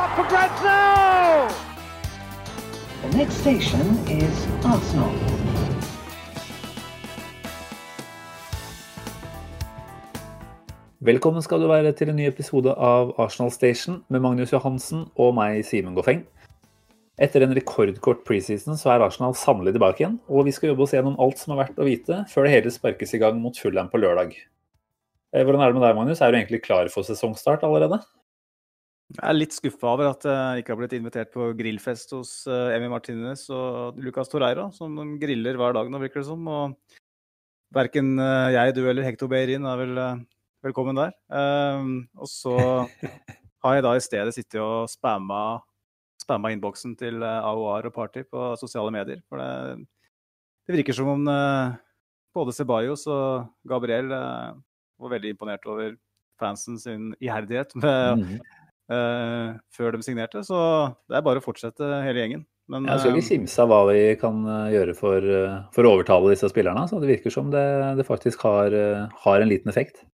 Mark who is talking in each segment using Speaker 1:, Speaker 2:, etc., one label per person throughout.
Speaker 1: up for grabs now!
Speaker 2: The next station is Arsenal.
Speaker 3: Velkommen skal du være til en ny episode av Arsenal Station med Magnus Johansen og meg, Simen Goffeng. Etter en rekordkort preseason så er Arsenal sannelig tilbake igjen, og vi skal jobbe oss gjennom alt som er verdt å vite før det hele sparkes i gang mot Fulham på lørdag. Eh, Hvordan er det med deg, Magnus? Er du egentlig klar for sesongstart allerede?
Speaker 4: Jeg er litt skuffa over at jeg ikke har blitt invitert på grillfest hos eh, Emi Martinez og Lucas Torreira, som de griller hver dag nå, virker det som. Og verken eh, jeg, du eller Hector Beirin er vel eh, velkommen der. Um, og så har jeg da i stedet sittet og spamma, spamma innboksen til eh, AOR og Party på sosiale medier. For det, det virker som om eh, både Ceballos og Gabriel eh, var veldig imponert over fansen sin iherdighet med,
Speaker 3: Mhm.
Speaker 4: Eh, før de signerte. Så det er bare å fortsette hele gjengen. Men
Speaker 3: Jeg skal
Speaker 4: vi
Speaker 3: ikke kimse av hva vi kan eh, gjøre for, eh, for å overtale disse spillerne. Så det virker som det, det faktisk har, eh, har en liten effekt.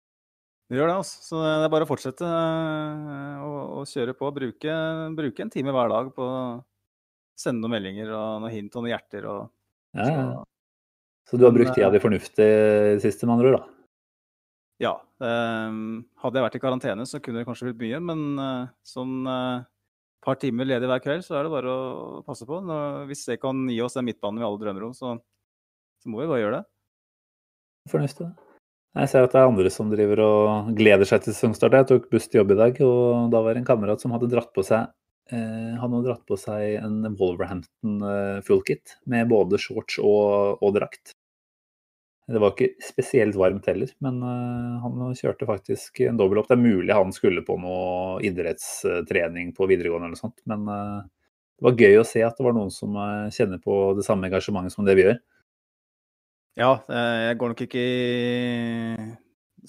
Speaker 4: det gjør det, altså. Så det er bare å fortsette eh, å, å kjøre på. Bruke, bruke en time hver dag på å sende noen meldinger og noen hint og noen hjerter. Og,
Speaker 3: Ja, ja.
Speaker 4: så,
Speaker 3: du har brukt tida di fornuftig siste, med andre ord? da?
Speaker 4: ja. Eh, hadde jeg vært i karantene, så kunne det kanskje blitt mye. Men eh, sånn et par timer ledig hver kveld, så er det bare å passe på. Når, hvis det kan gi oss den midtbanen vi alle drømmer om, så, så må vi bare gjøre det.
Speaker 3: Fornuftig. Jeg ser at det er andre som driver og gleder seg til sesongstart. Jeg tok buss til jobb i dag, og da var det en kamerat som hadde dratt på seg eh, hadde dratt på seg en Wolverhampton eh, fullkit med både shorts og, og drakt. Det var ikke spesielt varmt heller, men eh, han kjørte faktisk en dobbelthopp. Det er mulig han skulle på noe idrettstrening på videregående eller noe sånt, men eh, det var gøy å se at det var noen som eh, kjenner på det samme engasjementet som det vi gjør.
Speaker 4: Ja, jeg går nok ikke i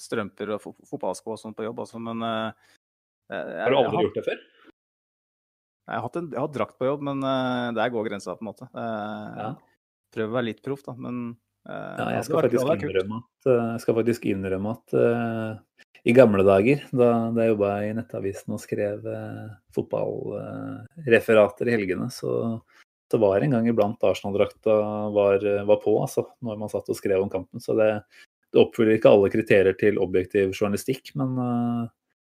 Speaker 4: strømper og fo fotballsko og sånn på jobb, altså, men jeg,
Speaker 3: Har du aldri
Speaker 4: jeg,
Speaker 3: gjort det før?
Speaker 4: Jeg har, hatt en, jeg har drakt på jobb, men der går grensa, på en måte. Eh,
Speaker 3: Ja.
Speaker 4: Prøver å være litt proff, da, men
Speaker 3: Ja, jeg skal faktisk
Speaker 4: det
Speaker 3: innrømme at, eh, jeg skal faktisk innrømme at uh, i gamle dager, da, da jeg jobba i Nettavisen og skrev uh, fotballreferater i helgene, så, så var en gang iblant Arsenal-drakta var, var på, altså, når man satt og skrev om kampen. Så det, det oppfyller ikke alle kriterier til objektiv journalistikk, men eh,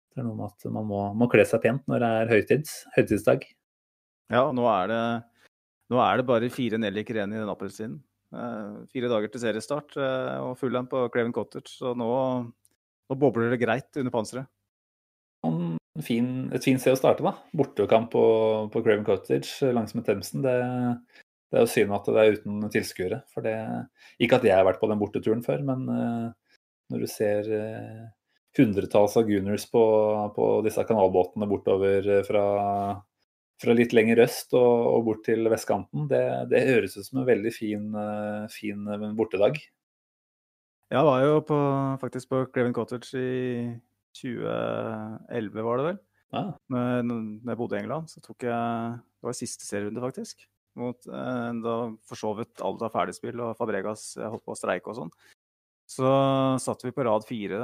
Speaker 3: det er noe med at man må, må kle seg pent når det er høytids, høytidsdag.
Speaker 4: Ja, nå er det, nå er det bare fire nelliker igjen i den appelsinen. Eh, fire dager til seriestart eh, og Fulham på Craven Cottage, så nå, nå bobler det greit under panseret.
Speaker 3: En fin, et fint sted å starte, da. Bortekamp på, på Craven Cottage langsmed Themsen. Det, det er jo synd at det er uten tilskuere. For det Ikke at jeg har vært på den borteturen før, men uh, når du ser eh, hundretalls av Gooners på, på disse kanalbåtene bortover eh, fra, fra litt lenger øst og, og bort til vestkanten, det, det høres ut som en veldig fin, eh, fin eh, bortedag.
Speaker 4: Jeg var jo på, faktisk på Cleven Cottage i 2011, var det vel.
Speaker 3: Ja.
Speaker 4: Når når jeg bodde i England, så tok jeg Det var siste serierunde, faktisk. Mot, eh, da forsovet alt av ferdigspill, og Fabregas holdt på å streike og sånn. Så satt vi på rad fire.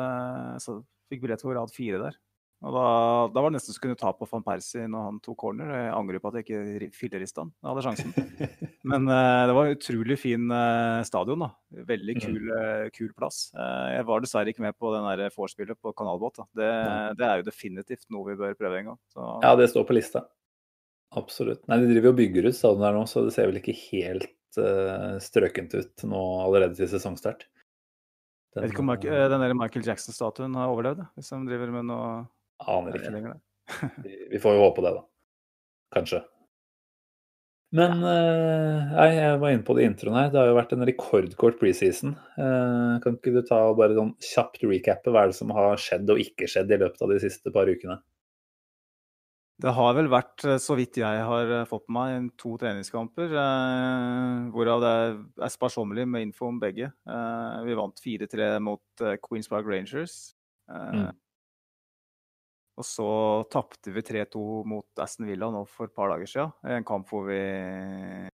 Speaker 4: Så fikk billett på rad fire der. Og da, da var det nesten så kunne ta på van Persie når han tok corner. Jeg angrer på at jeg ikke ri- fillerista han. Jeg hadde sjansen. Men uh, det var en utrolig fin uh, stadion. da. Veldig kul, uh, kul plass. Jeg var dessverre ikke med på den vorspielet på kanalbåt. da. Det, det er jo definitivt noe vi bør prøve en gang. Så,
Speaker 3: Ja, det står på lista. Absolutt. Nei, De driver og bygger ut stadion der nå, så det ser vel ikke helt strøkent ut nå allerede til sesongstart.
Speaker 4: jeg vet ikke om Michael, den der Michael Jackson-statuen har overlevd, hvis de driver med noe
Speaker 3: Aner ikke. Vi, får jo håpe det, da. Kanskje. Men eh, nei, jeg var inne på det i introen her. Det har jo vært en rekordkort preseason. Eh, kan ikke du ta og bare sånn kjapt recappe hva er det som har skjedd og ikke skjedd i løpet av de siste par ukene?
Speaker 4: Det har vel vært, eh, så vidt jeg har fått med meg, to treningskamper. Eh, hvorav det er sparsommelig med info om begge. Eh, vi vant 4-3 mot eh, Queens Park Rangers. Eh,
Speaker 3: Mm.
Speaker 4: Og så tapte vi 3-2 mot Aston Villa nå for et par dager siden. En kamp hvor vi eh,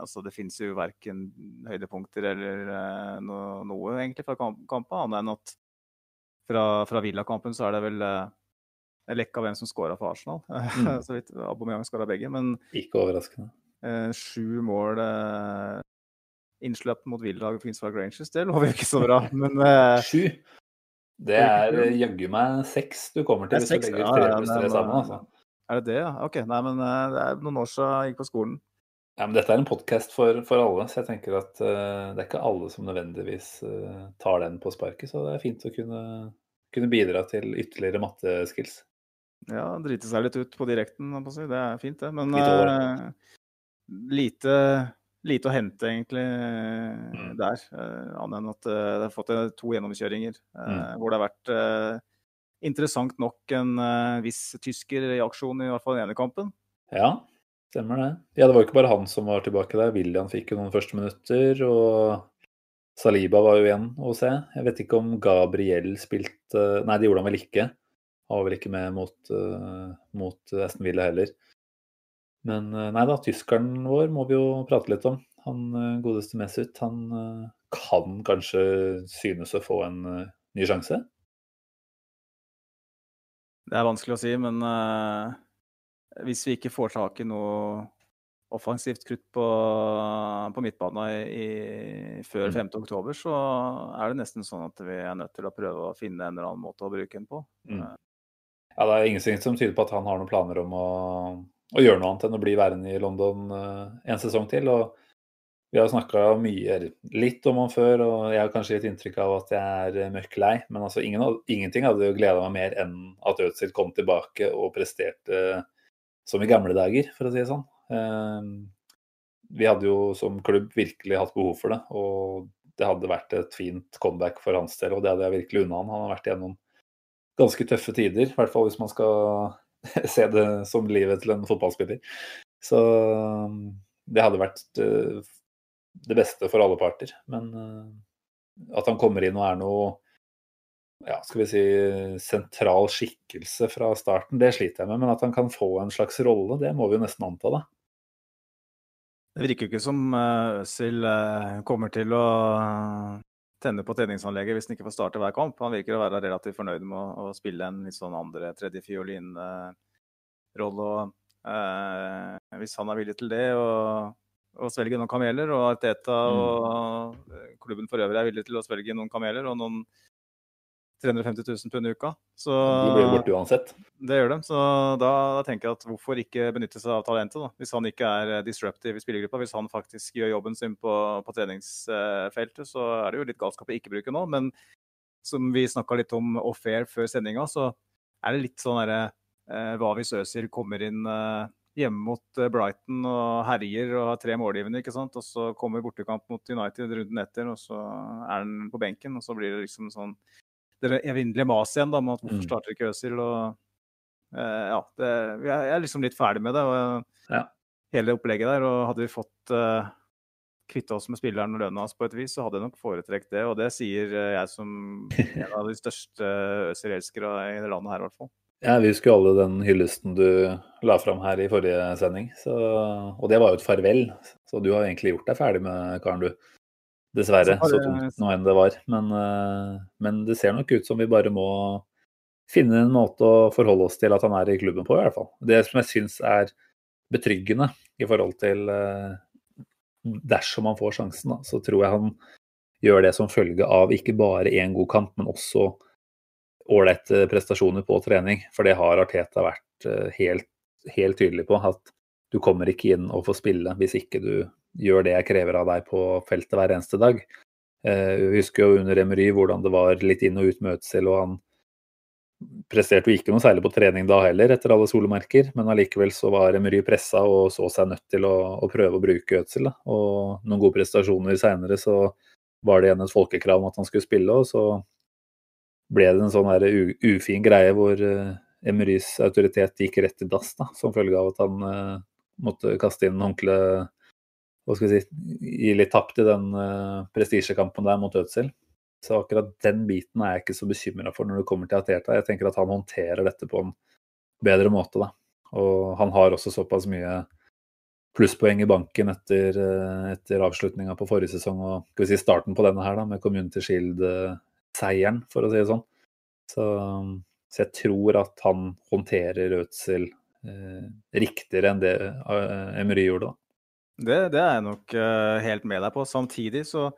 Speaker 4: Altså, det finnes jo verken høydepunkter eller eh, noe, noe egentlig fra kampen, annet enn at fra, fra Villa-kampen så er det vel eh, lekka hvem som scora for Arsenal.
Speaker 3: Mm.
Speaker 4: så vidt Aubameyang skåra begge. Men
Speaker 3: Ikke overraskende.
Speaker 4: eh, sju mål eh, innsløpt mot Villa og Park Rangers, det lover jo ikke så bra. Men eh,
Speaker 3: Sju. Det er jaggu meg seks du kommer til hvis du legger tre
Speaker 4: ja,
Speaker 3: pluss tre sammen.
Speaker 4: eh,
Speaker 3: Altså.
Speaker 4: er det det, ja? OK. Nei, men eh, det er noen år siden jeg gikk på skolen.
Speaker 3: Ja, men dette er en podkast for, for alle, så jeg tenker at uh, det er ikke alle som nødvendigvis uh, tar den på sparket. Så det er fint å kunne, kunne bidra til ytterligere matteskills.
Speaker 4: Ja, drite seg litt ut på direkten, det er fint, det. Men uh, lite, lite å hente, egentlig,
Speaker 3: Mm.
Speaker 4: der. Eh, Annet enn at eh, det har fått eh, to gjennomkjøringer
Speaker 3: Mm.
Speaker 4: hvor det har vært interessant nok en viss tysker i aksjon, i hvert fall i den ene kampen.
Speaker 3: Ja, stemmer det. Ja, det var jo ikke bare han som var tilbake der. William fikk jo noen første minutter, og Saliba var jo igjen å se. Jeg vet ikke om Gabriel spilte Nei, det gjorde han vel ikke. Han var vel ikke med mot, mot Aston Villa heller. Men eh, nei da, tyskeren vår må vi jo prate litt om. Han eh, godeste Mesut, han eh, kan kanskje synes å få en ny sjanse?
Speaker 4: Det er vanskelig å si, men uh, hvis vi ikke får tak i noe offensivt krutt på, på midtbanen før
Speaker 3: Mm.
Speaker 4: 5. oktober, så er det nesten sånn at vi er nødt til å prøve å finne en eller annen måte å bruke den på.
Speaker 3: Mm. Ja, det er ingenting som tyder på at han har noen planer om å, å gjøre noe annet enn å bli værende i London eh, en sesong til. og Vi har snakka mye, litt om han før, og jeg har kanskje gitt inntrykk av at jeg er eh, mørk lei. Men altså, ingen, ingenting hadde jo gleda meg mer enn at Øzil kom tilbake og presterte som i gamle dager, for å si det sånn. Eh, Vi hadde jo som klubb virkelig hatt behov for det, og det hadde vært et fint comeback for hans del, og det hadde jeg virkelig unna han. Han har vært gjennom ganske tøffe tider, i hvert fall hvis man skal se det som livet til en fotballspiller. Så um, det hadde vært eh, det beste for alle parter. Men eh, at han kommer inn og er noe ja, skal vi si sentral skikkelse fra starten, det sliter jeg med. Men at han kan få en slags rolle, det må vi jo nesten anta, da.
Speaker 4: Det virker jo ikke som Øzil eh, kommer til å tenne på treningsanlegget hvis han ikke får starte hver kamp. Han virker å være relativt fornøyd med å, å spille en litt sånn andre, tredje fiolin-rolle. eh, Hvis han er villig til det og, og svelge noen kameler, og Arteta og eh, klubben for øvrig er villig til å svelge noen kameler og noen 350 000 pund i uka, så
Speaker 3: De blir borte uansett.
Speaker 4: det gjør de. Så da, da tenker jeg at hvorfor ikke benytte seg av talentet, da? Hvis han ikke er eh, disruptive i spillergruppa, hvis han faktisk gjør jobben sin på, på treningsfeltet, så er det jo litt galskap å ikke bruke nå. Men som vi snakka litt om off-air før sendinga, så er det litt sånn derre eh, Hva hvis Øzil kommer inn eh, hjemme mot eh, Brighton og herjer og har tre målgivende, ikke sant? Og så kommer bortekamp mot United runden etter, og så er han på benken, og så blir det liksom sånn det evinnelige maset igjen da, med at hvorfor
Speaker 3: Mm.
Speaker 4: starter ikke Øzil? og Uh, ja, det, jeg er liksom litt ferdig med det. og
Speaker 3: Ja.
Speaker 4: Hele opplegget der. og Hadde vi fått uh, kvitta oss med spilleren og lønna hans på et vis, så hadde jeg nok foretrekt det. Og det sier eh, jeg som en av de største Øzil-elskere i det landet her, i hvert fall.
Speaker 3: Ja, vi husker alle den hyllesten du la fram her i forrige sending. Så, og det var jo et farvel. Så du har egentlig gjort deg ferdig med karen, du. Dessverre,
Speaker 4: Så det...
Speaker 3: så tungt nå enn det var. Men, eh, men det ser nok ut som vi bare må finne en måte å forholde oss til at han er i klubben på, i hvert fall. Det som jeg syns er betryggende i forhold til eh, Dersom han får sjansen, da, så tror jeg han gjør det som følge av ikke bare én god kamp, men også ålreite prestasjoner på trening. For det har Arteta vært eh, helt, helt tydelig på. At du kommer ikke inn og får spille hvis ikke du gjør det jeg krever av deg på feltet hver eneste dag. Eh, Vi husker jo under Emery hvordan det var litt inn og ut med Øtzil, og han presterte jo ikke noe særlig på trening da heller, etter alle solemerker. Men allikevel så var Emery pressa og så seg nødt til å, å prøve å bruke da. Og noen gode prestasjoner seinere så var det igjen et folkekrav om at han skulle spille, og så ble det en sånn der ufin greie hvor eh, Emerys autoritet gikk rett i dass, da, som følge av at han uh, måtte kaste inn håndkleet hva skal vi si, gi litt tapt i den uh, prestisjekampen der mot Ødsel. Så akkurat den biten er jeg ikke så bekymra for når det kommer til Ateta. Jeg tenker at han håndterer dette på en bedre måte, da. Og han har også såpass mye plusspoeng i banken etter, eh, etter avslutninga på forrige sesong og skal vi si starten på denne her, da, med Community Shield-seieren, for å si det sånn. Så, Så jeg tror at han håndterer Ødsel eh, riktigere enn det eh, Emery gjorde. da.
Speaker 4: Det, det er jeg nok uh, helt med deg på. Samtidig så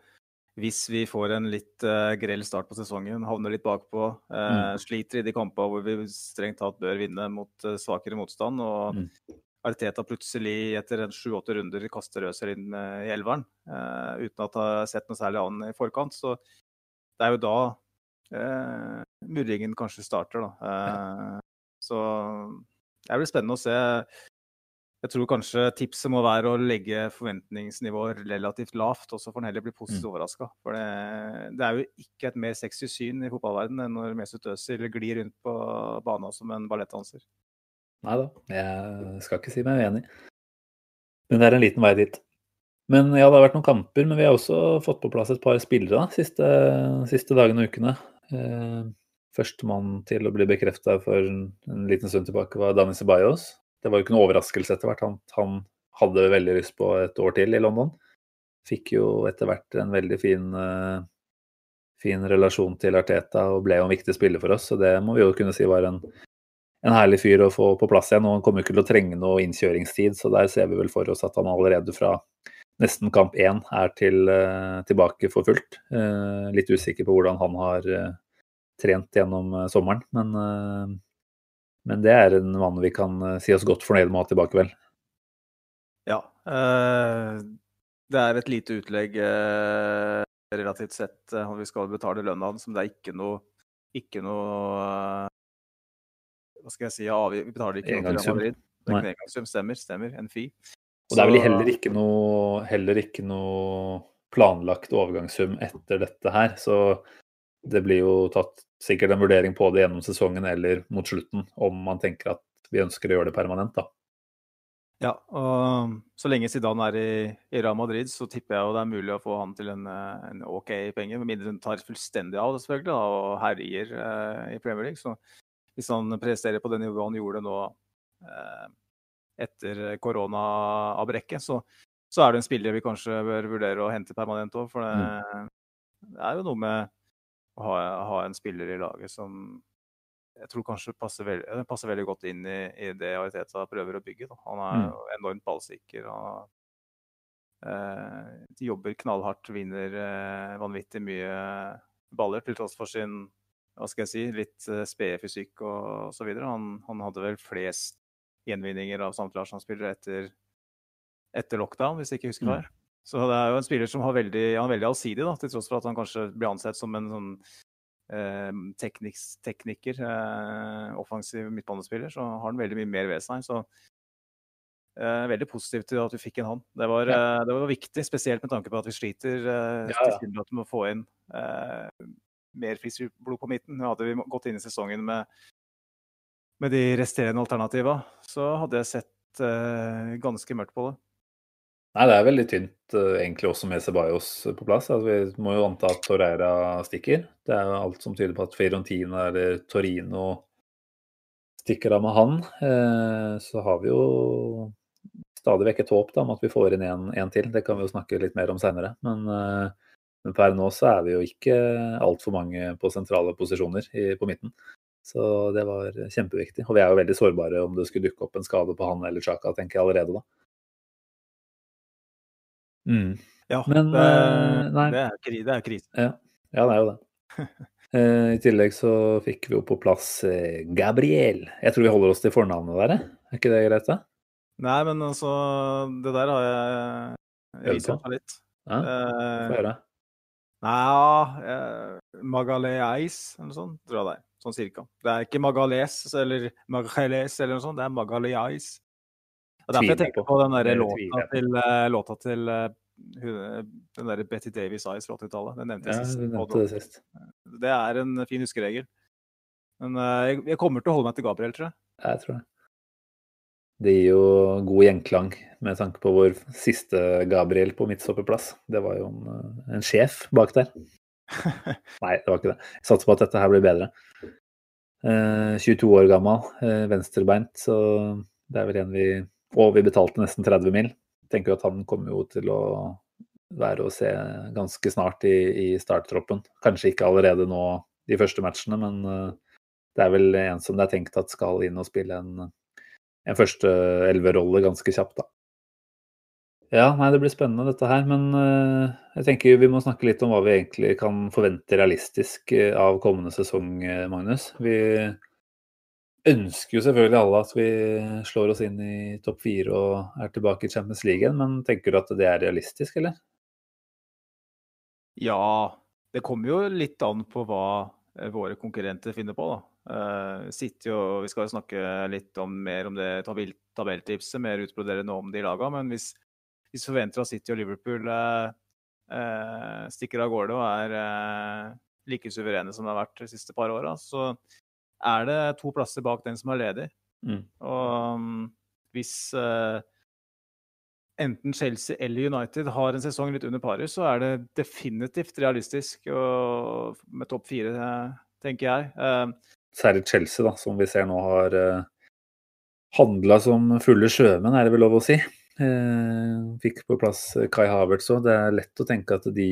Speaker 4: hvis vi får en litt uh, grell start på sesongen, havner litt bakpå, uh, mm. sliter i de kampene hvor vi strengt tatt bør vinne mot svakere motstand, og mm. Arteta plutselig etter sju-åtte runder kaster Øzil inn i elveren uten at ha sett noe særlig annet i forkant, så det er jo da murringen kanskje starter, da. Så det blir spennende å se jeg tror kanskje tipset må være å legge forventningsnivået relativt lavt, og så får en heller bli positivt mm. overraska. For det, det, er jo ikke et mer sexy syn i fotballverdenen enn når Mesut Özil glir rundt på banen som en ballettdanser.
Speaker 3: Nei da, jeg skal ikke si meg uenig. Men det er en liten vei dit. Men ja, det har vært noen kamper, men vi har også fått på plass et par spillere da, siste, siste dagene og ukene. Eh, Førstemann til å bli bekrefta for en liten stund tilbake var Dani Ceballos det var jo ikke noe overraskelse etter hvert. Han, han, hadde veldig lyst på et år til i London. Fikk jo etter hvert en veldig fin, uh, fin relasjon til Arteta og ble jo en viktig spiller for oss. Så det må vi jo kunne si var en, en herlig fyr å få på plass igjen. Og han kommer jo ikke til å trenge noe innkjøringstid, så der ser vi vel for oss at han allerede fra nesten kamp én er til, uh, tilbake for fullt. Uh, litt usikker på hvordan han har trent gjennom sommeren, men men det er en mann vi kan eh, si oss godt fornøyd med å ha tilbake, vel?
Speaker 4: Ja. Eh, det er et lite utlegg eh, relativt sett eh, vi skal betale lønna hans, men det er ikke noe, ikke noe eh, Hva skal jeg si? Ja, vi betaler ikke noe til Madrid. Det er ikke en engangssum. Stemmer. stemmer, En fi.
Speaker 3: Og det er vel heller ikke noe, heller ikke noe planlagt overgangssum etter dette her. Så det blir jo tatt sikkert en vurdering på det gjennom sesongen eller mot slutten, om man tenker at vi ønsker å gjøre det permanent, da.
Speaker 4: Ja, og så lenge Zidane er i, i Real Madrid, så tipper jeg jo det er mulig å få han til en, en OK penge, med mindre han tar fullstendig av selvfølgelig, da, og herjer eh, i Premier League. Så hvis han presterer på det nivået han gjorde nå eh, etter koronaavbrekket, så, så er det en spiller vi kanskje bør vurdere å hente permanent òg. For det, mm. det, er jo noe med ha, ha, en spiller i laget som jeg tror kanskje passer, veld, passer veldig godt inn i, i det Ariteta prøver å bygge. Da. Han er mm. enormt ballsikker. og eh, De jobber knallhardt, vinner eh, vanvittig mye baller til tross for sin hva skal jeg si, litt eh, spede fysikk og osv. Han, han hadde vel flest gjenvinninger av samtlige Arsenal-spillere etter, etter, lockdown, hvis jeg ikke husker mm. feil. Så det er jo en spiller som har veldig, han er veldig allsidig, da, til tross for at han kanskje blir ansett som en sånn eh, tekniker, eh, offensiv midtbanespiller, så har han veldig mye mer ved seg. Så eh, veldig positivt til at vi fikk inn han. Det var, ja. Eh, det var, viktig, spesielt med tanke på at vi sliter eh, ja, ja. med å få inn eh, mer friskt blod på midten. Hadde vi gått inn i sesongen med, med de resterende alternativa, så hadde jeg sett ganske mørkt på det.
Speaker 3: Nei, det er veldig tynt uh, egentlig også med Ceballos på plass. Altså, vi må jo anta at Torreira stikker. Det er jo alt som tyder på at Fiorentina eller Torino stikker av med han. Uh, så har vi jo stadig vekk et håp om at vi får inn en, en, til. Det kan vi jo snakke litt mer om seinere. Men, men, per nå så er vi jo ikke altfor mange på sentrale posisjoner i, på midten. Så det var kjempeviktig. Og vi er jo veldig sårbare om det skulle dukke opp en skade på han eller Chaka, tenker jeg allerede da.
Speaker 4: Mm. Ja, Men, det, uh, det, er, det er krise.
Speaker 3: Ja. ja, det er jo det. uh, I tillegg så fikk vi jo på plass uh, Gabriel. Jeg tror vi holder oss til fornavnet der, er ikke det greit? da?
Speaker 4: Nei, men altså Det der har jeg researcha litt.
Speaker 3: Ja, Få høre.
Speaker 4: Nei, Magaleis eller noe sånt, tror jeg det er. Sånn cirka. Det er ikke Magales eller Magales eller noe sånt, det er Magaleis. Og derfor jeg tenker på den der låta til, låta til uh, den der Betty Davies Eyes fra 80-tallet. Den nevnte jeg
Speaker 3: sist. Ja, nevnte det, sist.
Speaker 4: det er en fin huskeregel. Men jeg, kommer til å holde meg til Gabriel, tror jeg.
Speaker 3: Jeg tror det. Det gir jo god gjenklang med tanke på vår siste Gabriel på midtstopperplass. Det var jo en, en sjef bak der. Nei, det var ikke det. Jeg satser på at dette her blir bedre. 22 år gammel, venstrebeint, så det er vel en vi og vi betalte nesten 30 mil. Tenker at han kommer jo til å være å se ganske snart i, i starttroppen. Kanskje ikke allerede nå de første matchene, men uh, Det er vel en som det er tenkt at skal inn og spille en, en første elverrolle ganske kjapt, da. Ja, nei, det blir spennende dette her. Men uh, jeg tenker vi må snakke litt om hva vi egentlig kan forvente realistisk uh, av kommende sesong, Magnus. Vi ønsker jo selvfølgelig alle at vi slår oss inn i topp fire og er tilbake i Champions League igjen, men tenker du at det er realistisk, eller?
Speaker 4: Ja, det kommer jo litt an på hva våre konkurrenter finner på, da. Uh, City og Vi skal jo snakke litt om, mer om det tabelltipset, mer utbroderende om de laga. Men hvis hvis vi forventer at City og Liverpool uh, uh, stikker av gårde og er eh, like suverene som de har vært de siste par åra, så er det to plasser bak den som er ledig. Mm. Og um, hvis uh, enten Chelsea eller United har en sesong litt under paret, så er det definitivt realistisk og, med topp fire, tenker jeg.
Speaker 3: Uh, Særlig Chelsea, da, som vi ser nå har uh, handla som fulle sjømenn, er det vel lov å si? Uh, fikk på plass Kai Havertz òg. Det er lett å tenke at de,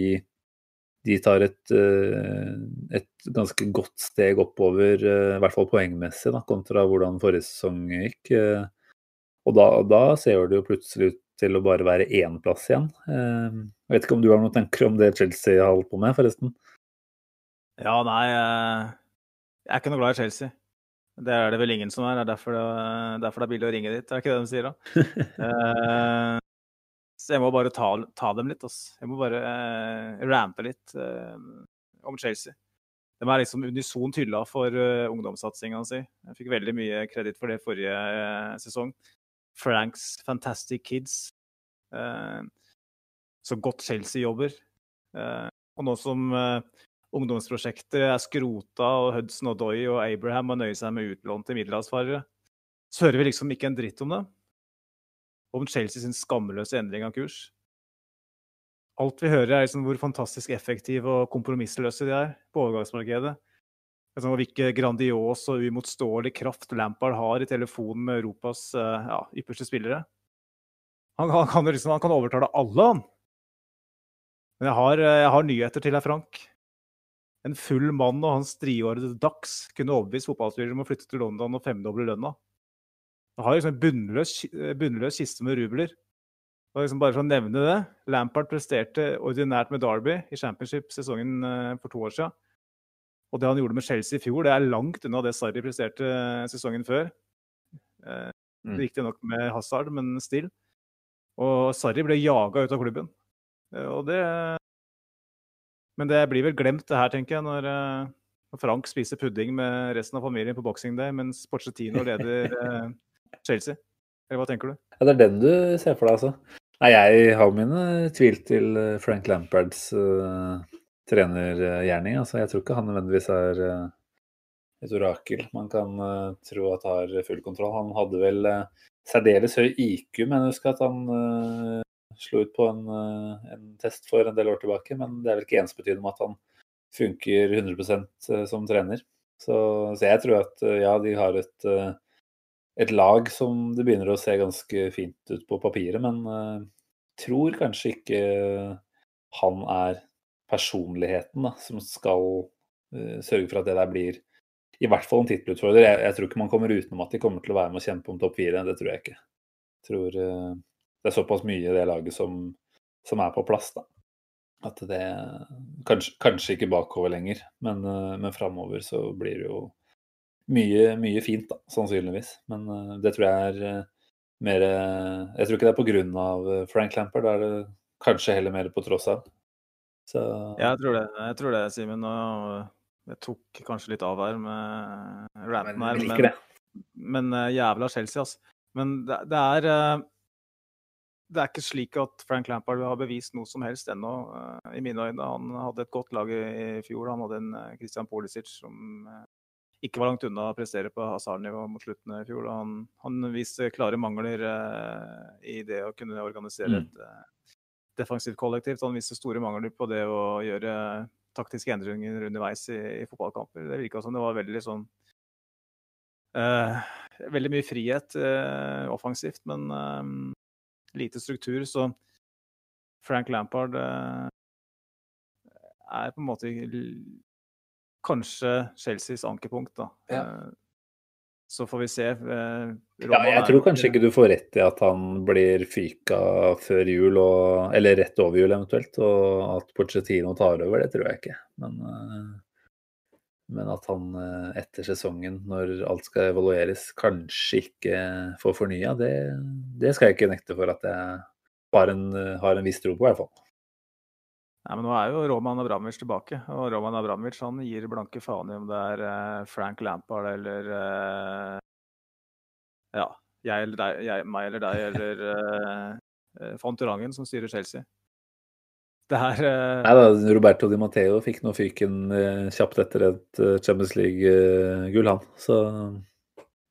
Speaker 3: de tar et, eh, et, ganske godt steg oppover, eh, i hvert fall poengmessig, da, kontra hvordan forrige sesong gikk. Og da, da, ser det jo plutselig ut til å bare være én plass igjen. Jeg vet ikke om du har noen tanker om det Chelsea har holdt på med, forresten?
Speaker 4: Ja, nei Jeg er ikke noe glad i Chelsea. Det er det vel ingen som er. Det er derfor det, derfor det er billig å ringe dit. Er ikke det de sier da? uh, så jeg må bare ta, ta dem litt. Ass. Jeg må bare uh, rante litt uh, om Chelsea. De er liksom unisont hylla for uh, ungdomssatsinga si. Jeg fikk veldig mye kreditt for det forrige sesong. Franks Fantastic Kids. så godt Chelsea jobber. og nå som ungdomsprosjekter er skrota, og Hudson og Doy og Abraham må nøye seg med utlån til middelhavsfarere. Så hører vi liksom ikke en dritt om det. Om Chelsea sin skamløse endring av kurs. Alt vi hører, er liksom hvor fantastisk effektive og kompromissløse de er på overgangsmarkedet. Liksom hvilken grandios og uimotståelig kraft Lampard har i telefonen med Europas eh, ja, ypperste spillere. Han, han, kan liksom, han, kan overtale alle, han. Men jeg har, eh, jeg har nyheter til deg, Frank en full mann og hans driårede Dax kunne overbevist fotballspillere om å flytte til London og femdoble lønna. Det har liksom en bunnløs, bunnløs kiste med rubler. Og liksom bare for å nevne det, Lampard presterte ordinært med Derby i championship sesongen eh, for to år siden. Og det han gjorde med Chelsea i fjor, det er langt unna det Sarri presterte eh, sesongen før. Eh, mm. Riktignok med Hazard, men still. Og Sarri ble jaga ut av klubben. Og det men det blir vel glemt det her, tenker jeg, når Frank spiser pudding med resten av familien på Boxing Day, mens Porcetino leder Chelsea. Eller hva tenker du?
Speaker 3: Ja, Det er den du ser for deg, altså? Nei, jeg har mine tvil til eh, Frank Lampards uh, trenergjerning. Altså, jeg tror ikke han nødvendigvis er uh, et orakel man kan uh, tro at har full kontroll. Han hadde vel særdeles høy IQ, men jeg husker at han slo ut på en, en, test for en del år tilbake, men det er vel ikke ensbetydende med at han funker 100 eh, som trener. Så, så, jeg tror at ja, de har et, et, lag som det begynner å se ganske fint ut på papiret, men uh, tror kanskje ikke han er personligheten da, som skal uh, sørge for at det der blir i hvert fall en tittelutfordrer. Jeg, jeg, tror ikke man kommer utenom at de kommer til å være med og kjempe om topp fire. Det tror jeg ikke. Jeg tror uh, det er såpass mye i det laget som, som er på plass, da. At det kanskje, kanskje ikke bakover lenger, men, uh, men framover så blir det jo mye, mye fint, da, sannsynligvis. Men uh, det tror jeg er uh, mer Jeg tror ikke det er av Frank Lampard, da er det kanskje heller mer på tross av.
Speaker 4: Så... Jeg tror det, jeg tror det, Simen. Og jeg tok kanskje litt av her med ranten her, men, men, jævla Chelsea, altså. Men det, det er det er ikke slik at Frank Lampard har bevist noe som helst ennå, i mine øyne. Han hadde et godt lag i, fjor. Han hadde en Christian Polisic som ikke var langt unna å prestere på Hazard-nivå mot slutten i fjor. Han, han, viste klare mangler i det å kunne organisere mm. et defensivt kollektivt. Han viste store mangler på det å gjøre taktiske endringer underveis i, i fotballkamper. Det virka som det var veldig sånn Veldig mye frihet offensivt, men lite struktur. Så Frank Lampard eh, er på en måte kanskje Chelseas ankepunkt, da.
Speaker 3: Ja.
Speaker 4: Eh, Så får vi se. Roma
Speaker 3: Ja, jeg tror kanskje ikke du får rett i at han blir fyka før jul, og, eller rett over jul eventuelt, og at Pochettino tar over, det tror jeg ikke. Men, eh, men at han eh, etter sesongen, når alt skal evalueres, kanskje ikke får fornya, det, det skal jeg ikke nekte for at jeg har en, eh, har en viss tro på, i hvert fall.
Speaker 4: Nei, men nå er jo Roman Abramovic tilbake, og Roman Abramovic han gir blanke faen i om det er eh, Frank Lampard eller eh, ja, jeg eller deg, jeg, meg eller deg eller uh, Fantorangen som styrer Chelsea. Det er eh,
Speaker 3: Nei da, Roberto Di Matteo fikk nå fyken eh, kjapt etter et Champions League-gull, han. Så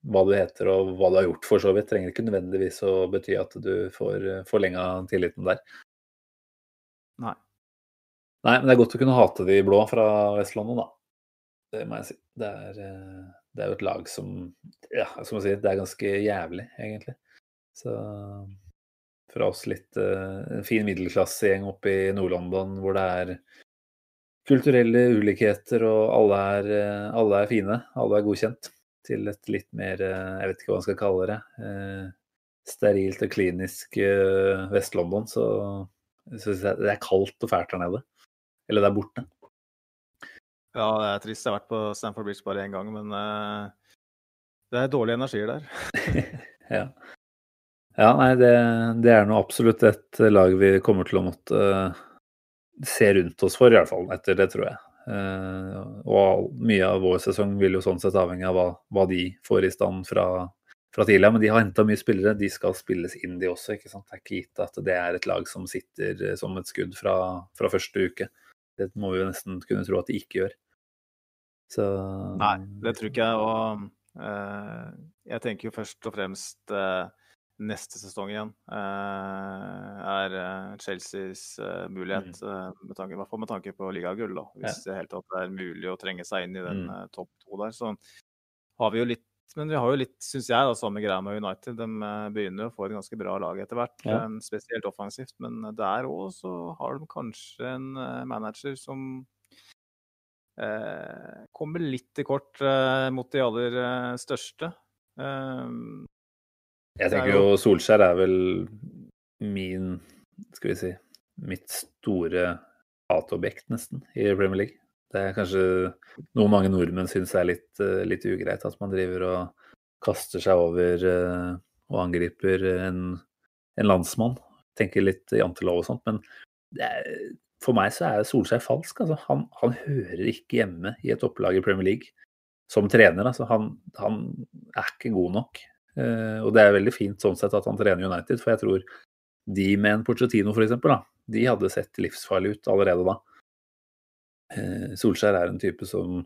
Speaker 3: hva du heter og hva du har gjort for så vidt, trenger ikke nødvendigvis å bety at du får forlenga tilliten der.
Speaker 4: Nei.
Speaker 3: Nei, men det er godt å kunne hate de blå fra Vest-London, da. Det må jeg si. Det er, eh, det er jo et lag som Ja, som å sier, det er ganske jævlig, egentlig. Så fra oss litt eh, en fin middelklassegjeng oppe i Nord-London hvor det er kulturelle ulikheter og alle er, eh, alle er fine, alle er godkjent, til et litt mer, jeg vet ikke hva man skal kalle det, sterilt og klinisk Vest-London, så syns jeg det er kaldt og fælt her nede. Eller der borte.
Speaker 4: Ja, det er trist. Jeg har vært på Stamford Bridge bare én gang, men uh, det er dårlige energier der.
Speaker 3: ja. ja, nei, det, det er nå absolutt et lag vi kommer til å måtte uh, se rundt oss for, i hvert fall etter det, tror jeg. Uh, og mye av vår sesong vil jo sånn sett avhenge av hva, hva de får i stand fra, fra tidligere. Men de har henta mye spillere, de skal spilles inn, de også. ikke sant? Det er ikke gitt at det er et lag som sitter som et skudd fra, fra første uke. Det må vi jo nesten kunne tro at de ikke gjør. Så
Speaker 4: Nei, det tror ikke jeg. Og uh, jeg tenker jo først og fremst uh, neste sesong igjen uh, er Chelseas mulighet, eh, med tanke, i hvert fall med tanke på ligagull. da, Hvis det helt tatt er mulig å trenge seg inn i den
Speaker 3: Mm.
Speaker 4: topp to der. Så har vi jo litt men vi har jo litt, syns jeg, da, samme greia med United. De eh, begynner jo å få et ganske bra lag etter hvert,
Speaker 3: Ja.
Speaker 4: eh, spesielt offensivt. Men der òg så har de kanskje en eh, manager som eh, kommer litt til kort eh, mot de aller eh, største. Eh,
Speaker 3: Jeg
Speaker 4: er
Speaker 3: tenker jo Solskjær er vel min Skal vi si mitt store hatobjekt, nesten, i Premier League. Det er kanskje noe mange nordmenn syns er litt, eh, litt ugreit, at man driver og kaster seg over eh, og angriper en, en landsmann. Tenker litt jantelov og sånt, men er, for meg så er Solskjær falsk. Altså. Han, han hører ikke hjemme i et opplag i Premier League som trener. Altså. Han, han er ikke god nok. Eh, og det er veldig fint sånn sett at han trener United, for jeg tror de med en Porcetino f.eks., de hadde sett livsfarlig ut allerede da. Eh, Solskjær er en type som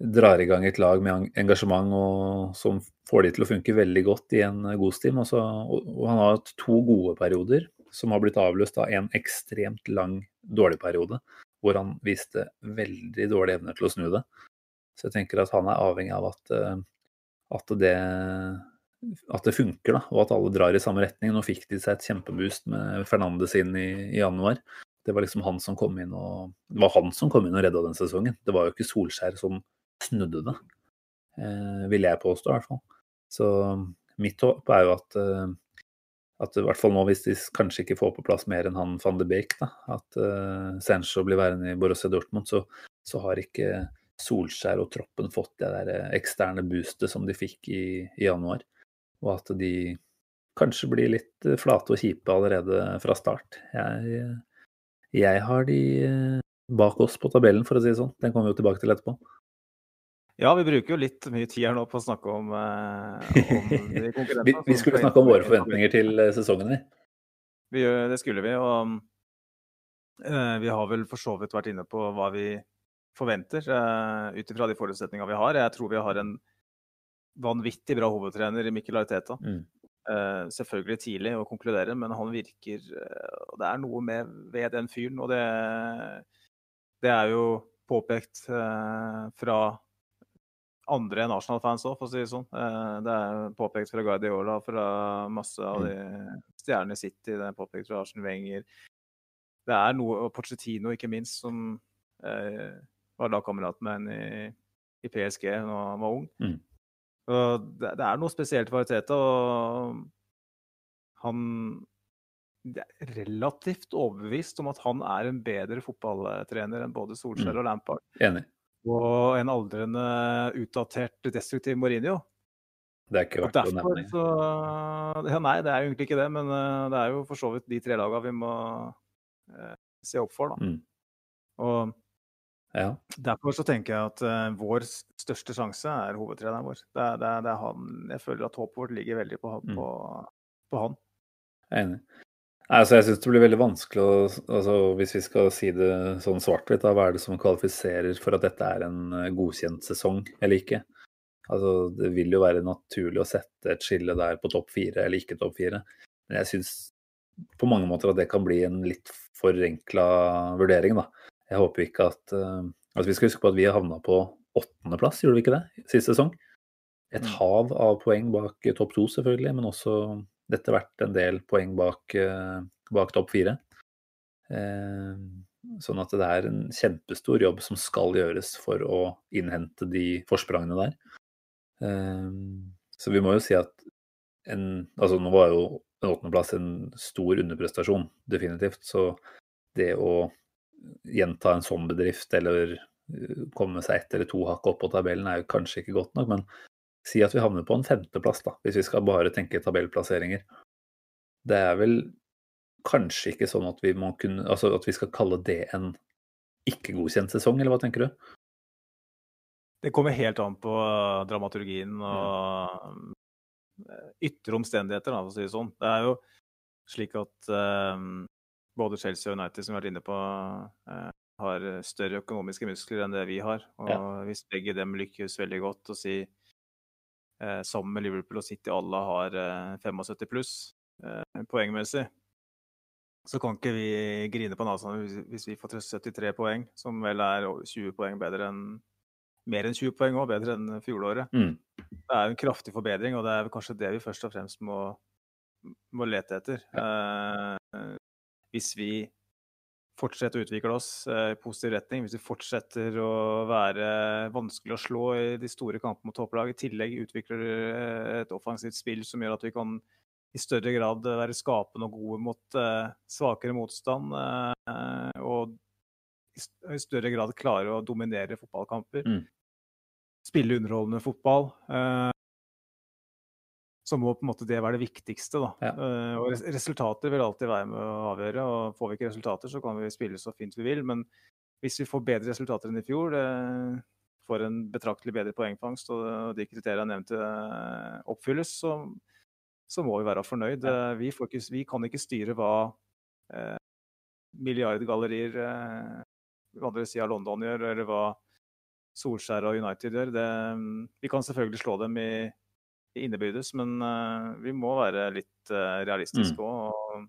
Speaker 3: drar i gang et lag med engasjement og som får de til å funke veldig godt i en god stim. Og, og, og han har hatt to gode perioder som har blitt avløst av en ekstremt lang dårlig periode, hvor han viste veldig dårlige evner til å snu det. Så jeg tenker at han er avhengig av at, eh, at det at det funker, da, og at alle drar i samme retning. Nå fikk de seg et kjempeboost med Fernandes inn i, i januar. Det var liksom han som kom inn og Det var han som kom inn og redda den sesongen. Det var jo ikke Solskjær som snudde det, eh, vil jeg påstå i hvert fall. Så mitt håp er jo at, eh, at i hvert fall nå, hvis de kanskje ikke får på plass mer enn han van de Beek, da, at eh, Sancho blir værende i Borussia Dortmund, så, så har ikke Solskjær og troppen fått det der eh, eksterne boostet som de fikk i, i januar. Og at de kanskje blir litt flate og kjipe allerede fra start. Jeg, jeg har de eh, bak oss på tabellen, for å si det sånn. Den kommer vi jo tilbake til etterpå.
Speaker 4: Ja, vi bruker jo litt mye tid her nå på å snakke om, eh, om de konkurrentene.
Speaker 3: Vi, vi skulle snakke om våre forventninger til eh, sesongen, vi.
Speaker 4: Det skulle vi, og eh, vi har vel for så vidt vært inne på hva vi forventer uh, ut ifra de forutsetningene vi har. Jeg tror vi har en vanvittig bra hovedtrener i Mikkel Arteta.
Speaker 3: Mm.
Speaker 4: Eh, selvfølgelig tidlig å konkludere, men han virker uh, Det er noe med ved den fyren, og det, det er jo påpekt uh, fra andre enn Arsenal-fans òg, for å si det sånn. Det er påpekt fra Guardiola, fra masse av de stjernene i City, det er påpekt fra Arsen Wenger. Det er noe, og Pochettino ikke minst, som var lagkamerat med en i, i PSG da han var ung.
Speaker 3: Mm.
Speaker 4: Så det, det, er noe spesielt for Arteta, og han er relativt overbevist om at han er en bedre fotballtrener enn både Solskjær
Speaker 3: Mm.
Speaker 4: og Lampard.
Speaker 3: Enig.
Speaker 4: Og en aldrende, utdatert, destruktiv Mourinho.
Speaker 3: Det er ikke verdt
Speaker 4: derfor, å
Speaker 3: nevne.
Speaker 4: så ja, Nei, det er jo egentlig ikke det, men eh, det er jo for så vidt de tre lagene vi må eh, se opp for, da.
Speaker 3: Mm.
Speaker 4: Og
Speaker 3: Ja.
Speaker 4: derfor så tenker jeg at uh, vår største sjanse er hovedtreneren vår. Det er, det er, det er han Jeg føler at håpet vårt ligger veldig på,
Speaker 3: Mm.
Speaker 4: på, på han.
Speaker 3: Jeg er enig. Altså, jeg syns det blir veldig vanskelig å altså, Hvis vi skal si det sånn svart-hvitt, hva er det som kvalifiserer for at dette er en eh, godkjent sesong eller ikke? Altså, Det vil jo være naturlig å sette et skille der på topp fire eller ikke topp fire. Men jeg syns på mange måter at det kan bli en litt forenkla vurdering, da. Jeg håper ikke at Altså, vi skal huske på at vi havna på åttendeplass, gjorde vi ikke det, sist sesong? Et
Speaker 4: Mm.
Speaker 3: hav av poeng bak eh, topp to, selvfølgelig, men også etter hvert en del poeng bak, eh, bak topp fire. Sånn at det er en kjempestor jobb som skal gjøres for å innhente de forsprangene der. Så vi må jo si at en Altså nå var jo en åttendeplass en stor underprestasjon, definitivt. Så det å gjenta en sånn bedrift eller eh, komme seg ett eller to hakk opp på tabellen er jo kanskje ikke godt nok, men si at vi havner på en femteplass, da, hvis vi skal bare tenke tabellplasseringer. Det er vel kanskje ikke sånn at vi må kunne Altså at vi skal kalle det en ikke godkjent sesong, eller hva tenker du?
Speaker 4: Det kommer helt an på eh, dramaturgien og eh, ytre omstendigheter, for å si det sånn. Det er jo slik at både Chelsea og United, som vi har vært inne på, eh, har større økonomiske muskler enn det vi har. Og hvis begge dem lykkes veldig godt, og si eh, sammen med Liverpool og City alle har eh, 75 pluss eh, poengmessig, så kan ikke vi grine på nesa hvis, vi får 73 poeng, som vel er 20 poeng bedre enn mer enn 20 poeng òg, bedre enn fjoråret.
Speaker 3: Mm.
Speaker 4: Det er en kraftig forbedring, og det er kanskje det vi først og fremst må, må lete etter. Eh, hvis vi fortsetter å utvikle oss eh, i positiv retning, hvis vi fortsetter å være vanskelig å slå i de store kampene mot topplag, i tillegg utvikler eh, et offensivt spill som gjør at vi kan i større grad være skapende og gode mot eh, svakere motstand, eh, og i i større grad klare å dominere fotballkamper.
Speaker 3: Mm.
Speaker 4: Spille underholdende fotball. Så må på en måte det være det viktigste. Da.
Speaker 3: Ja.
Speaker 4: Eh, og resultater vil alltid være med å avgjøre. og Får vi ikke resultater, så kan vi spille så fint vi vil. Men hvis vi får bedre resultater enn i fjor, det får en betraktelig bedre poengfangst, og de kriteriene jeg nevnte eh, oppfylles, så, så må vi være fornøyd. Eh, Vi, ikke, vi kan ikke styre hva eh, milliardgallerier eh, andre sida av London gjør, eller hva Solskjær og United gjør. Det, vi kan selvfølgelig slå dem i innebyrdes, men uh, vi må være litt uh, realistiske òg. og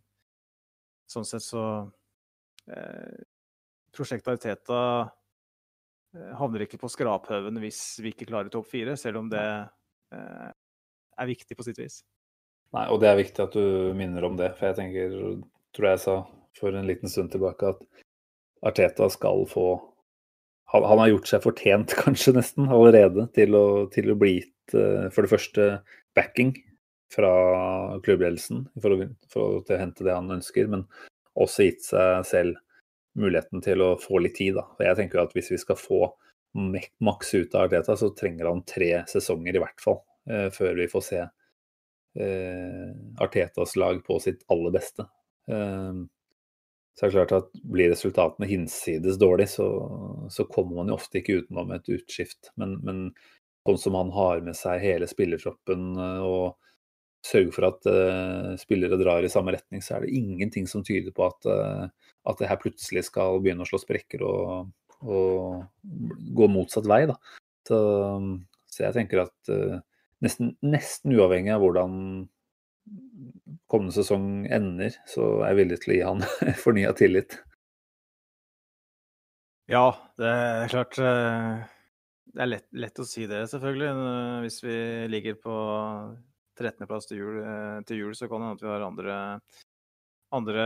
Speaker 4: sånn sett så uh, Prosjektet Arteta eh, havner ikke på skraphaugen hvis vi ikke klarer topp fire, selv om det eh, er viktig på sitt vis.
Speaker 3: Nei, og det er viktig at du minner om det, for jeg tenker, tror jeg sa for en liten stund tilbake, at Arteta skal få han, han har gjort seg fortjent, kanskje nesten, allerede til å, til å bli gitt eh, for det første backing fra klubbledelsen for å, for å, å hente det han ønsker, men også gitt seg selv muligheten til å få litt tid. Da. Jeg tenker at hvis vi skal få maks ut av Arteta, så trenger han tre sesonger i hvert fall, eh, før vi får se eh, Artetas lag på sitt aller beste. Så er det klart at blir resultatene hinsides dårlig, så, så kommer man jo ofte ikke utenom et utskift. Men, men sånn som han har med seg hele spillertroppen eh, og sørger for at uh, spillere drar i samme retning, så er det ingenting som tyder på at, uh, at det her plutselig skal begynne å slå sprekker og, og gå motsatt vei. Da. Så, så jeg tenker at uh, nesten, nesten uavhengig av hvordan kommende sesong ender, så er jeg villig til å gi han fornya tillit.
Speaker 4: Ja, det er klart eh, Det er lett, lett å si det, selvfølgelig. Hvis vi ligger på 13.-plass til, jul, eh, til jul, så kan det hende at vi har andre, andre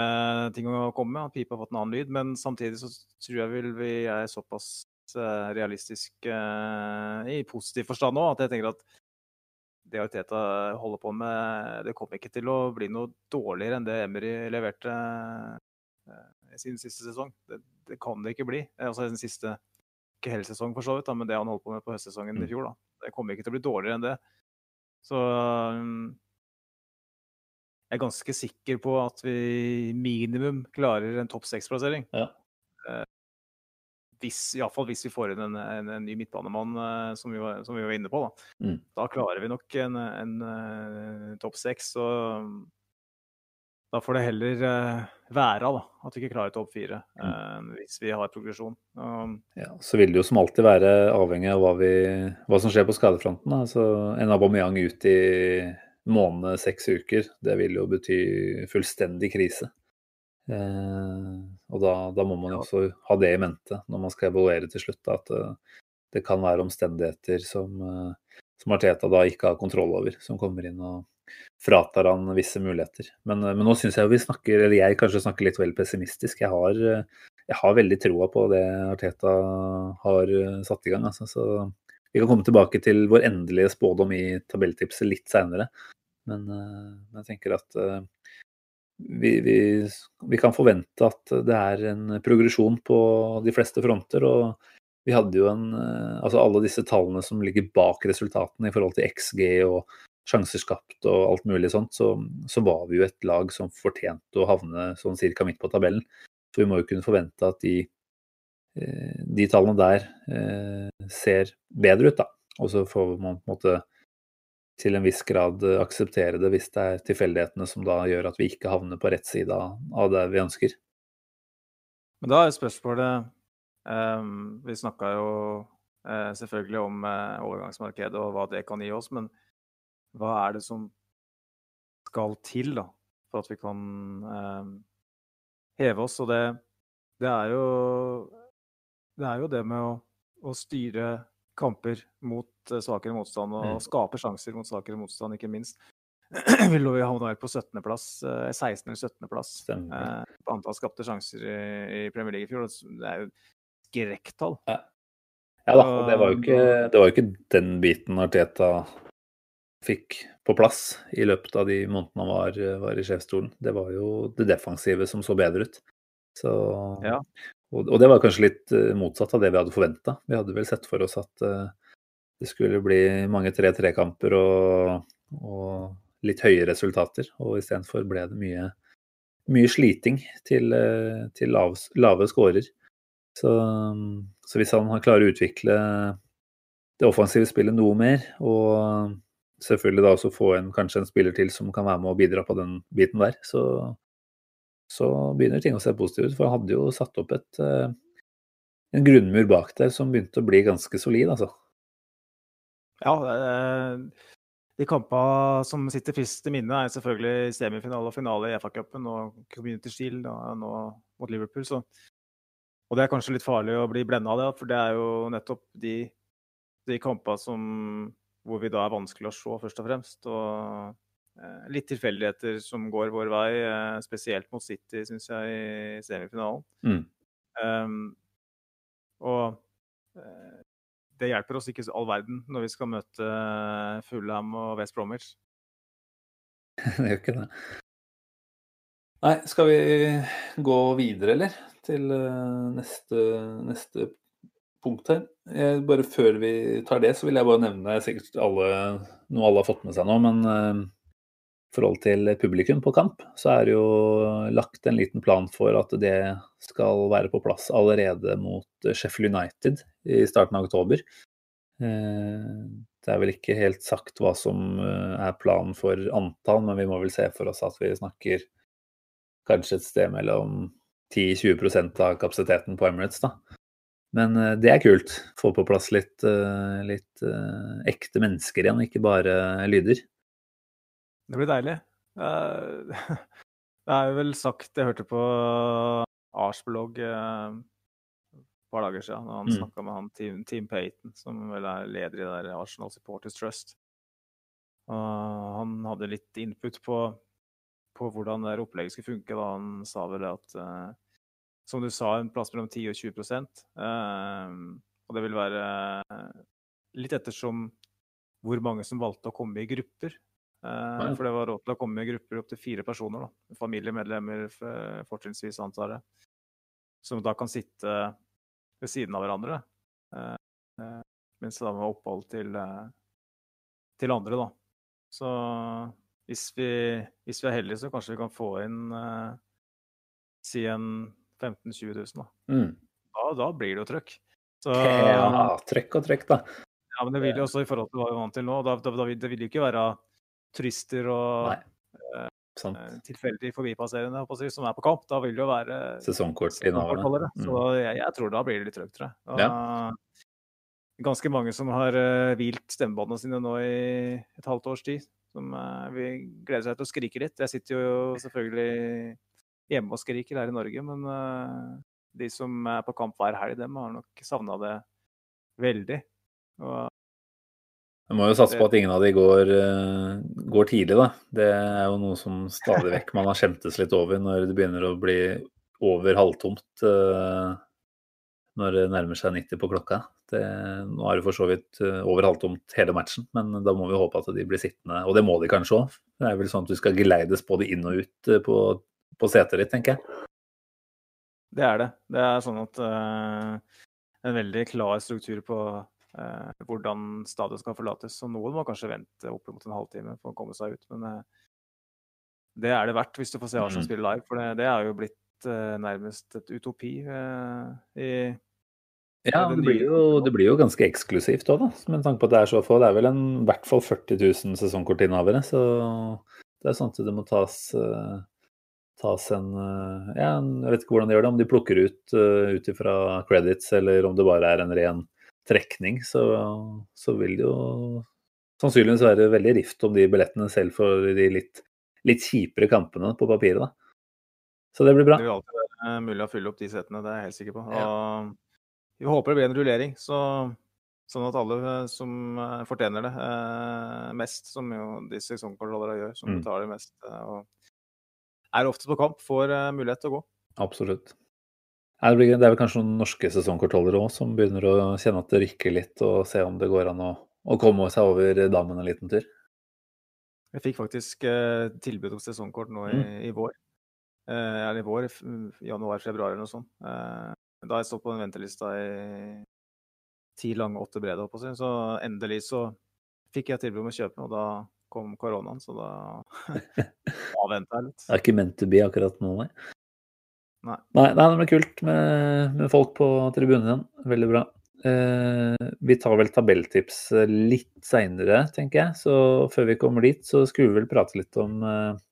Speaker 4: ting å komme med. At pipa har fått en annen lyd. Men samtidig så tror jeg vel vi er såpass realistiske eh, i positiv forstand òg. At jeg tenker at det Arteta holder på med, det kommer ikke til å bli noe dårligere enn det Emery leverte i sin siste sesong. Det, det kan det ikke bli. Altså den siste ikke hele sesong, for så vidt, da, men det han holdt på med på høstsesongen i
Speaker 3: Mm.
Speaker 4: fjor. da. Det kommer ikke til å bli dårligere enn det. Så um, jeg er ganske sikker på at vi minimum klarer en topp seks-plassering.
Speaker 3: Ja.
Speaker 4: Hvis, Iallfall hvis vi får inn en, en, en ny midtbanemann, eh, som, vi var, som vi var inne på. Da,
Speaker 3: Mm.
Speaker 4: da klarer vi nok en, en, eh, topp seks. Så um, da får det heller eh, være da, at vi ikke klarer topp fire, mm. hvis vi har progresjon. Um,
Speaker 3: Ja, så vil det jo som alltid være avhengig av hva, vi, hva som skjer på skadefronten. Da. Så en Aubameyang ut i måned, seks uker, det vil jo bety fullstendig krise. Eh, og da, da må man jo også ha det i mente når man skal evaluere til slutt, da, at eh, det kan være omstendigheter som, eh, som Arteta da ikke har kontroll over, som kommer inn og fratar han visse muligheter. Men, eh, men nå syns jeg vi snakker, eller jeg kanskje snakker litt vel pessimistisk. Jeg har, jeg har veldig troa på det Arteta har satt i gang. Altså. Så vi kan komme tilbake til vår endelige spådom i tabelltipset litt seinere. Men, jeg tenker at vi, vi, vi kan forvente at det er en progresjon på de fleste fronter. og vi hadde jo en eh, Altså alle disse tallene som ligger bak resultatene i forhold til XG og sjanser skapt og alt mulig sånt, så, så var vi jo et lag som fortjente å havne sånn cirka midt på tabellen. Så vi må jo kunne forvente at de, eh, de tallene der eh, ser bedre ut, da. Og så får man på en måte til en viss grad eh, akseptere det hvis det er tilfeldighetene som da gjør at vi ikke havner på rett side av, det vi ønsker.
Speaker 4: Men da er spørsmålet um, Vi snakka jo uh, selvfølgelig om uh, overgangsmarkedet og hva det kan gi oss, men hva er det som skal til da, for at vi kan um, heve oss? Og det, det er jo det er jo det med å, å styre kamper mot eh, svakere motstand og
Speaker 3: Mm.
Speaker 4: skaper sjanser mot svakere motstand, ikke minst. Vi lå jo havna på 17.-plass, 16. eller 17.-plass
Speaker 3: Stemmer.
Speaker 4: eh, på antall skapte sjanser i, i Premier League i fjor. Det er jo skrekktall.
Speaker 3: Ja da, og det var jo ikke, det var jo ikke den biten Arteta fikk på plass i løpet av de månedene han var, var i sjefsstolen. Det var jo det defensive som så bedre ut. Så,
Speaker 4: Ja.
Speaker 3: Og, og det var kanskje litt eh, motsatt av det vi hadde forventa. Vi hadde vel sett for oss at eh, det skulle bli mange 3-3-kamper og, og litt høye resultater. Og istedenfor ble det mye, mye sliting til, eh, til lav, lave scorer. Så, så hvis han klarer å utvikle det offensive spillet noe mer, og selvfølgelig da også få en, kanskje en spiller til som kan være med og bidra på den biten der, så, så begynner ting å se positivt ut. For han hadde jo satt opp et, eh, en grunnmur bak der som begynte å bli ganske solid, altså.
Speaker 4: Ja, eh, de kampene som sitter først i minnet, er selvfølgelig semifinale og finale i FA-cupen og Community Shield og nå mot Liverpool. Så. Og det er kanskje litt farlig å bli blenda av det, for det er jo nettopp de, de kampene som, hvor vi da er vanskelig å se, først og fremst. Og litt tilfeldigheter som går vår vei, eh, spesielt mot City, syns jeg, i semifinalen.
Speaker 3: Mm.
Speaker 4: Um, og eh, det hjelper oss ikke all verden når vi skal møte eh, Fulham og West Bromwich.
Speaker 3: det gjør ikke det. Nei, skal vi gå videre, eller? Til eh, neste, neste punkt her. Jeg, bare før vi tar det, så vil jeg bare nevne sikkert alle, noe alle har fått med seg nå, men eh, forhold til publikum på kamp, så er det jo lagt en liten plan for at det skal være på plass allerede mot Sheffield United i starten av oktober. Eh, Det er vel ikke helt sagt hva som eh, er planen for antall, men vi må vel se for oss at vi snakker kanskje et sted mellom 10-20% av kapasiteten på Emirates, da. Men eh, det er kult. Få på plass litt, litt ekte mennesker igjen, ikke bare lyder.
Speaker 4: Det blir deilig. Det er jo vel sagt, jeg hørte på Ars-blogg eh, et par dager siden, da han
Speaker 3: Mm.
Speaker 4: snakka med han Team, Team Payton, som vel er leder i der Arsenal Supporters Trust. Og han hadde litt input på, på hvordan det opplegget skulle funke. Da. Han sa vel at, eh, som du sa, en plass mellom 10 og 20 eh, Og det vil være litt ettersom hvor mange som valgte å komme i grupper. Eh, for det var råd til å komme i grupper opptil fire personer. da. Familiemedlemmer f- fortrinnsvis, antar jeg. Som da kan sitte ved siden av hverandre. eh, eh, Mens de har opphold til, eh, til andre, da. Så hvis vi, hvis vi er heldige, så kanskje vi kan få inn eh, si en 15 000-20 000, da.
Speaker 3: Mm.
Speaker 4: da. Da blir det jo trøkk. Så,
Speaker 3: Ja, trøkk og trøkk, da.
Speaker 4: ja, men det vil jo også i forhold til hva vi er vant til nå. Da, da, da, vil- det vil jo ikke være turister og
Speaker 3: uh,
Speaker 4: eh, tilfeldig forbipasserende på som er på kamp. Da vil det jo være sesongkortinnehavere.
Speaker 3: Mm.
Speaker 4: Så jeg, jeg tror da blir det litt trøkt, tror jeg. Da, Ganske mange som har uh, hvilt stemmebåndene sine nå i et halvt års tid. Som uh, vil glede seg til å skrike litt. Jeg sitter jo selvfølgelig hjemme og skriker her i Norge, men uh, de som er på kamp hver helg, dem har nok savna det veldig. Og
Speaker 3: Vi må jo satse på at ingen av de går, eh, går tidlig, da. Det er jo noe som stadig vekk man har skjemtes litt over når det begynner å bli over halvtomt eh, når det nærmer seg 90 på klokka. Det, nå er det for så vidt eh, over halvtomt hele matchen, men da må vi håpe at de blir sittende. Og det må de kanskje òg. Det er vel sånn at du skal geleides både inn og ut eh, på, på setet ditt, tenker jeg.
Speaker 4: Det er det. Det er sånn at uh, en veldig klar struktur på eh, hvordan stadion skal forlates. Så noen må kanskje vente opp mot en halvtime for å komme seg ut. Men eh, det er det verdt hvis du får se Arsenal
Speaker 3: Mhm.
Speaker 4: spille live. For det, det er jo blitt eh, nærmest et utopi eh, i
Speaker 3: Ja,
Speaker 4: det
Speaker 3: blir jo, det blir jo ganske eksklusivt òg, da. Med tanke på at det er så få. Det er vel en, i hvert fall 40 000 sesongkortinnehavere. Så det er sånn at det må tas, eh, tas en eh, Ja, jeg vet ikke hvordan de gjør det. Om de plukker ut uh, ut ifra credits, eller om det bare er en ren trekning, så, så vil det jo sannsynligvis være veldig rift om de billettene selv for de litt, litt kjipere kampene på papiret, da. Så det blir bra.
Speaker 4: Det vil alltid være eh, mulig å fylle opp de setene, det er jeg helt sikker på.
Speaker 3: Ja.
Speaker 4: Og vi håper det blir en rullering, så, sånn at alle eh, som eh, fortjener det eh, mest, som jo de sesongkontrollerne gjør, som
Speaker 3: Mm.
Speaker 4: betaler mest og er ofte på kamp, får mulighet til å gå.
Speaker 3: Absolutt. Nei, Det, blir, det er vel kanskje noen norske sesongkortholdere òg som begynner å kjenne at det rykker litt, og se om det går an å, å komme seg over dammen en liten tur.
Speaker 4: Jeg fikk faktisk eh, tilbud om sesongkort nå i,
Speaker 3: Mm.
Speaker 4: i vår. Eh, eller i vår, januar-februar eller noe sånt. Eh, da jeg stått på den ventelista i ti lange, åtte brede, holdt på å si. Så endelig så fikk jeg tilbud om å kjøpe, og da kom koronaen, så da avventa jeg litt.
Speaker 3: Det er ikke meant to be akkurat nå, nei.
Speaker 4: Nei.
Speaker 3: Nei, nei det blir kult med, med folk på tribunen igjen. Veldig bra. Eh, vi tar vel tabelltips eh, litt seinere, tenker jeg. Så før vi kommer dit, så skulle vi vel prate litt om eh,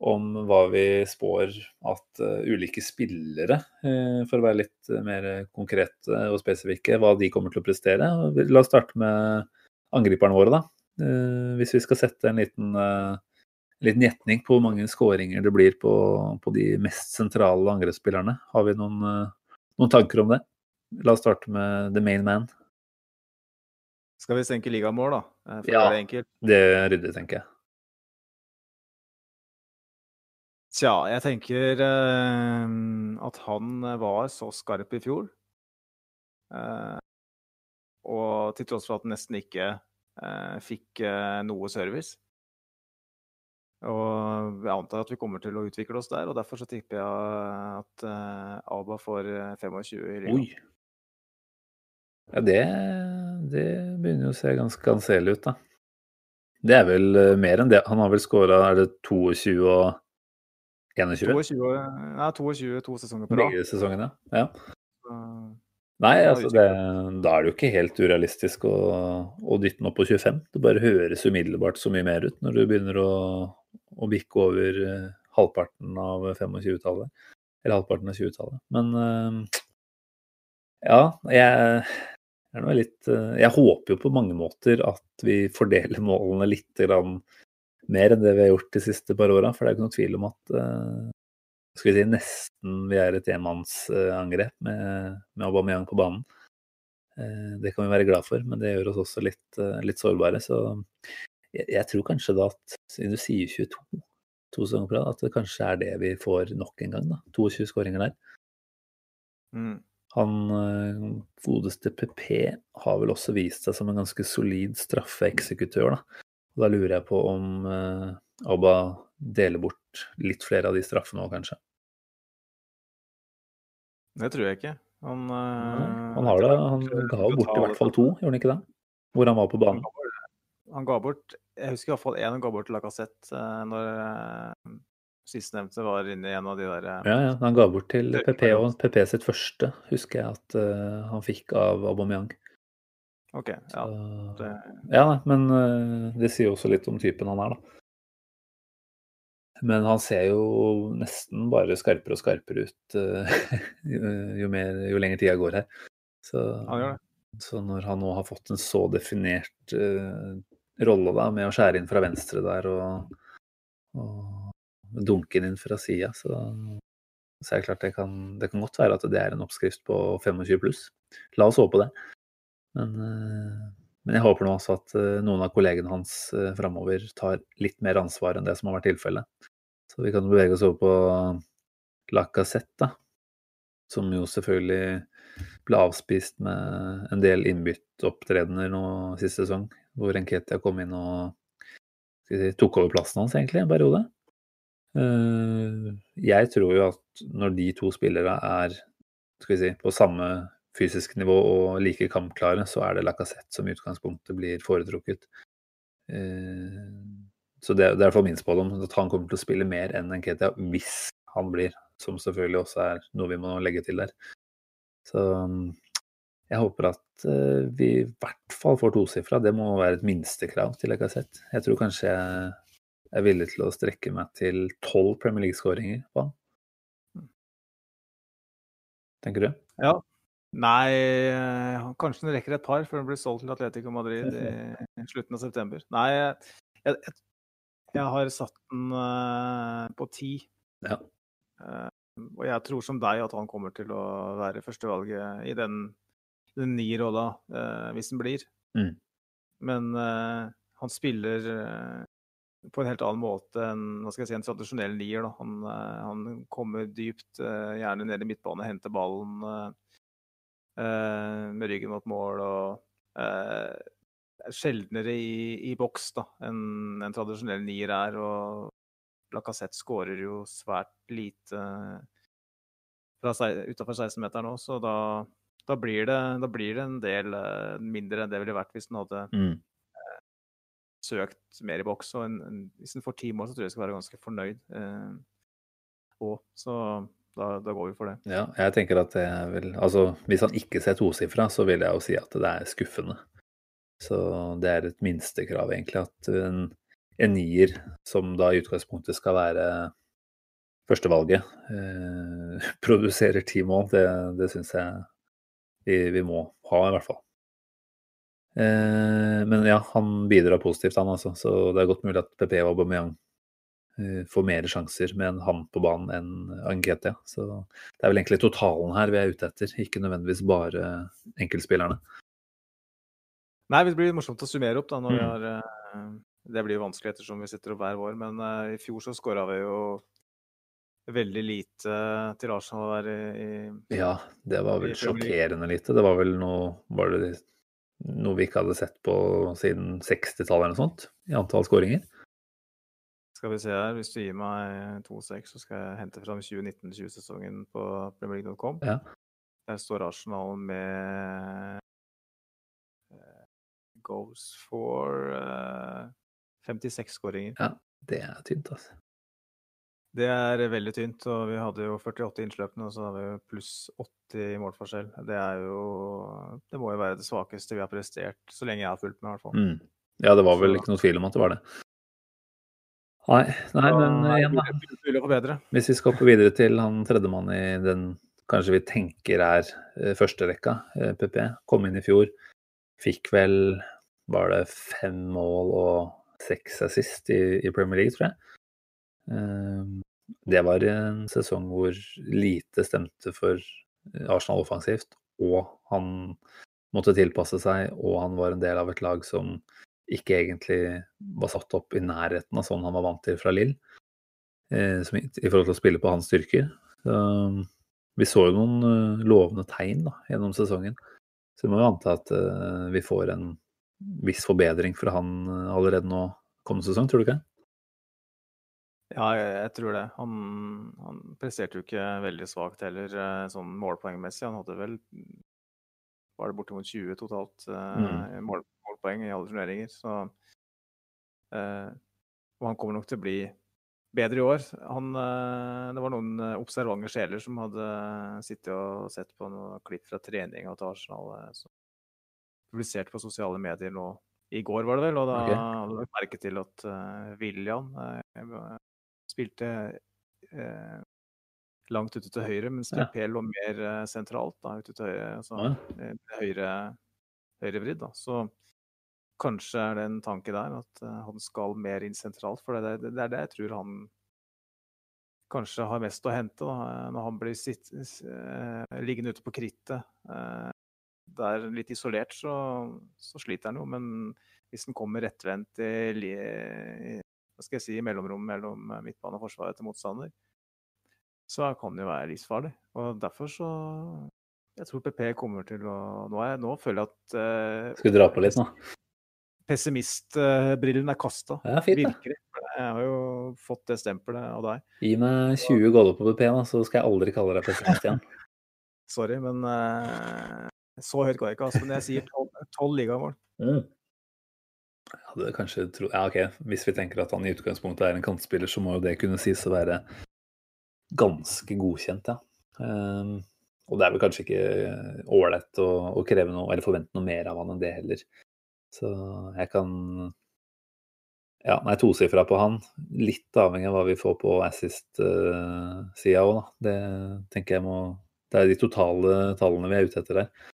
Speaker 3: om hva vi spår at uh, ulike spillere, eh, for å være litt eh, mer konkrete og spesifikke, hva de kommer til å prestere. La oss starte med angriperne våre, da. Hvis vi skal sette en liten en liten gjetning på hvor mange skåringer det blir på, på de mest sentrale angrepsspillerne. Har vi noen, eh, noen tanker om det? La oss starte med the main man.
Speaker 4: Skal vi senke ligamål, da? eh, For
Speaker 3: Ja.
Speaker 4: det.
Speaker 3: Det er ryddig, tenker jeg.
Speaker 4: Tja, jeg tenker eh, at han var så skarp i fjor. Eh, og til tross for at han nesten ikke eh, fikk eh, noe service. Og jeg antar at vi kommer til å utvikle oss der, og derfor så tipper jeg at eh, Alba får eh, 25 i ligaen.
Speaker 3: Oi. Ja, det, det begynner jo å se ganske anselig ut, da. Det er vel eh, mer enn det. Han har vel skåra er det 22 og 21?
Speaker 4: 22, nei, 22 to sesonger på rad.
Speaker 3: Begge sesongene. Ja. Nei, altså det, da er det jo ikke helt urealistisk å, å dytte den opp på 25. Det bare høres umiddelbart så mye mer ut når du begynner å, å bikke over eh, halvparten av 25-tallet. Eller halvparten av 20-tallet. Men eh, ja, jeg er nå litt eh, Jeg håper jo på mange måter at vi fordeler målene litt mer enn det vi har gjort de siste par åra. For det er ikke noe tvil om at skal vi si nesten vi er et enmannsangrep med, med Aubameyang på banen. Det kan vi være glad for, men det gjør oss også litt, litt sårbare. Så jeg, jeg tror kanskje da at, siden du sier 22, to sesonger på rad, at det kanskje er det vi får nok en gang. da. 22 skåringer der.
Speaker 4: Mm.
Speaker 3: Han eh, godeste PP har vel også vist seg som en ganske solid straffeeksekutør, da. Og da lurer jeg på om eh, Abba deler bort litt flere av de straffene òg, kanskje.
Speaker 4: Det tror jeg ikke. Han, eh,
Speaker 3: Han har det. Han ga bort i hvert fall to, gjorde han ikke det? Hvor han var på banen.
Speaker 4: Han ga bort Jeg husker i hvert fall én han ga bort til Lacassette eh, når eh, sistnevnte var inne i en av de der eh,
Speaker 3: Ja, ja. Han ga bort til PP, og PP sitt første husker jeg at eh, han fikk av Aubameyang.
Speaker 4: OK. Ja.
Speaker 3: Så- Ja, men det sier jo også litt om typen han er, da. Men han ser jo nesten bare skarpere og skarpere ut jo, mer, jo lenger tida går her. Så,
Speaker 4: han gjør det.
Speaker 3: så når han nå har fått en så definert eh, rolle da, med å skjære inn fra venstre der og, og dunke inn fra sida, så, så er det klart det kan, det kan godt være at det er en oppskrift på 25 pluss. La oss håpe det. Men, eh, men jeg håper nå også at eh, noen av kollegene hans uh, framover tar litt mer ansvar enn det som har vært tilfellet. Så vi kan bevege oss over på Lacassette. Som jo selvfølgelig ble avspist med en del innbytteopptredener nå sist sesong, hvor Enketia kom inn og tok over plassen hans egentlig en periode. Eh, Jeg tror jo at når de to spillere er si, på samme fysisk nivå og like kampklare, så er det Lacassette som i utgangspunktet blir foretrukket. Eh, Så det, er for min spådom, at han kommer til å spille mer enn Nketia hvis han blir, som selvfølgelig også er noe vi må legge til der. Så jeg håper at eh, vi i hvert fall får tosifra. Det må være et minstekrav til Lacassette. Jeg tror kanskje jeg er villig til å strekke meg til tolv Premier League-skåringer på han. Tenker du?
Speaker 4: Ja. Nei, eh, kanskje den rekker et par før den blir solgt til Atletico Madrid i, slutten av september. Nei, jeg, jeg, jeg har satt den eh, på ti.
Speaker 3: Ja.
Speaker 4: Og jeg tror som deg at han kommer til å være førstevalget i den, den nye rolla, eh, hvis den blir.
Speaker 3: Mm.
Speaker 4: Men eh, han spiller eh, på en helt annen måte enn hva skal jeg si, en tradisjonell nier. Da. Han, eh, han kommer dypt, eh, gjerne ned i midtbane, henter ballen med ryggen mot mål og sjeldnere i, i boks enn en tradisjonell nier er. Og Lacassette skårer jo svært lite utafor utenfor 16-meteren nå, så da, da, blir det, da blir det en del eh, mindre enn det ville vært hvis den hadde
Speaker 3: Mm.
Speaker 4: søkt mer i boks. Og en, en, hvis den får ti mål, så tror jeg jeg skal være ganske fornøyd. Eh, og, så da, da går vi for det.
Speaker 3: Ja, jeg tenker at jeg vil Altså, hvis han ikke ser tosifra, så vil jeg jo si at det er skuffende. Så det er et minstekrav, egentlig, at en, en nier, som da i utgangspunktet skal være førstevalget, eh, produserer ti mål. Det, det syns jeg vi, vi må ha, i hvert fall. Eh, men ja, han bidrar positivt, han altså. Så det er godt mulig at PP og Aubameyang eh, får mer sjanser med en han på banen enn Angetia. Så det er vel egentlig totalen her vi er ute etter, ikke nødvendigvis bare enkeltspillerne.
Speaker 4: Nei, det blir morsomt å summere opp da når vi
Speaker 3: Mm.
Speaker 4: har eh, Det blir jo vanskelig ettersom vi sitter opp hver vår, men eh, i fjor så skåra vi jo veldig lite til Arsenal der i,
Speaker 3: Ja, det var vel sjokkerende lite. Det var vel noe Var det noe vi ikke hadde sett på siden 60-tallet eller noe sånt, i antall skåringer?
Speaker 4: Skal vi se her, hvis du gir meg 2-6, så skal jeg hente fram 2019-20-sesongen på premierleague.com.
Speaker 3: Ja.
Speaker 4: Der står Arsenal med eh, goes for eh, 56 skåringer.
Speaker 3: Ja, Det er tynt, altså.
Speaker 4: Det er veldig tynt, og vi hadde jo 48 innsløpende, og så har vi pluss 80 i målforskjell. Det er jo Det må jo være det svakeste vi har prestert, så lenge jeg har fulgt med, i hvert fall.
Speaker 3: Mm. Ja, det var vel ikke noe tvil om at det var det. Nei, nei men igjen, da. Hvis vi skal hoppe videre til han tredjemann i den kanskje vi tenker er eh, førsterekka, eh, PP, kom inn i fjor. Fikk vel var det fem mål og seks assist i, i Premier League, tror jeg. Eh, Det var en sesong hvor lite stemte for Arsenal offensivt, og han måtte tilpasse seg, og han var en del av et lag som ikke egentlig var satt opp i nærheten av sånn han var vant til fra Lill, eh, i, forhold til å spille på hans styrker. Vi så jo noen uh, lovende tegn da, gjennom sesongen. Så vi må jo anta at vi får en viss forbedring fra han allerede nå kommende sesong, tror du ikke?
Speaker 4: Ja, jeg, tror det. Han, han, presterte jo ikke veldig svakt heller, sånn målpoengmessig. Han hadde vel var det bortimot 20 totalt mm. mål, målpoeng i alle turneringer. Så Og han kommer nok til å bli bedre i år. Han, eh, det var noen eh, observante sjeler som hadde sittet og sett på noen klipp fra treninga til Arsenal. Eh, som publisert på sosiale medier nå i går, var det vel. Og da okay. hadde jeg merke til at uh, William uh, spilte eh, langt ute til høyre, mens ja. PP lå mer sentralt da, ute til høyre. Altså ja. høyre, høyrevridd. Så kanskje er det en tanke der, at uh, han skal mer inn sentralt. For det, det, det, er det jeg tror han kanskje har mest å hente da, når han blir sitt, eh, liggende ute på krittet. Eh, der litt isolert, så, så, sliter han jo. Men hvis han kommer rettvendt i, i, hva skal jeg si, i mellomrom mellom midtbane og forsvaret til motstander, så kan det jo være livsfarlig. Og derfor så jeg tror PP kommer til å Nå, jeg, nå føler jeg at eh,
Speaker 3: Skal du dra på litt nå?
Speaker 4: pessimistbrillen er kasta.
Speaker 3: Ja, fint,
Speaker 4: Virkelig. Jeg har jo fått det stempelet av deg.
Speaker 3: Gi meg 20 goller på PP, da, så skal jeg aldri kalle deg pessimist igjen.
Speaker 4: Sorry, men eh, så høyt går jeg ikke. Altså, men jeg sier tolv ligamål. Mm.
Speaker 3: Hadde kanskje tro... Ja, OK. Hvis vi tenker at han i utgangspunktet er en kantspiller, så må jo det kunne sies å være ganske godkjent, ja. Um, og det er vel kanskje ikke ålreit å, å, kreve noe, eller forvente noe mer av han enn det heller. Så jeg kan Ja, nei, tosifra på han. Litt avhengig av hva vi får på assist-sida òg, da. Det tenker jeg må Det er de totale tallene vi er ute etter der.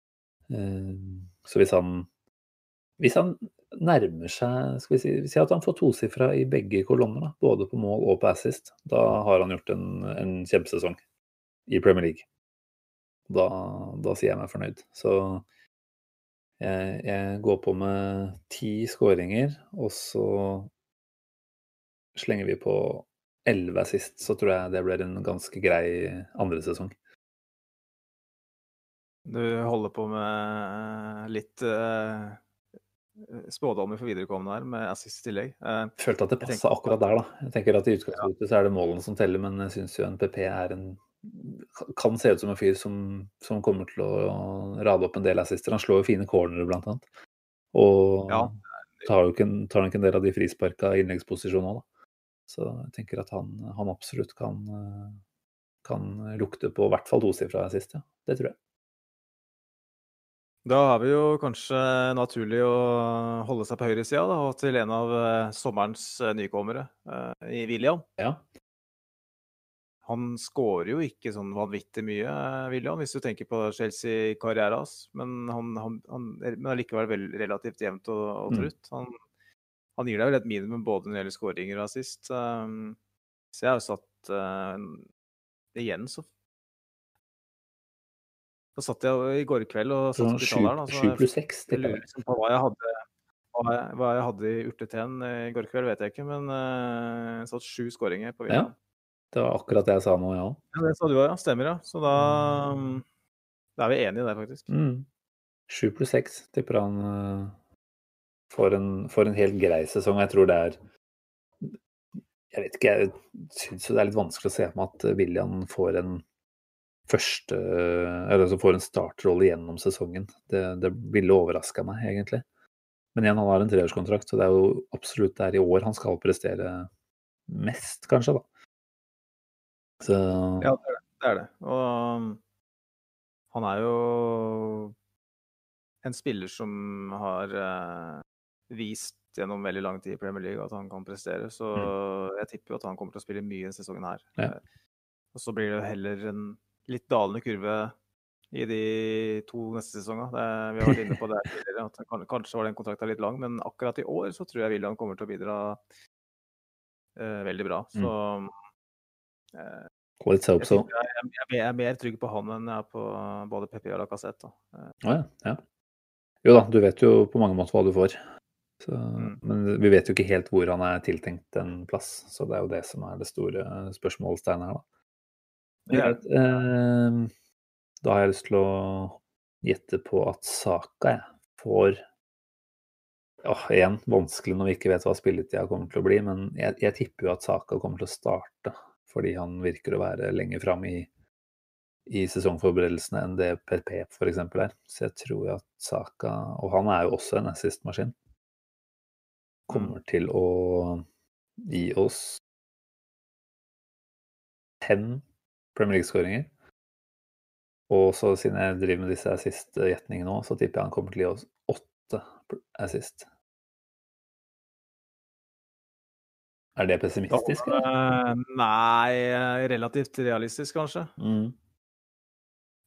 Speaker 3: Um, så hvis han hvis han nærmer seg Skal vi si, si at han får tosifra i begge kolonner, både på mål og på assist, da har han gjort en, en kjempesesong i Premier League. Da, da sier jeg meg fornøyd. Så jeg, jeg går på med ti skåringer, og så slenger vi på elleve sist, så tror jeg det blir en ganske grei andre sesong.
Speaker 4: Du holder på med litt uh, spådommer for viderekommende her, med assist i tillegg. jeg
Speaker 3: Følte at det passa akkurat der, da. Jeg tenker at I utgangspunktet så er det målene som teller, men jeg syns jo en PP er en kan se ut som en fyr som, som, kommer til å rade opp en del assister. Han slår jo fine cornere, blant annet. Og ja. tar, jo ikke, tar nok en del av de frisparka innleggsposisjonene òg, Så jeg tenker at han, han absolutt kan, kan, lukte på i hvert fall tosifra assist, ja. Det tror jeg.
Speaker 4: Da er vi jo kanskje naturlig å holde seg på høyresida og til en av eh, sommerens eh, nykommere, eh, i William.
Speaker 3: Ja.
Speaker 4: Han skårer jo ikke sånn vanvittig mye, William, hvis du tenker på Chelsea-karrieren hans. Men han, han, han, er likevel vel relativt jevnt og, og mm. trutt. Han, han, gir deg vel et minimum både når det gjelder skåringer og assist. Så jeg har jo satt uh, Igjen så Da satt jeg i går kveld og satt på
Speaker 3: talleren. Altså, 7 pluss 6,
Speaker 4: jeg liksom på hva jeg hadde hva jeg, hva jeg hadde i urteteen i går kveld, vet jeg ikke, men uh, jeg satt sju skåringer på William.
Speaker 3: Ja. Det var akkurat det jeg sa nå,
Speaker 4: ja. ja det sa du òg, ja. Stemmer, ja. Så da, da er vi enige i det, faktisk.
Speaker 3: Mm. Sju mm. pluss seks tipper han for en, for en, helt grei sesong. Jeg tror det er Jeg vet ikke, jeg syns det er litt vanskelig å se for meg at William får en første Eller som får en startrolle gjennom sesongen. Det, det ville overraska meg, egentlig. Men igjen, han har en treårskontrakt, så det er jo absolutt der i år han skal prestere mest, kanskje, da.
Speaker 4: Så... Ja, det er det. det er det. Og um, han er jo en spiller som har uh, vist gjennom veldig lang tid i Premier League at han kan prestere. Så mm. jeg tipper jo at han kommer til å spille mye denne sesongen her. Ja. Uh, og så blir det heller en litt dalende kurve i de to neste sesongene. vi har vært inne på det tidligere, at kanskje var den kontrakten litt lang, men akkurat i år så tror jeg William kommer til å bidra eh, veldig bra. Så mm.
Speaker 3: Eh, Let's hope so.
Speaker 4: Jeg, jeg, jeg, er mer trygg på han enn jeg er på både Pepi og Lacassette.
Speaker 3: Oh, ja, ja. Jo da, du vet jo på mange måter hva du får. Så, mm. Men vi vet jo ikke helt hvor han er tiltenkt en plass, så det er jo det som er det store spørsmålstegnet her, da. Greit. Eh, da har jeg lyst til å gjette på at Saka jeg, får Åh, igjen, vanskelig når vi ikke vet hva spilletida kommer til å bli, men jeg, jeg tipper jo at Saka kommer til å starte. Fordi han virker å være lenger fram i, i sesongforberedelsene enn det PP f.eks. er. Så jeg tror at Saka, og han er jo også en assist-maskin, kommer til å gi oss fem Premier League-skåringer. Og så siden jeg driver med disse assist-gjetningene nå, så tipper jeg han kommer til å gi oss åtte assist. Er det pessimistisk? Da,
Speaker 4: Eh, nei, relativt realistisk, kanskje.
Speaker 3: Mm.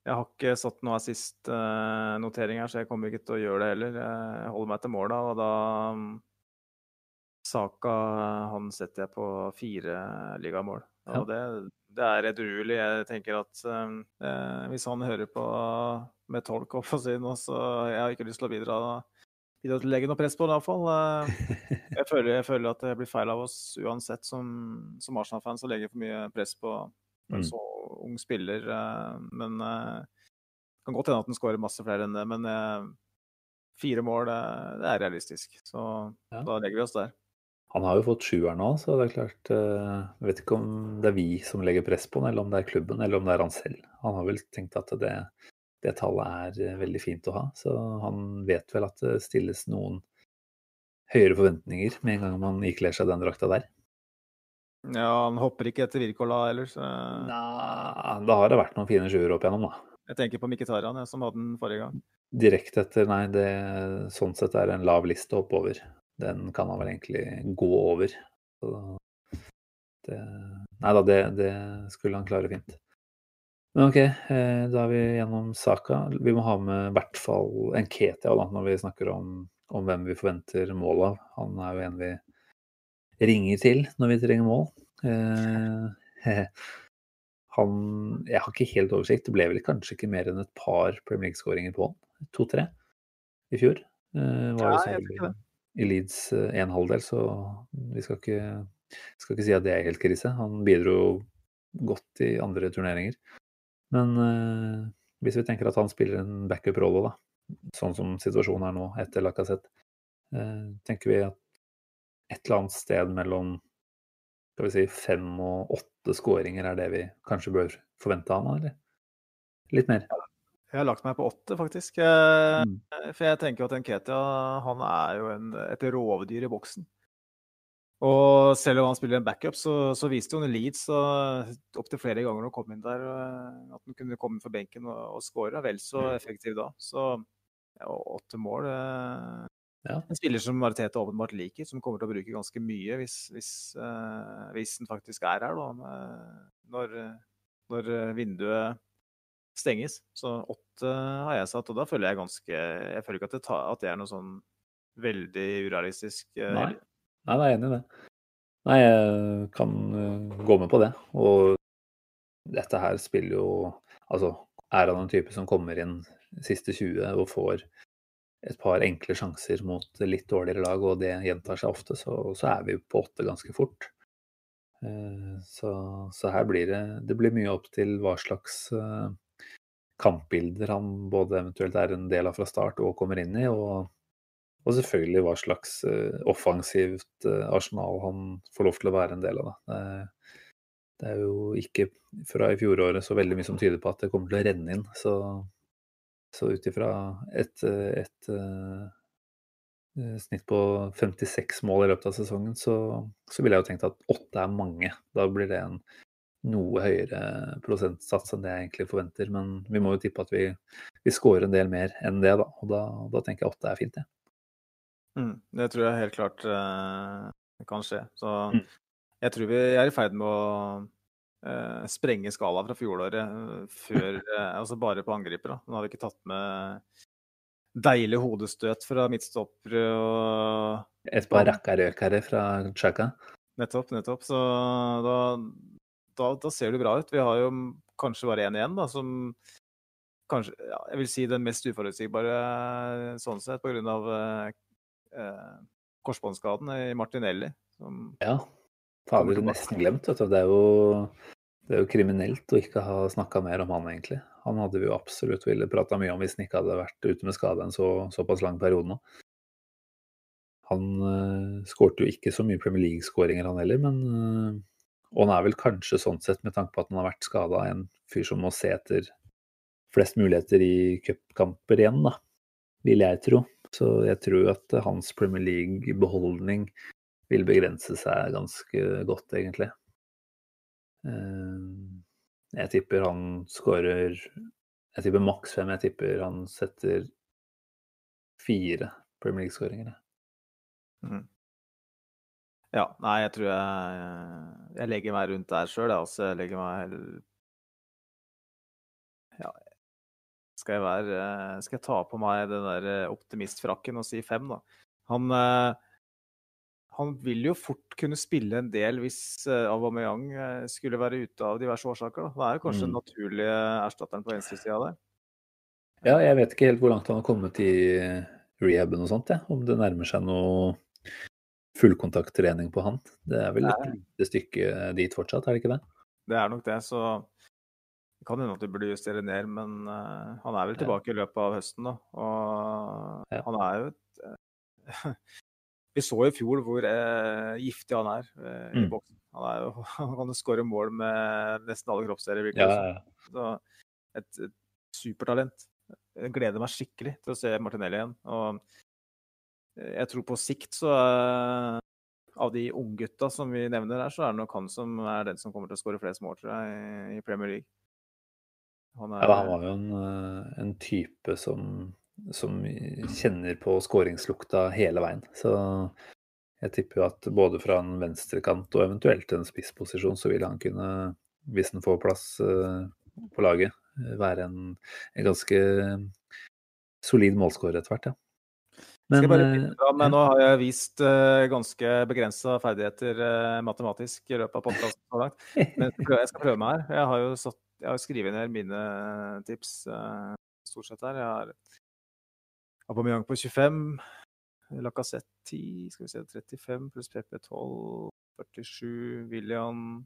Speaker 4: Jeg har ikke satt noe assist-notering her, så jeg kommer ikke til å gjøre det heller. Jeg holder meg til måla, og da mm, Saka han setter jeg på fire ligamål.
Speaker 3: Ja.
Speaker 4: Og det, det er edruelig. Jeg tenker at eh, hvis han hører på med tolk, opp og å si det så jeg har ikke lyst til å bidra, bidra til å legge noe press på det, iallfall. Eh, jeg, føler, jeg føler at det blir feil av oss uansett som, som Arsenal-fans å legge for mye press på en
Speaker 3: Mm.
Speaker 4: så ung spiller. eh, Men eh, det kan godt hende at han skårer masse flere enn det. Men eh, fire mål, det, det er realistisk. Så
Speaker 3: Ja.
Speaker 4: da legger vi oss der.
Speaker 3: Han har jo fått sjuer nå, så det er klart eh, Jeg vet ikke om det er vi som legger press på han, eller om det er klubben, eller om det er han selv. Han har vel tenkt at det, det tallet er eh, veldig fint å ha, så han vet vel at det stilles noen høyere forventninger med en gang man ikler seg den drakta der.
Speaker 4: Ja, han hopper ikke etter Wirkola ellers.
Speaker 3: Nei, da har det vært noen fine sjuere opp igjennom, da.
Speaker 4: Jeg tenker på Mkhitaryan, som hadde den forrige gang.
Speaker 3: Direkte etter, nei, det sånn sett er en lav liste oppover. Den kan han vel egentlig gå over. Så det, nei da, det, det skulle han klare fint. Men OK, eh, da er vi gjennom saka. Vi må ha med i hvert fall Nketia da, når vi snakker om, om hvem vi forventer mål av. Han er jo en vi ringer til når vi trenger mål. Eh, han Jeg har ikke helt oversikt. Det ble vel kanskje ikke mer enn et par Premier League-skåringer på han. To-tre i fjor. Eh, var ja,
Speaker 4: Nei,
Speaker 3: så heldig
Speaker 4: det.
Speaker 3: I Leeds eh, en halvdel, så vi skal ikke, skal ikke si at det er helt krise. Han bidro godt i andre turneringer. Men eh, hvis vi tenker at han spiller en backup-rolle, da, sånn som situasjonen er nå etter Lacassette, eh, tenker vi at et eller annet sted mellom skal vi si, fem og åtte skåringer er det vi kanskje bør forvente av ham, eller? Litt mer.
Speaker 4: Jeg har lagt meg på åtte, faktisk. Eh,
Speaker 3: Mm.
Speaker 4: For jeg tenker at Nketia han er jo en, et rovdyr i boksen. Og selv om han spiller en backup, så, så viste jo Leeds opptil flere ganger når han kom inn der, eh, at han kunne komme inn for benken og, og skåre. Vel så
Speaker 3: Mm.
Speaker 4: effektiv da. Så ja, åtte mål eh,
Speaker 3: Ja.
Speaker 4: En spiller som Mariteta åpenbart liker, som kommer til å bruke ganske mye hvis, hvis, eh, hvis den faktisk er her da, når, når vinduet stenges. Så åtte har jeg satt, og da føler jeg ganske Jeg føler ikke at det, ta, at det er noe sånn veldig urealistisk. eh,
Speaker 3: Nei. Nei, jeg er enig i det. Nei, jeg kan eh, gå med på det. Og dette her spiller jo Altså, er han en type som kommer inn siste 20 og får et par enkle sjanser mot litt dårligere lag, og det gjentar seg ofte, så, så er vi på åtte ganske fort. Eh, Så, så her blir det Det blir mye opp til hva slags kampbilder han både eventuelt er en del av fra start og kommer inn i, og og selvfølgelig hva slags eh, offensivt eh, arsenal han får lov til å være en del av. Det, det er jo ikke fra i fjoråret så veldig mye som tyder på at det kommer til å renne inn. Så, så ut ifra et, et eh, eh, snitt på 56 mål i løpet av sesongen, så, så ville jeg jo tenkt at åtte er mange. Da blir det en noe høyere prosentsats enn det jeg egentlig forventer. Men vi må jo tippe at vi, vi scorer en del mer enn det, da. Og da, da tenker jeg åtte er fint, jeg.
Speaker 4: Mm, det tror jeg helt klart eh, kan skje. Så
Speaker 3: Mm.
Speaker 4: jeg tror vi er i ferd med å eh, sprenge skala fra fjoråret eh, før eh, Altså bare på angripere. Nå har vi ikke tatt med deilig hodestøt fra midtstoppere og
Speaker 3: Et par rakkarøkere fra Chaka.
Speaker 4: Nettopp, nettopp. Så da, da, da ser det bra ut. Vi har jo kanskje bare én igjen, da, som kanskje ja, Jeg vil si den mest uforutsigbare sånn sett, av eh, eh, korsbåndskaden i Martinelli. Som,
Speaker 3: Ja.
Speaker 4: Kommer
Speaker 3: Fader,
Speaker 4: tilbake.
Speaker 3: nesten glemt, vet du. Det er jo Det er jo kriminelt å ikke ha snakka mer om han, egentlig. Han hadde vi jo absolutt ville prata mye om hvis han ikke hadde vært ute med skade en så, såpass lang periode nå. Han uh, skårte jo ikke så mye Premier League-skåringer, han heller, men uh, Og han er vel kanskje sånn sett, med tanke på at han har vært skada, en fyr som må se etter flest muligheter i cupkamper igjen, da. Vil jeg tro. Så jeg tror at hans Premier League-beholdning vil begrense seg ganske godt, egentlig. Uh, jeg tipper han skårer Jeg tipper maks fem. Jeg tipper han setter fire Premier League-skåringer.
Speaker 4: Mm. Ja, nei, jeg tror jeg Jeg legger meg rundt der sjøl, altså. Jeg legger meg Ja, skal jeg være Skal jeg ta på meg den der optimistfrakken og si fem, da? Han han vil jo fort kunne spille en del hvis uh, Aubameyang skulle være ute av diverse årsaker. Da. Det er jo kanskje mm. den naturlige erstatteren på venstresida der.
Speaker 3: Ja, jeg vet ikke helt hvor langt han har kommet i rehaben og sånt, ja. om det nærmer seg noe fullkontakttrening på han. Det er vel et lite stykke dit fortsatt, er det ikke det?
Speaker 4: Det er nok det, så det kan hende at du burde justere ned, men uh, han er vel tilbake i løpet av høsten, da. Og ja. han er jo et Vi så i fjor hvor uh, giftig han er eh, i mm. boksen. Han, er jo, han kan skåre mål med nesten alle kroppsdeler. Ja, ja, ja. et, et, supertalent. Jeg gleder meg skikkelig til å se Martinelli igjen. Og eh, jeg tror på sikt så eh, Av de unggutta som vi nevner her, så er det nok han som er den som kommer til å skåre flest mål, tror jeg, i Premier League.
Speaker 3: Han, er, ja, han var jo en, eh, en type som som kjenner på skåringslukta hele veien. Så jeg tipper jo at både fra en venstrekant og eventuelt en spissposisjon, så vil han kunne, hvis han får plass eh, på laget, være en, en ganske solid målskårer etter hvert, ja.
Speaker 4: Men, bidra, men nå har jeg vist uh, ganske begrensa ferdigheter uh, matematisk i løpet av podkasten så langt. Men jeg skal prøve meg her. Jeg har jo satt, jeg har skrevet ned mine tips uh, stort sett her. Jeg har Aubameyang på 25. Lacassette 10, skal vi se 35 pluss PP 12, 47. William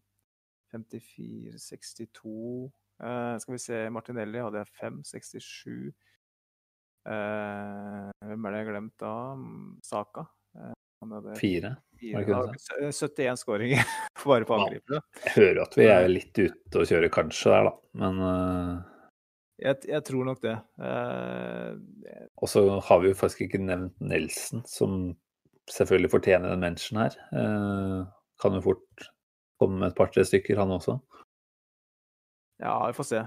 Speaker 4: 54, 62. Eh, skal vi se, Martinelli hadde jeg 5, 67. Eh, hvem er det jeg har glemt da? Saka.
Speaker 3: Eh, Fire?
Speaker 4: Fire. Ja, 71 skåringer bare på angripere.
Speaker 3: Jeg hører at vi er litt ute og kjører kanskje der, da. Men uh...
Speaker 4: Jeg, jeg, tror nok det. Eh,
Speaker 3: og så har vi jo faktisk ikke nevnt Nelson, som selvfølgelig fortjener den mennesken her. Eh, kan jo fort komme med et par-tre stykker, han også.
Speaker 4: Ja, vi får se.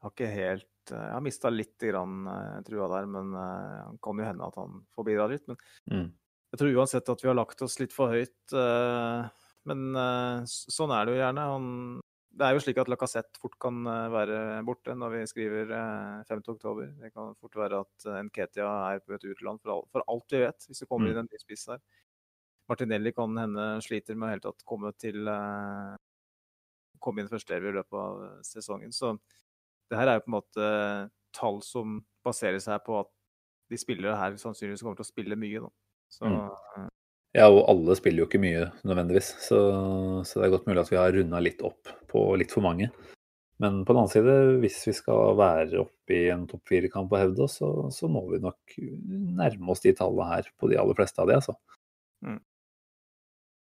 Speaker 4: Eh, har ikke helt Jeg har mista litt grann, eh, trua der, men det han kan jo hende at han får bidra litt. Men mm. jeg tror uansett at vi har lagt oss litt for høyt. Eh, men sånn er det jo gjerne. Han det er jo slik at Lacassette fort kan eh, være borte når vi skriver 5.10. Eh, det kan fort være at eh, Nketia er på et utland, for, for alt vi vet, hvis det kommer mm. inn en ny spiss her. Martinelli kan hende sliter med å helt tatt komme til komme inn førsteelver i løpet av sesongen. Så det her er jo på en måte tall som baserer seg på at de spillere her sannsynligvis kommer til å spille mye. Da. Så mm.
Speaker 3: Ja, og alle spiller jo ikke mye nødvendigvis, så, så det er godt mulig at vi har runda litt opp på litt for mange. Men på den annen side, hvis vi skal være oppe i en topp fire-kamp og hevde oss, så, så, må vi nok nærme oss de tallene her på de aller fleste av de, altså. Mm.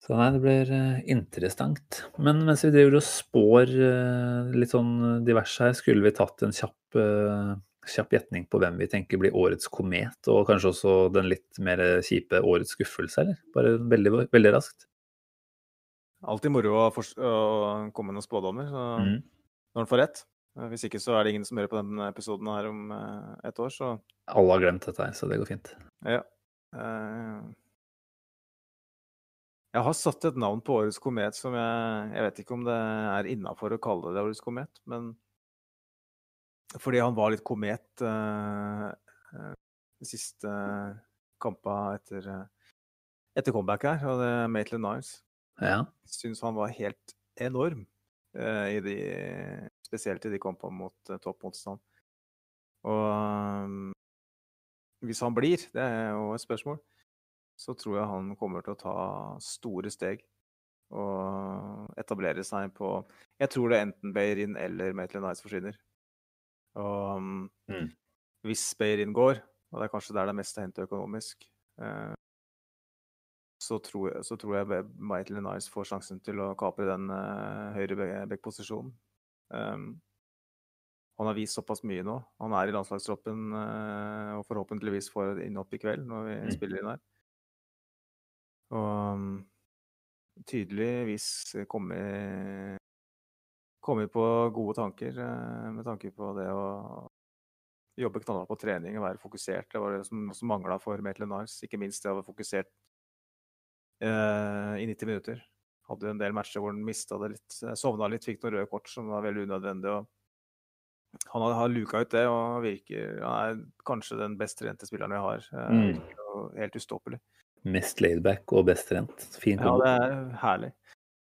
Speaker 3: Så nei, det blir uh, interessant. Men mens vi driver og spår uh, litt sånn diverse her, skulle vi tatt en kjapp uh, kjapp gjetning på hvem vi tenker blir årets komet, og kanskje også den litt mer kjipe årets skuffelse, eller? Bare veldig, veldig raskt.
Speaker 4: Alltid moro å, å komme med noen spådommer så mm. når en får rett. Hvis ikke så er det ingen som hører på denne episoden her om et år, så
Speaker 3: Alle har glemt dette, her, så det går fint.
Speaker 4: Ja. Uh, jeg har satt et navn på årets komet som jeg Jeg vet ikke om det er innafor å kalle det årets komet, men fordi han var litt komet uh, de siste kampa etter, etter comeback her, og det er Maitland Niles.
Speaker 3: Ja.
Speaker 4: Syns han var helt enorm, i de, spesielt i de kampene mot toppmotstand. Og hvis han blir, det er jo et spørsmål, så tror jeg han kommer til å ta store steg. og etablere seg på Jeg tror det enten Beirin eller Maitland Nice forsvinner. Og
Speaker 3: Mm.
Speaker 4: hvis Beirin går, og det er kanskje der det er mest å hente økonomisk, eh, så, tror jeg, så tror jeg Maitland Nice får sjansen til å kapre den eh, høyre back-posisjonen. Um, han har vist såpass mye nå. Han er i landslagstroppen eh, og forhåpentligvis får et innhopp i kveld når vi
Speaker 3: Mm.
Speaker 4: spiller inn her. Og um, tydeligvis kommet kommet på gode tanker eh, med tanke på det å jobbe knallhardt på trening og være fokusert. Det var det som også mangla for Maitland Niles. Ikke minst det å være fokusert eh, i 90 minutter. Hadde en del matcher hvor han mista det litt, sovna litt, fikk noen røde kort som var veldig unødvendig. og Han har, har luka ut det og virker Han er kanskje den best trente spilleren vi har. Eh,
Speaker 3: Mm.
Speaker 4: helt ustoppelig.
Speaker 3: Mest laidback og best trent. Fin
Speaker 4: Ja, det er herlig.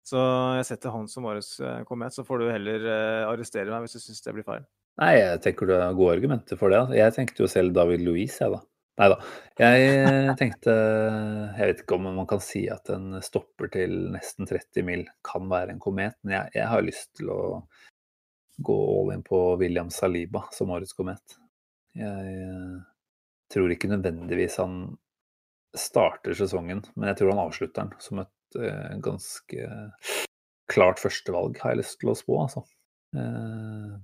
Speaker 4: Så jeg setter han som årets eh, komet. Så får du heller eh, arrestere meg hvis du syns det blir feil.
Speaker 3: Nei, jeg tenker du har gode argumenter for det. altså. Jeg tenkte jo selv David Louise, jeg, da. Nei da. Jeg tenkte Jeg vet ikke om man kan si at en stopper til nesten 30 mil kan være en komet, men jeg, jeg har lyst til å gå all in på William Saliba som årets komet. Jeg eh, tror ikke nødvendigvis han starter sesongen, men jeg tror han avslutter den som et eh, ganske klart førstevalg, har jeg lyst til å spå, altså. Eh,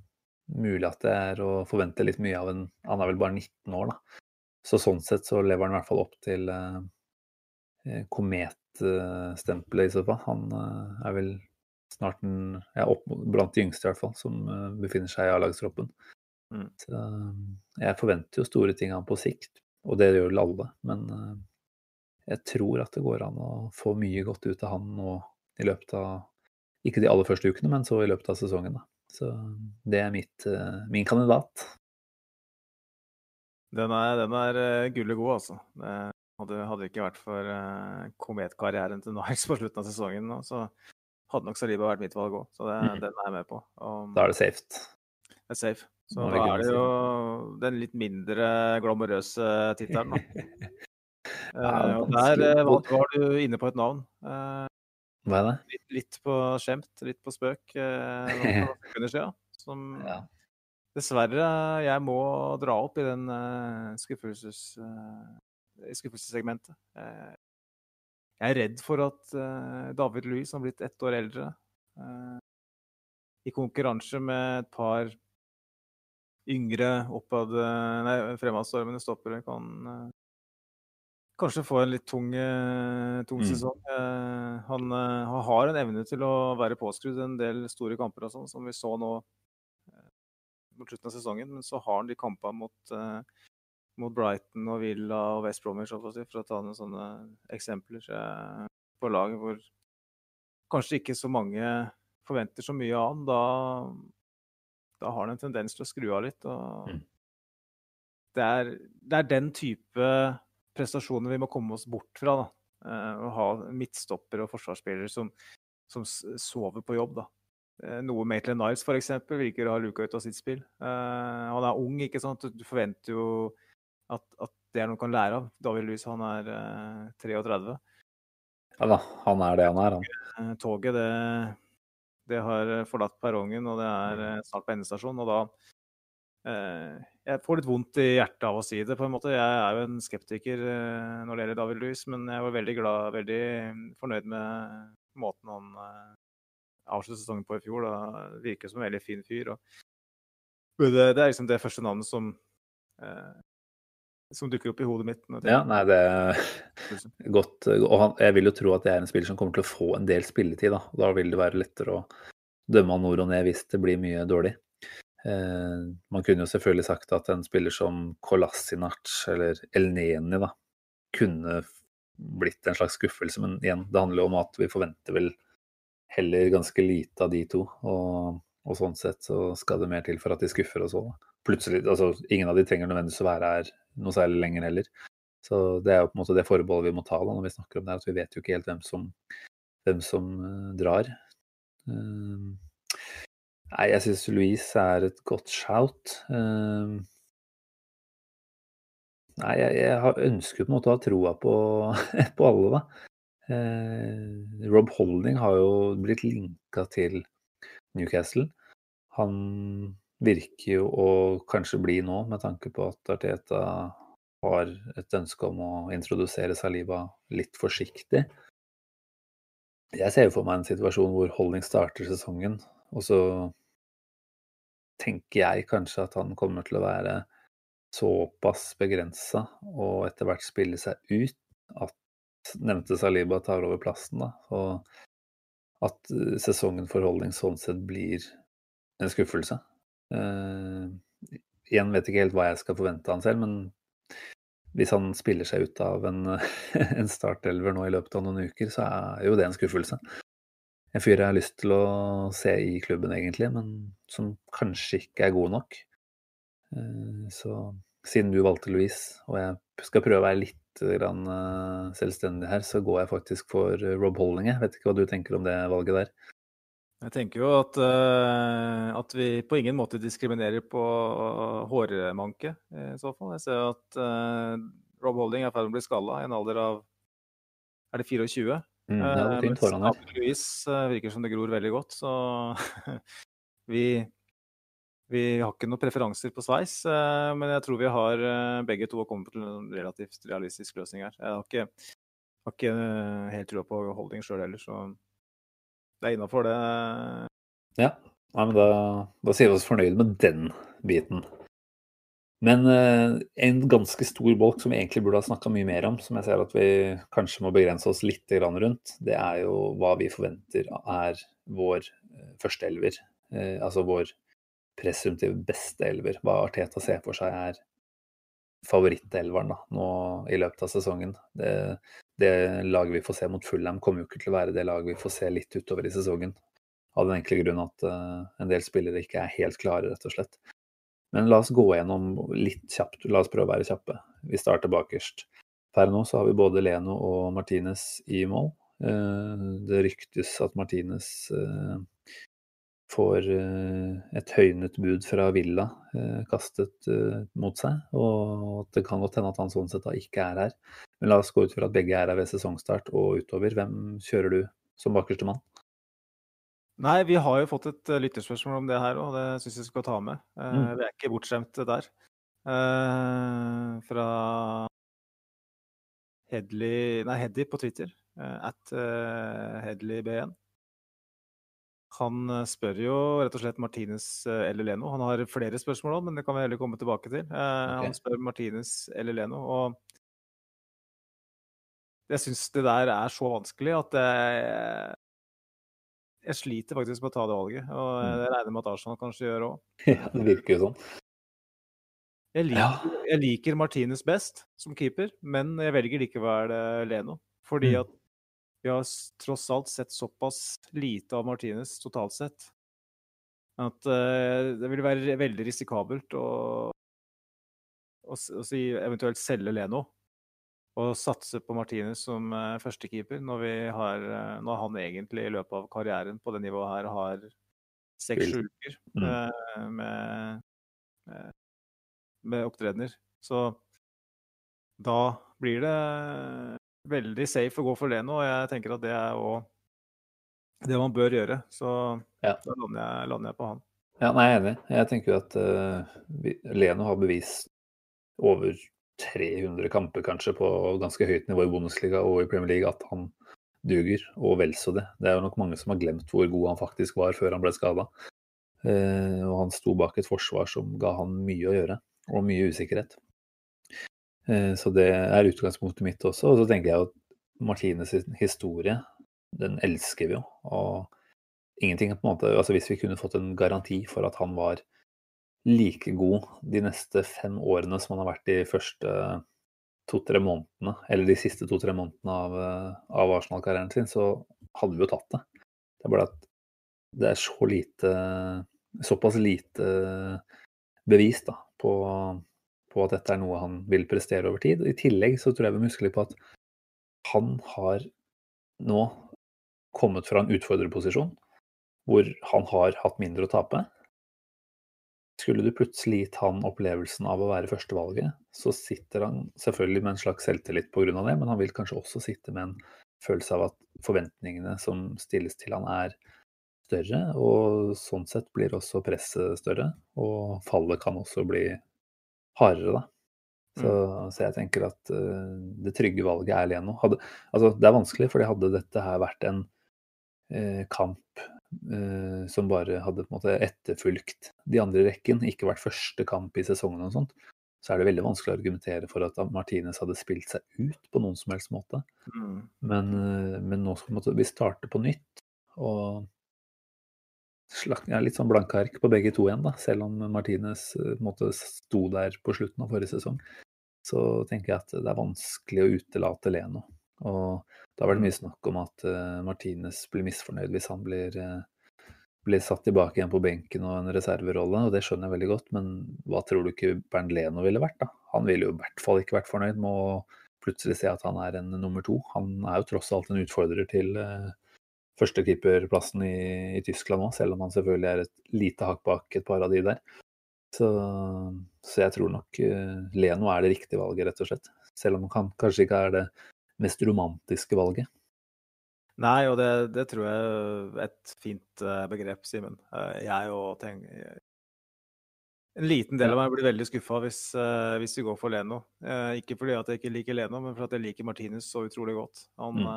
Speaker 3: mulig at det er å forvente litt mye av en Han er vel bare 19 år, da. Så sånn sett så lever han i hvert fall opp til eh, eh, kometstempelet, i så fall. Han eh, er vel snart en, ja, opp, blant de yngste, i hvert fall, som eh, befinner seg i A-lagstroppen.
Speaker 4: Mm.
Speaker 3: Så eh, jeg forventer jo store ting av ham på sikt, og det gjør vel alle. Men jeg tror at det går an å få mye godt ut av han nå i løpet av ikke de aller første ukene, men så i løpet av sesongen. Da. Så det er mitt, eh, min kandidat.
Speaker 4: Den er, den er eh, gullet god, altså. Det hadde, hadde ikke vært for eh, kometkarrieren til Nice på slutten av sesongen, nå, så hadde nok Saliba vært mitt valg òg. Så det,
Speaker 3: mm.
Speaker 4: den er jeg med på. Og
Speaker 3: Da er det safe.
Speaker 4: det er safe. Så
Speaker 3: er
Speaker 4: da er det jo den litt mindre glamorøse tittelen, da.
Speaker 3: Ja,
Speaker 4: Eh,
Speaker 3: vanskelig.
Speaker 4: der eh, var, du inne på et navn. Eh,
Speaker 3: Hva er det?
Speaker 4: litt, litt på skjemt, litt på spøk eh, siden. Som
Speaker 3: Ja.
Speaker 4: dessverre jeg må dra opp i den eh, skuffelses, eh, skuffelsessegmentet. Eh, jeg er redd for at eh, David Louis, som har blitt ett år eldre, eh, i konkurranse med et par yngre oppad, nei, fremadstormende stoppere, kan eh, kanskje få en litt tung, eh, tung
Speaker 3: Mm.
Speaker 4: sesong. Mm. han, eh, han har en evne til å være påskrudd en del store kamper og sånn, som vi så nå mot slutten av sesongen. Men så har han de kampene mot, mot Brighton og Villa og West Bromwich, for å ta noen sånne eksempler på laget hvor kanskje ikke så mange forventer så mye av han. Da, da har han en tendens til å skru av litt. og
Speaker 3: Mm.
Speaker 4: det, er, det er den type prestasjoner vi må komme oss bort fra. da. Eh, Å ha midtstoppere og forsvarsspillere som, som sover på jobb. da. Eh, Noe Maitland Niles f.eks. virker å ha luka ut av sitt spill. Eh, han er ung, ikke sant. Du forventer jo at, at det er noe han kan lære av. David Lewis han er eh, 33.
Speaker 3: ja da, han er det han er, han.
Speaker 4: Toget det, det har forlatt perrongen, og det er snart på endestasjon. Og da eh, Jeg får litt vondt i hjertet av å si det, på en måte. Jeg er jo en skeptiker eh, når det gjelder David Lewis, men jeg var veldig glad, veldig fornøyd med måten han eh, avsluttet sesongen på i fjor. Da virker som en veldig fin fyr. Og det, det er liksom det første navnet som eh, som dukker opp i hodet mitt.
Speaker 3: Ja, nei, det er godt. Og han, jeg vil jo tro at det er en spiller som kommer til å få en del spilletid. Da, da vil det være lettere å dømme han nord og ned hvis det blir mye dårlig. Eh, man kunne jo selvfølgelig sagt at en spiller som Kolasinac eller Elneni da, kunne blitt en slags skuffelse, men igjen, det handler jo om at vi forventer vel heller ganske lite av de to. Og, og sånn sett så skal det mer til for at de skuffer oss òg. Plutselig, altså ingen av de trenger nødvendigvis å være her noe særlig lenger heller. Så det er jo på en måte det forbeholdet vi må ta da når vi snakker om det, at vi vet jo ikke helt hvem som, hvem som eh, drar. Eh, nei, jeg syns Louise er et godt shout. Eh, nei, jeg, jeg har ønsket på en måte å ha troa på, på alle, da. Eh, Rob Holding har jo blitt linka til Newcastle. Han virker jo å kanskje bli nå, med tanke på at Arteta har et ønske om å introdusere Saliba litt forsiktig. Jeg ser jo for meg en situasjon hvor Holding starter sesongen, og så tenker jeg kanskje at han kommer til å være såpass begrensa og etter hvert spille seg ut at nevnte Saliba tar over plassen. da, og at eh, sesongen for Holding sånn sett blir en skuffelse. Uh, igjen vet ikke helt hva jeg skal forvente av han selv, men hvis han spiller seg ut av en, en startelver nå i løpet av noen uker, så er jo det en skuffelse. En fyr jeg har lyst til å se i klubben, egentlig, men som kanskje ikke er god nok. Uh, så siden du valgte Louise, og jeg skal prøve å være litt grann, uh, selvstendig her, så går jeg faktisk for Rob Holding. Jeg vet ikke hva du tenker om det valget der?
Speaker 4: Jeg tenker jo at, at vi på ingen måte diskriminerer på hårmanke, i så fall. Jeg ser at Rob Holding er i ferd med å bli skalla i en alder av er det 24?
Speaker 3: Mm, det er fint foran her.
Speaker 4: Louise virker som det gror veldig godt, så vi vi har ikke noen preferanser på sveis, eh, men jeg tror vi har eh, begge to kommet til en relativt realistisk løsning her. Jeg har ikke, har ikke eh, helt trua på holding sjøl heller, så det er innafor det.
Speaker 3: Ja, Nei, men da, da, sier vi oss fornøyd med den biten. Men en ganske stor bolk som vi egentlig burde ha snakka mye mer om, som jeg ser at vi kanskje må begrense oss litt rundt, det er jo hva vi forventer er vår førsteelver. altså vår presumptive beste elver. Hva Arteta ser for seg er favorittelveren da, nå i løpet av sesongen. Det, det laget vi får se mot Fulham, kommer jo ikke til å være det laget vi får se litt utover i sesongen. Av den enkle grunn at uh, en del spillere ikke er helt klare, rett og slett. Men la oss gå gjennom litt kjapt. La oss prøve å være kjappe. Vi starter bakerst. Per nå så har vi både Leno og Martinez i mål. Uh, det ryktes at Martinez uh, får eh, et høynet bud fra Villa eh, kastet eh, mot seg. Og det kan godt hende at han sånn sett da ikke er her. Men la oss gå ut fra at begge er her ved sesongstart og utover. Hvem kjører du som bakerste mann?
Speaker 4: Nei, vi har jo fått et lytterspørsmål om det her òg, det syns jeg skal ta med. Mm. Vi er ikke bortskjemt der. fra Hedley Nei, Heddy på Twitter. at HedleyB1. Han eh, spør jo rett og slett Martinez eh, eller Leno. Han har flere spørsmål òg, men det kan vi heller komme tilbake til. Eh, okay. Han spør Martinez eller Leno. Og jeg syns det der er så vanskelig at jeg, jeg sliter faktisk med å ta det valget. Og mm. jeg regner med at Arsenal kanskje gjør òg.
Speaker 3: Ja, det virker jo sånn.
Speaker 4: Jeg liker, jeg liker, Martinez best som keeper, men jeg velger likevel Leno. Fordi mm. at vi har tross alt sett såpass lite av Martinez totalt sett at uh, det vil være veldig risikabelt å, å, å si, eventuelt selge Leno og satse på Martinez som uh, førstekeeper når, uh, når han egentlig i løpet av karrieren på det nivået her har seks-sju uker mm. uh, med, med opptredener. Så da blir det veldig safe å gå for Leno, og jeg tenker at det er òg det man bør gjøre. Så ja. da lander jeg, lander jeg, på han.
Speaker 3: Ja, nei, jeg er enig. Jeg tenker jo at uh, Leno har bevist over 300 kamper kanskje på ganske høyt nivå i Bundesliga og i Premier League at han duger, og vel så det. Det er jo nok mange som har glemt hvor god han faktisk var før han ble skada. Eh, og han sto bak et forsvar som ga han mye å gjøre, og mye usikkerhet. Eh, så det er utgangspunktet mitt også. Og så tenker jeg at Martines historie, den elsker vi jo. Og ingenting på en måte Altså hvis vi kunne fått en garanti for at han var like god de neste fem årene som han har vært de første to-tre månedene, eller de siste to-tre månedene av, av Arsenal-karrieren sin, så hadde vi jo tatt det. Det er bare at det er så lite Såpass lite bevis da, på på at dette er noe han vil prestere over tid. I tillegg så tror jeg vi må huske litt på at han har nå kommet fra en utfordrerposisjon hvor han har hatt mindre å tape. Skulle du plutselig gitt han opplevelsen av å være førstevalget, så sitter han selvfølgelig med en slags selvtillit pga. det, men han vil kanskje også sitte med en følelse av at forventningene som stilles til han er større, og sånn sett blir også presset større. Og fallet kan også bli hardere, da. Så, så jeg tenker at uh, det trygge valget er Leno. Hadde, altså, det er vanskelig, fordi hadde dette her vært en uh, kamp som bare hadde på en måte etterfulgt de andre i rekken, ikke vært første kamp i sesongen og sånt, så er det veldig vanskelig å argumentere for at Martinez hadde spilt seg ut på noen som helst måte.
Speaker 4: Mm.
Speaker 3: Men, men nå skal vi starte på nytt. Og jeg ja, litt sånn blanke ark på begge to igjen, da. Selv om Martinez måte, sto der på slutten av forrige sesong. Så tenker jeg at det er vanskelig å utelate Leno. Og det har vært mye snakk om at uh, Martinez blir misfornøyd hvis han blir uh, blir satt tilbake igjen på benken og en reserverolle, og det skjønner jeg veldig godt, men hva tror du ikke Bernt Leno ville vært, da? Han ville jo i hvert fall ikke vært fornøyd med å plutselig se at han er en nummer to. Han er jo tross alt en utfordrer til uh, førstekeeperplassen i, i Tyskland òg, selv om han selvfølgelig er et lite hakk bak et par av de der. Så, så jeg tror nok Leno er det riktige valget, rett og slett. Selv om han kanskje ikke er det mest romantiske valget.
Speaker 4: Nei, og det, det, tror jeg er et fint uh, begrep, Simen. Uh, jeg og tenker En liten del av meg blir veldig skuffa hvis, uh, hvis, vi går for Leno. ikke fordi at jeg ikke liker Leno, men fordi jeg liker Martinus så utrolig godt. Han, mm.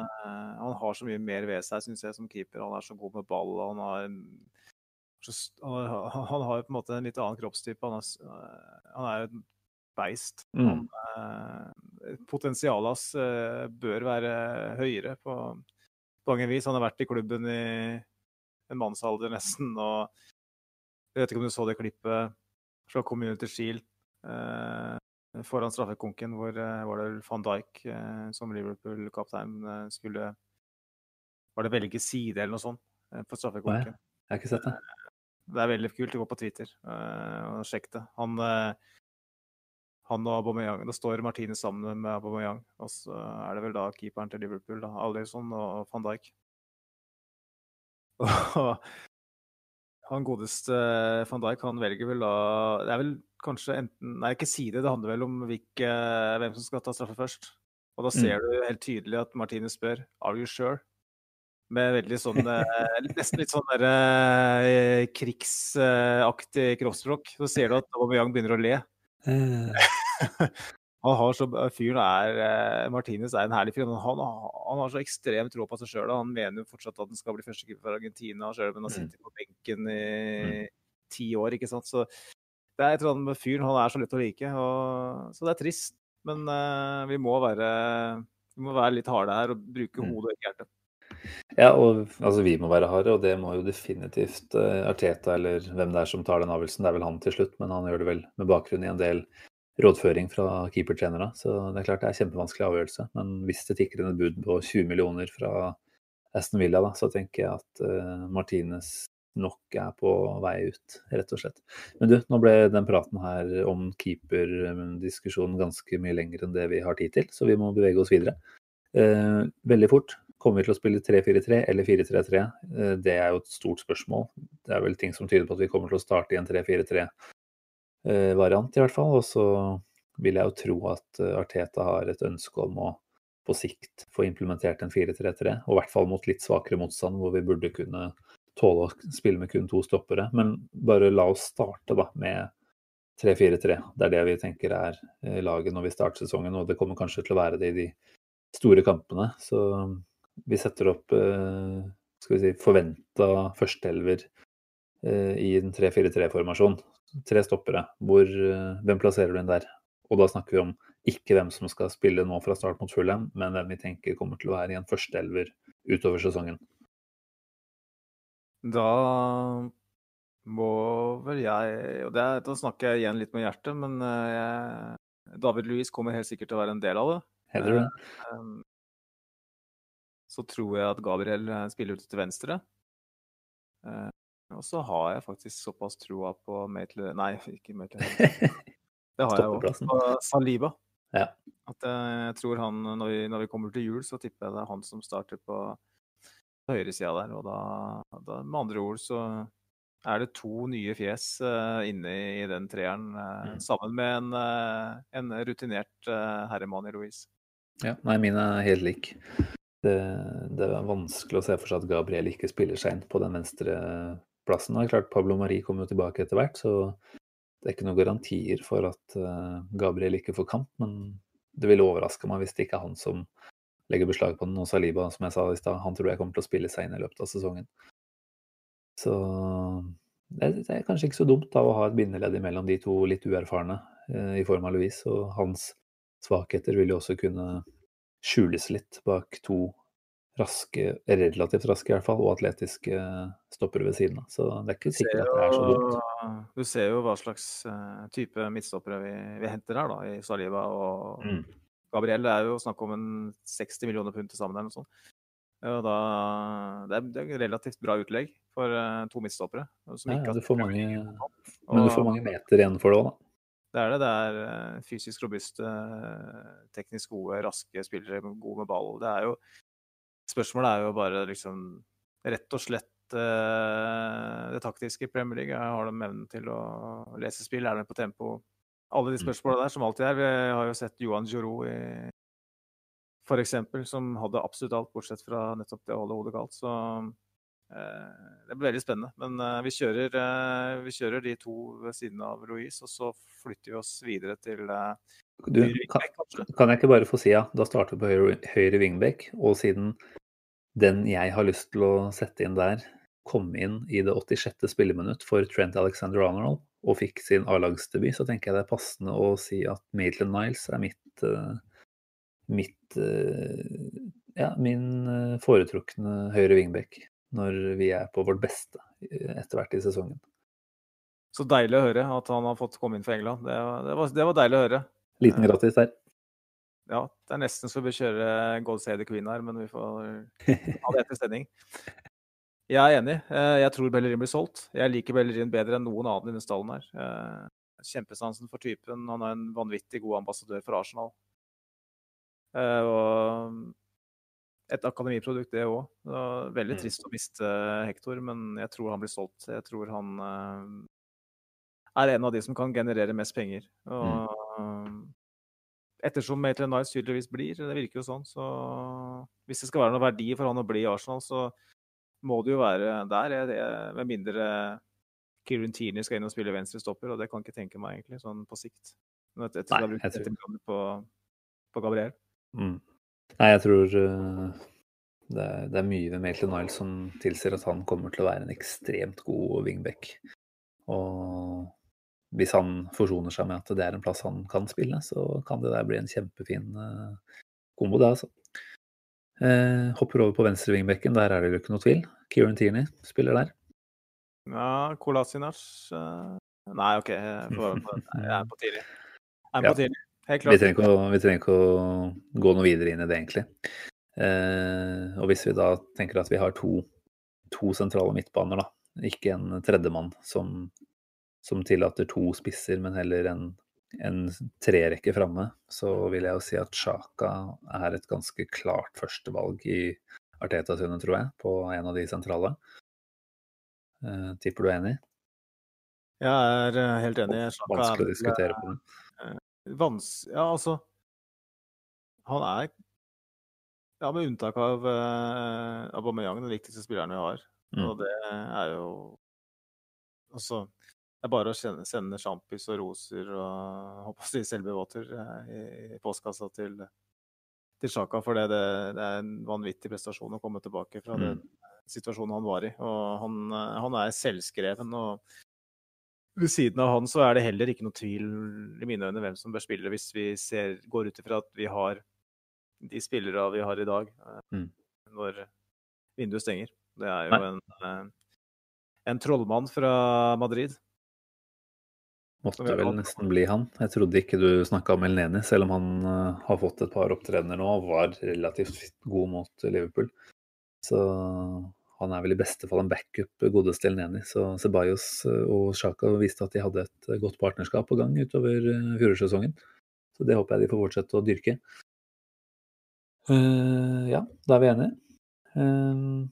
Speaker 4: han har så mye mer ved seg, syns jeg, som keeper. Han er så god med ball. Han har, så, han, har på en måte en litt annen kroppstype. Han er, han er et beist. Mm. Potensialet hans bør være høyere på på mange vis. Han har vært i klubben i en mannsalder nesten. og Jeg vet ikke om du så det klippet fra Community Shield eh, foran straffekonken, hvor var det van Dijk som Liverpool-kaptein skulle Var det velge side eller noe sånt på straffekonken?
Speaker 3: Jeg har ikke sett det.
Speaker 4: Det er veldig kult. Gå på Twitter og sjekk det. Han han og Aubameyang. Da står Martine sammen med Aubameyang. Og så er det vel da keeperen til Liverpool, da, Alison og van Dijk. Og han godeste van Dijk, han velger vel da Det er vel kanskje enten Nei, ikke si det. Det handler vel om hvilke, hvem som skal ta straffe først. Og da mm. ser mm. du helt tydelig at Martine spør Are you sure? Med veldig sånn eh, Nesten litt sånn der, eh, krigsaktig kroppsspråk. Så ser du at Aubameyang begynner å le. Eh. han har så, fyren er, eh, Martinez er en herlig fyr. Han, han, har så ekstremt tro på seg sjøl. Han mener jo fortsatt at han skal bli førstekeeper for Argentina, sjøl om han har mm. sittet på benken i mm. ti år. ikke sant? Så det er et eller annet med fyren. Han er så lett å like. Og, så det er trist. Men uh, vi, må være, vi må være litt harde her og bruke mm. hodet og hjertet.
Speaker 3: Ja, og altså, vi må være harde, og det må jo definitivt uh, Arteta eller hvem det er som tar den avgjørelsen. Det er vel han til slutt, men han gjør det vel med bakgrunn i en del rådføring fra keepertrenere. Så det er klart det er en kjempevanskelig avgjørelse. Men hvis det tikker inn et bud på 20 millioner fra Aston Villa, da, så tenker jeg at uh, Martinez nok er på vei ut, rett og slett. Men du, nå ble den praten her om keeperdiskusjonen ganske mye lenger enn det vi har tid til, så vi må bevege oss videre. Eh, veldig fort. Kommer vi til å spille 3-4-3 eller 4-3-3? Uh, eh, det er jo et stort spørsmål. Det er vel ting som tyder på at vi kommer til å starte i en 3-4-3 Eh, i hvert fall. Og så vil jeg jo tro at eh, Arteta har et ønske om å på sikt få implementert en 4-3-3, og i hvert fall mot litt svakere motstand, hvor vi burde kunne tåle å spille med kun to stoppere. Men bare la oss starte da med 3-4-3. Det er det vi tenker er laget når vi starter sesongen, og det kommer kanskje til å være det i de store kampene. Så vi setter opp skal vi si, forventa førsteelver i en 3-4-3-formasjon tre stoppere. Hvor, eh, hvem plasserer du inn der? Og da snakker vi om ikke hvem som skal spille nå fra start mot Fulham, men hvem vi tenker kommer til å være i en førsteelver utover sesongen.
Speaker 4: Da må vel jeg Og er, da snakker jeg igjen litt med hjertet, men eh, jeg, David Louis kommer helt sikkert til å være en del av det.
Speaker 3: Heller det.
Speaker 4: Så tror jeg at Gabriel spiller ut til venstre. Og så har jeg faktisk såpass troa på Maitland Nei, ikke Maitland. Det har jeg òg. På Saliba.
Speaker 3: Ja.
Speaker 4: At eh, jeg tror han, når vi, når vi, kommer til jul, så tipper jeg det er han som starter på høyresida der. Og da, da, med andre ord, så er det to nye fjes uh, inne i den treeren, uh, mm. sammen med en, uh, en rutinert herremann i Louise.
Speaker 3: Ja, nei, mine er helt lik. Det, det er vanskelig å se for seg at Gabriel ikke spiller seg inn på den venstre plassen. Det er klart Pablo Mari kommer jo tilbake etter hvert, så det er ikke noen garantier for at uh, Gabriel ikke får kamp. Men det ville overraske meg hvis det ikke er han som legger beslag på den. Og Saliba, som jeg sa i stad, han tror jeg kommer til å spille seg inn i løpet av sesongen. Så det, det er kanskje ikke så dumt da å ha et bindeledd mellom de to litt uerfarne uh, i form av Louise. Og hans svakheter vil jo også kunne skjules litt bak to raske, relativt raske i hvert fall, og atletiske stoppere ved siden av. Så det er ikke sikkert at det er så dumt.
Speaker 4: Du ser jo hva slags uh, type midtstoppere vi, vi, henter her, da, i Saliba og mm. Gabriel. Det er jo snakk om en 60 millioner pund til sammen eller noe sånt. Og da, det, er, det er relativt bra utlegg for uh, to midtstoppere.
Speaker 3: Ja, ja, du får mange, men du får mange meter igjen for det òg, da.
Speaker 4: Det er det. Det er uh, fysisk robuste, teknisk gode, raske spillere, gode med ball. Det er jo Spørsmålet er jo bare liksom rett og slett uh, det taktiske i Premier League. Har de evnen til å lese spill? Er de på tempo? Alle de spørsmåla spørsmålene der, som alltid er. Vi har jo sett Johan Giroud i for eksempel, som hadde absolutt alt, bortsett fra nettopp det å holde hodet kaldt. Så det blir veldig spennende. Men uh, vi, kjører, vi, kjører, de to ved siden av Louise, og så flytter vi oss videre til
Speaker 3: du, kan, kan, jeg ikke bare få si ja, da starter vi på høyre, høyre wingback, og siden den jeg har lyst til å sette inn der, kom inn i det 86. spilleminutt for Trent Alexander Arnold og fikk sin A-lagsdebut, så tenker jeg det er passende å si at Maitland Niles er mitt, mitt ja, min foretrukne høyre wingback når vi er på vårt beste etter hvert i sesongen.
Speaker 4: Så deilig å høre at han har fått komme inn for England. Det var, det var, det var deilig å høre.
Speaker 3: Liten gratis der.
Speaker 4: Ja, det er nesten så vi bør kjøre God Save the Queen her, men vi får ha det etter sending. Jeg er enig. Eh, jeg tror Bellerin blir solgt. Jeg liker Bellerin bedre enn noen annen i denne stallen her. Eh, kjempesansen for typen. Han er en vanvittig god ambassadør for Arsenal. Eh, og et akademiprodukt, det òg. Veldig mm. trist å miste Hector, men jeg tror han blir solgt. Jeg tror han er en av de som kan generere mest penger. Og mm ettersom Maitland Nice tydeligvis blir, det virker jo sånn, så hvis det skal være noe verdi for han å bli i Arsenal, så må det jo være der. Med mindre Kieran Tierney skal inn og spille venstrestopper, og det kan jeg ikke tenke meg egentlig, sånn på sikt. Etter, etter Nei, jeg tror... på, på Gabriel.
Speaker 3: Mm. Nei, jeg tror uh, det, er, det, er, mye ved Maitland Niles som tilsier at han kommer til å være en ekstremt god wingback. Og hvis han forsoner seg med at det er en plass han kan spille, så kan det der bli en kjempefin uh, kombo, det, altså. Uh, hopper over på venstre vingbekken, der er det jo ikke noe tvil. Kieran Tierney spiller der.
Speaker 4: Ja, Kolasinac uh, Nei, OK, jeg, er på Tierney. Jeg er på ja.
Speaker 3: Vi trenger, å, vi trenger, ikke å, gå noe videre inn i det, egentlig. Eh, og hvis vi da tenker at vi har to, to sentrale midtbaner, da, ikke en tredjemann som som tillater to spisser, men heller en, en trerekke framme, så vil jeg jo si at Sjaka er et ganske klart førstevalg i Arteta sine, tror jeg, på en av de sentrale. Eh, tipper du er enig?
Speaker 4: Jeg er eh, helt enig.
Speaker 3: Sjaka Vanskelig å diskutere på det.
Speaker 4: Vans ja, altså Han er ja, med unntak av uh, Aubameyang, den viktigste spilleren vi har. Mm. Og det er jo Altså det er bare å sende, sende sjampis og roser og håper å si selbevåter eh, i, i postkassa til, til Sjaka. For det, det, det, er en vanvittig prestasjon å komme tilbake fra mm. den situasjonen han var i. Og han, eh, han, er selvskreven. og ved siden av han så er det heller ikke noe tvil i mine øyne hvem som bør spille, hvis vi ser, går ut ifra at vi har de spillere vi har i dag eh, mm. når vinduet stenger. Det er jo en, en trollmann fra Madrid.
Speaker 3: Måtte vel nesten bli han. Jeg trodde ikke du snakka om Elneni, selv om han uh, har fått et par opptredener nå og var relativt god mot Liverpool. Så han er vel i beste fall en backup godeste Elneni. Så Ceballos eh, og Sjaka viste at de hadde et eh, godt partnerskap på gang utover fjorårssesongen. Så det håper jeg de får fortsette å dyrke. Uh, ja, da er vi enige. Uh,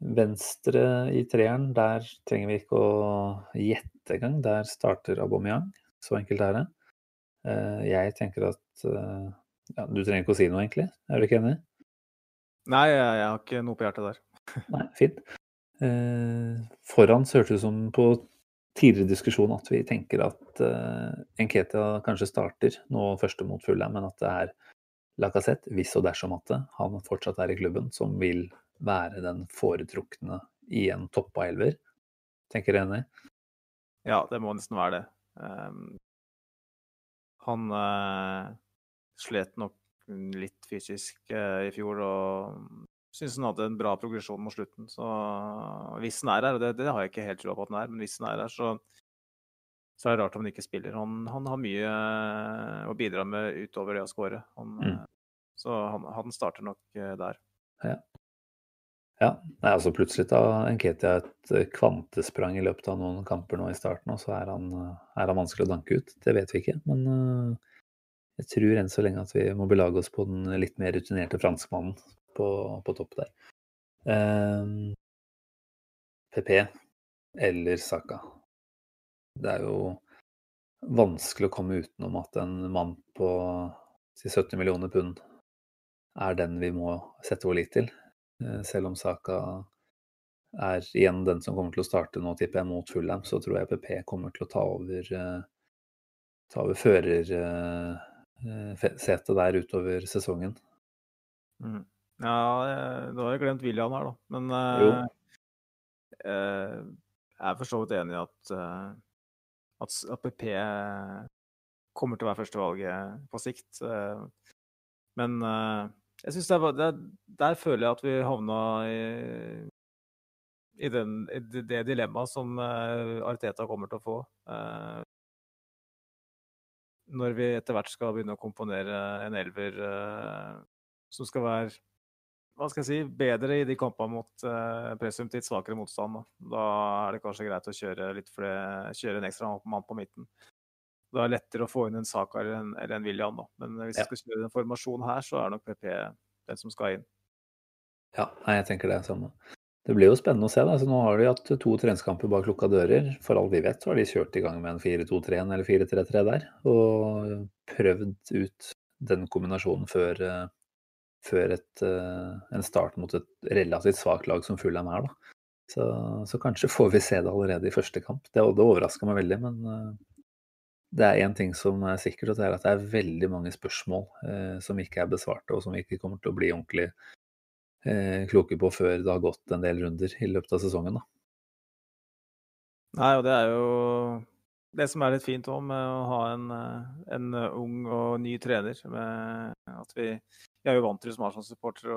Speaker 3: Venstre i treeren, der trenger vi ikke å gjette engang. Der starter Aubameyang. Så enkelt er det. Uh, jeg tenker at eh, ja, Du trenger ikke å si noe, egentlig. Er du ikke enig?
Speaker 4: Nei, jeg, jeg har ikke noe på hjertet der.
Speaker 3: Nei, fint. Eh, foran så hørtes det ut som på tidligere diskusjon at vi tenker at eh, Enketia kanskje starter nå første mot Fulham, men at det er Lacassette, hvis og dersom at han fortsatt er i klubben, som vil være den foretrukne i en toppa elver. Tenker du enig?
Speaker 4: Ja, det må nesten være det. Um, han uh, slet nok litt fysisk uh, i fjor og syns han hadde en bra progresjon mot slutten. Så hvis han er her, og det, det har jeg ikke helt trua på at han er, men hvis han er her, så, så er det rart om han ikke spiller. Han, han har mye uh, å bidra med utover det å skåre. Mm. Så han, han, starter nok der.
Speaker 3: Ja. Ja, Nei, altså plutselig tar Nketia et eh, kvantesprang i løpet av noen kamper nå i starten, og så er han, eh, er han vanskelig å danke ut. Det vet vi ikke, men jeg tror enn så lenge at vi må belage oss på den litt mer rutinerte franskmannen på, på topp der. Um, PP eller Saka. Det er jo vanskelig å komme utenom at en mann på si 70 millioner pund er den vi må sette vår lit til. Eh, selv om Saka er igjen den som kommer til å starte nå, tipper jeg, mot Fulham, så tror jeg PP kommer til å ta over, eh, ta over førersetet eh, der utover sesongen.
Speaker 4: Mm. Ja, nå har jeg glemt William her, da. Men
Speaker 3: uh,
Speaker 4: jeg er for så vidt enig i at, at, at PP kommer til å være førstevalget på sikt. Men jeg var, det, Der føler jeg at vi havna i, i, den, i det dilemmaet som uh, Arteta kommer til å få. Uh, når vi etter hvert skal begynne å komponere en elver uh, som skal være hva skal jeg si, bedre i de kampene mot uh, presumptivt svakere motstand. Da. da. er det kanskje greit å kjøre, flere, kjøre en ekstra mann på midten. Det er lettere å få inn en Saka eller en, William. Da. Men hvis ja. vi skal kjøre den formasjonen her, så er nok PP den som skal inn.
Speaker 3: Ja, nei, jeg tenker det samme. Det blir jo spennende å se. da, så Nå har de hatt to treningskamper bak lukka dører. For alt vi vet, så har de kjørt i gang med en 4-2-3-1 eller 4-3-3 der. Og prøvd ut den kombinasjonen før, eh, før et, eh, en start mot et relativt svakt lag som Fulham er. da. Så, så, kanskje får vi se det allerede i første kamp. Det, det overraska meg veldig, men eh, det er én ting som er sikkert, og det er at det er veldig mange spørsmål eh, som ikke er besvarte, og som vi ikke kommer til å bli ordentlig eh, kloke på før det har gått en del runder i løpet av sesongen. Da.
Speaker 4: Nei, og det er jo det som er litt fint òg med å ha en, eh, en, ung og ny trener. med at vi, vi er jo vant til som Arsenal-supportere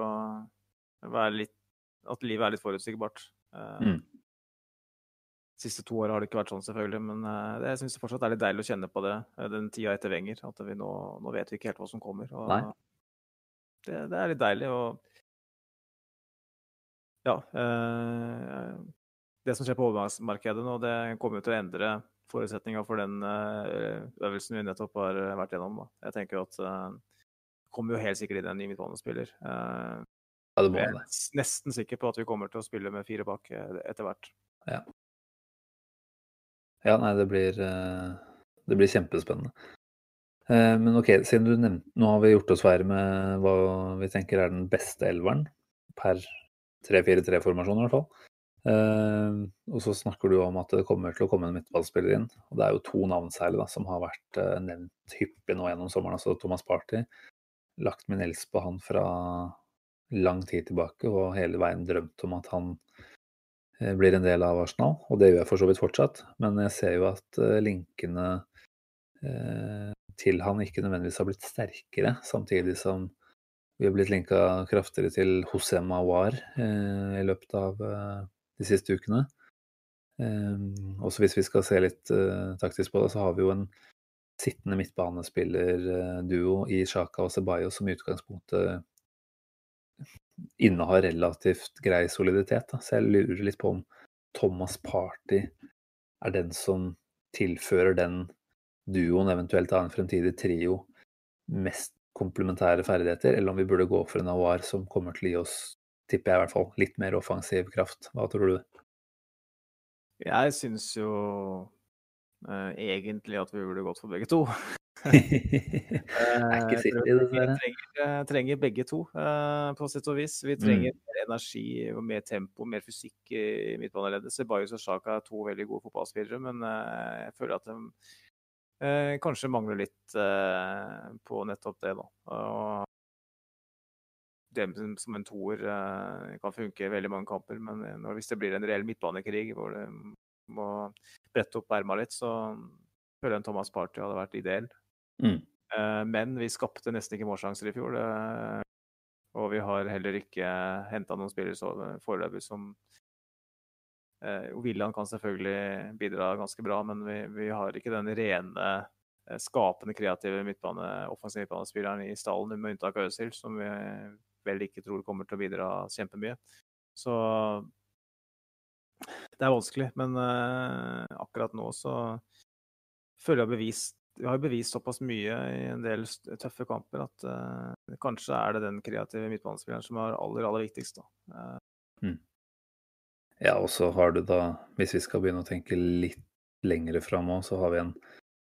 Speaker 4: at livet er litt forutsigbart. Eh, mm siste to åra har det ikke vært sånn, selvfølgelig. Men det, jeg syns fortsatt er litt deilig å kjenne på det eh, den tida etter Wenger. At vi nå, nå, vet vi ikke helt hva som kommer. Det, det, er litt deilig. Og ja uh, Det som skjer på overgangsmarkedet nå, det kommer jo til å endre forutsetninga for den øvelsen vi nettopp har vært gjennom. Da. Jeg tenker at det kommer jo helt sikkert inn en ny midtbanespiller.
Speaker 3: Ja, jeg er
Speaker 4: nesten sikker på at vi kommer til å spille med fire bak etter hvert.
Speaker 3: Ja. Ja, nei, det blir, eh, det blir kjempespennende. Eh, men OK, siden du nevnte Nå har vi gjort oss ferdig med hva vi tenker er den beste elveren per 3-4-3-formasjon, i hvert fall. Uh, og så snakker du om at det kommer til å komme en midtballspiller inn. Og det er jo to navn særlig da, som har vært uh, nevnt hyppig nå gjennom sommeren. Altså Thomas Party. Lagt min elsk på han fra lang tid tilbake og hele veien drømt om at han Eh, blir en del av Arsenal, og det gjør jeg for så vidt fortsatt. Men jeg ser jo at eh, linkene eh, til han ikke nødvendigvis har blitt sterkere, samtidig som vi har blitt linka kraftigere til Hosem Awar i løpet av de siste ukene. Også hvis vi skal se litt taktisk på det, så har vi jo en sittende midtbanespillerduo i Sjaka og Ceballos som i utgangspunktet innehar relativt grei soliditet. Da. Så jeg lurer litt på om Thomas Party er den som tilfører den duoen, eventuelt av en fremtidig trio, mest komplementære ferdigheter, eller om vi burde gå for en Awar som kommer til å gi oss, tipper jeg i hvert fall, litt mer offensiv kraft. Hva tror du?
Speaker 4: Jeg syns jo egentlig at vi burde gått for begge to.
Speaker 3: Det er ikke
Speaker 4: Eh,
Speaker 3: City,
Speaker 4: jeg tror vi trenger, eh, trenger begge to, eh, på sett og vis. Vi
Speaker 3: Mm.
Speaker 4: trenger mer energi og mer tempo, mer fysikk i midtbaneleddet. Sebajus og Sjaka er to veldig gode fotballspillere, men eh, jeg føler at de eh, kanskje mangler litt eh, på nettopp det, da. Og dem som- en toer eh, kan funke i veldig mange kamper, men eh, når, hvis det blir en reell midtbanekrig hvor det må brette opp erma litt, så føler jeg en Thomas Party hadde vært ideell.
Speaker 3: Mm.
Speaker 4: Eh, Men vi skapte nesten ikke målsjanser i fjor. Og vi har heller ikke henta noen spillere så foreløpig som eh, William kan selvfølgelig bidra ganske bra, men vi, vi har ikke den rene, eh, skapende, kreative midtbane, offensive midtbanespilleren i stallen, med unntak av Øzil, som vi vel ikke tror kommer til å bidra kjempemye. Så det er vanskelig, men uh, akkurat nå så føler jeg bevist vi har bevist såpass mye i en del tøffe kamper at uh, kanskje er det den kreative midtbanespilleren som er aller, aller viktigst. Da. Eh,
Speaker 3: Ja, og så har du da, hvis vi skal begynne å tenke litt lengre fram òg, så har vi en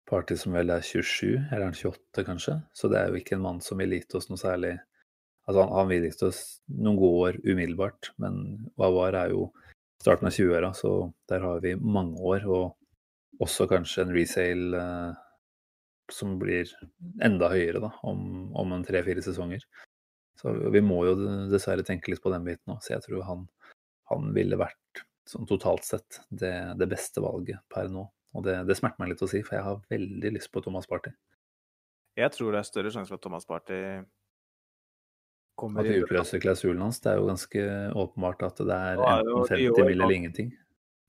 Speaker 3: party som vel er 27, eller er han 28 kanskje? Så det er jo ikke en mann som vil gitt oss noe særlig Altså han, han vil gitt oss noen gode år umiddelbart, men Wawar er jo starten av 20-åra, så der har vi mange år, og også kanskje en resale eh, som blir enda høyere da, om, om en tre-fire sesonger. Så vi må jo dessverre tenke litt på den biten òg, så jeg tror han, han ville vært sånn totalt sett det, det beste valget per nå. Og det, det smerter meg litt å si, for jeg har veldig lyst på Thomas Party.
Speaker 4: Jeg tror det er større sjanse for at Thomas Party
Speaker 3: At
Speaker 4: de
Speaker 3: utløser klausulen hans, det er jo ganske åpenbart at det er
Speaker 4: er
Speaker 3: enten 50
Speaker 4: i
Speaker 3: mill. eller ingenting.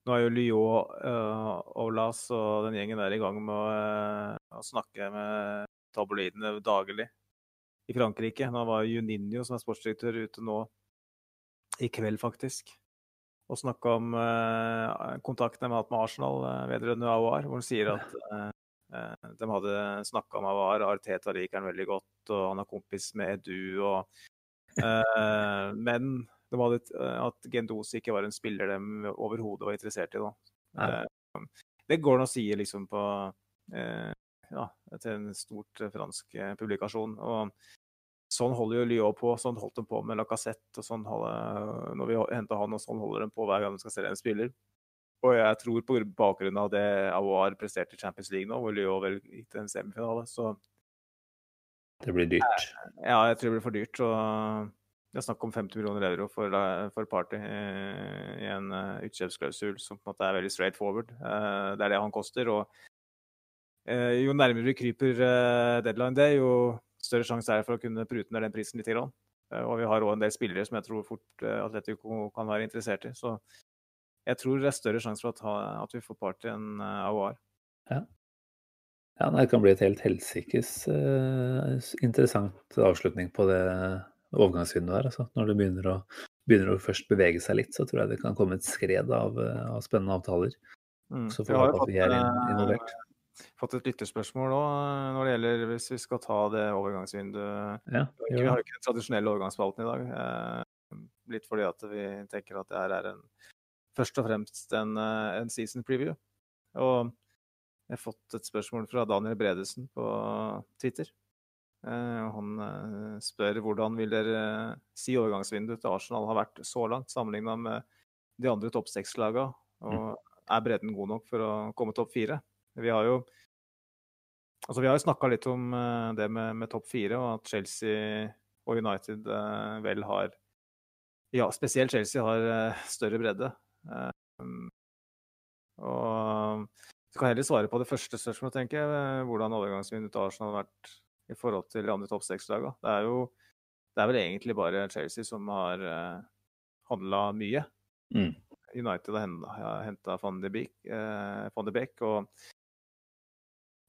Speaker 4: Nå er jo Lyon, uh, Olas og den gjengen der i gang med å, eh, å snakke med tabloidene daglig i Frankrike. Nå var Juninho, som er sportsdirektør, ute nå i kveld, faktisk. Og snakka om uh, kontaktene med Arsenal uh, vedrørende Awar, hvor han sier at eh, eh, de hadde snakka om Awar, Arteta liker han veldig godt, og han er kompis med Edu. og eh, Men det var eh, at Gendosi ikke var en spiller de overhodet var interessert i. Da. Eh, det går an å si liksom på eh, ja, til en stort eh, fransk eh, publikasjon. Og sånn holder jo Lyon på. Sånn holdt de på med Lacassette. Og sånn holder, når vi henta han, og sånn holder de på hver gang de skal selge en spiller. Og jeg tror på bakgrunn av det Aouar presterte i Champions League nå, hvor Lyon vel gikk til en semifinale, så
Speaker 3: Det blir dyrt.
Speaker 4: ja, jeg tror det blir for dyrt. Og det er snakk om 50 millioner euro for, for Party eh, i en uh, utkjøpsklausul som på en måte er veldig straight forward. Eh, det er det han koster. Og eh, jo nærmere vi kryper eh, deadline day, jo større sjanse er det for å kunne prute ned den prisen litt. Grann. Eh, og vi har òg en del spillere som jeg tror fort Atletico kan være interessert i. Så jeg tror det er større sjanse for at, vi får Party enn AOR. Aouar.
Speaker 3: Ja, Det kan bli et helt helsikes eh, interessant avslutning på det overgangsvinduet her. Altså. Når det begynner å, begynner å først bevege seg litt, så tror jeg det kan komme et skred av, eh, av spennende avtaler.
Speaker 4: Mm.
Speaker 3: Så får vi håpe at vi er
Speaker 4: fått,
Speaker 3: Vi
Speaker 4: har
Speaker 3: involvert.
Speaker 4: fått et lytterspørsmål òg når det gjelder hvis vi skal ta det overgangsvinduet
Speaker 3: Ja,
Speaker 4: Vi har jo ikke den tradisjonelle overgangsspalten i dag. Eh, litt fordi at vi tenker at det her er en, først og fremst en, eh, en season preview. Og jeg har fått et spørsmål fra Daniel Bredesen på Twitter. Eh, han eh, spør hvordan vil dere si overgangsvinduet til Arsenal har vært så langt, sammenligna med de andre topp seks-laga? Og er bredden god nok for å komme topp fire? Vi har jo Altså, vi har jo snakka litt om eh, det med, med topp fire, og at Chelsea og United eh, vel har Ja, spesielt Chelsea har eh, større bredde. Eh, og du kan heller svare på det første spørsmålet, tenker jeg. eh, Hvordan overgangsvinduet til Arsenal har vært i forhold til de andre topp seks-laga. Det er jo det er vel egentlig bare Chelsea som har uh, handla mye.
Speaker 3: Mm.
Speaker 4: United har henta van de Beek, eh, van de Beek og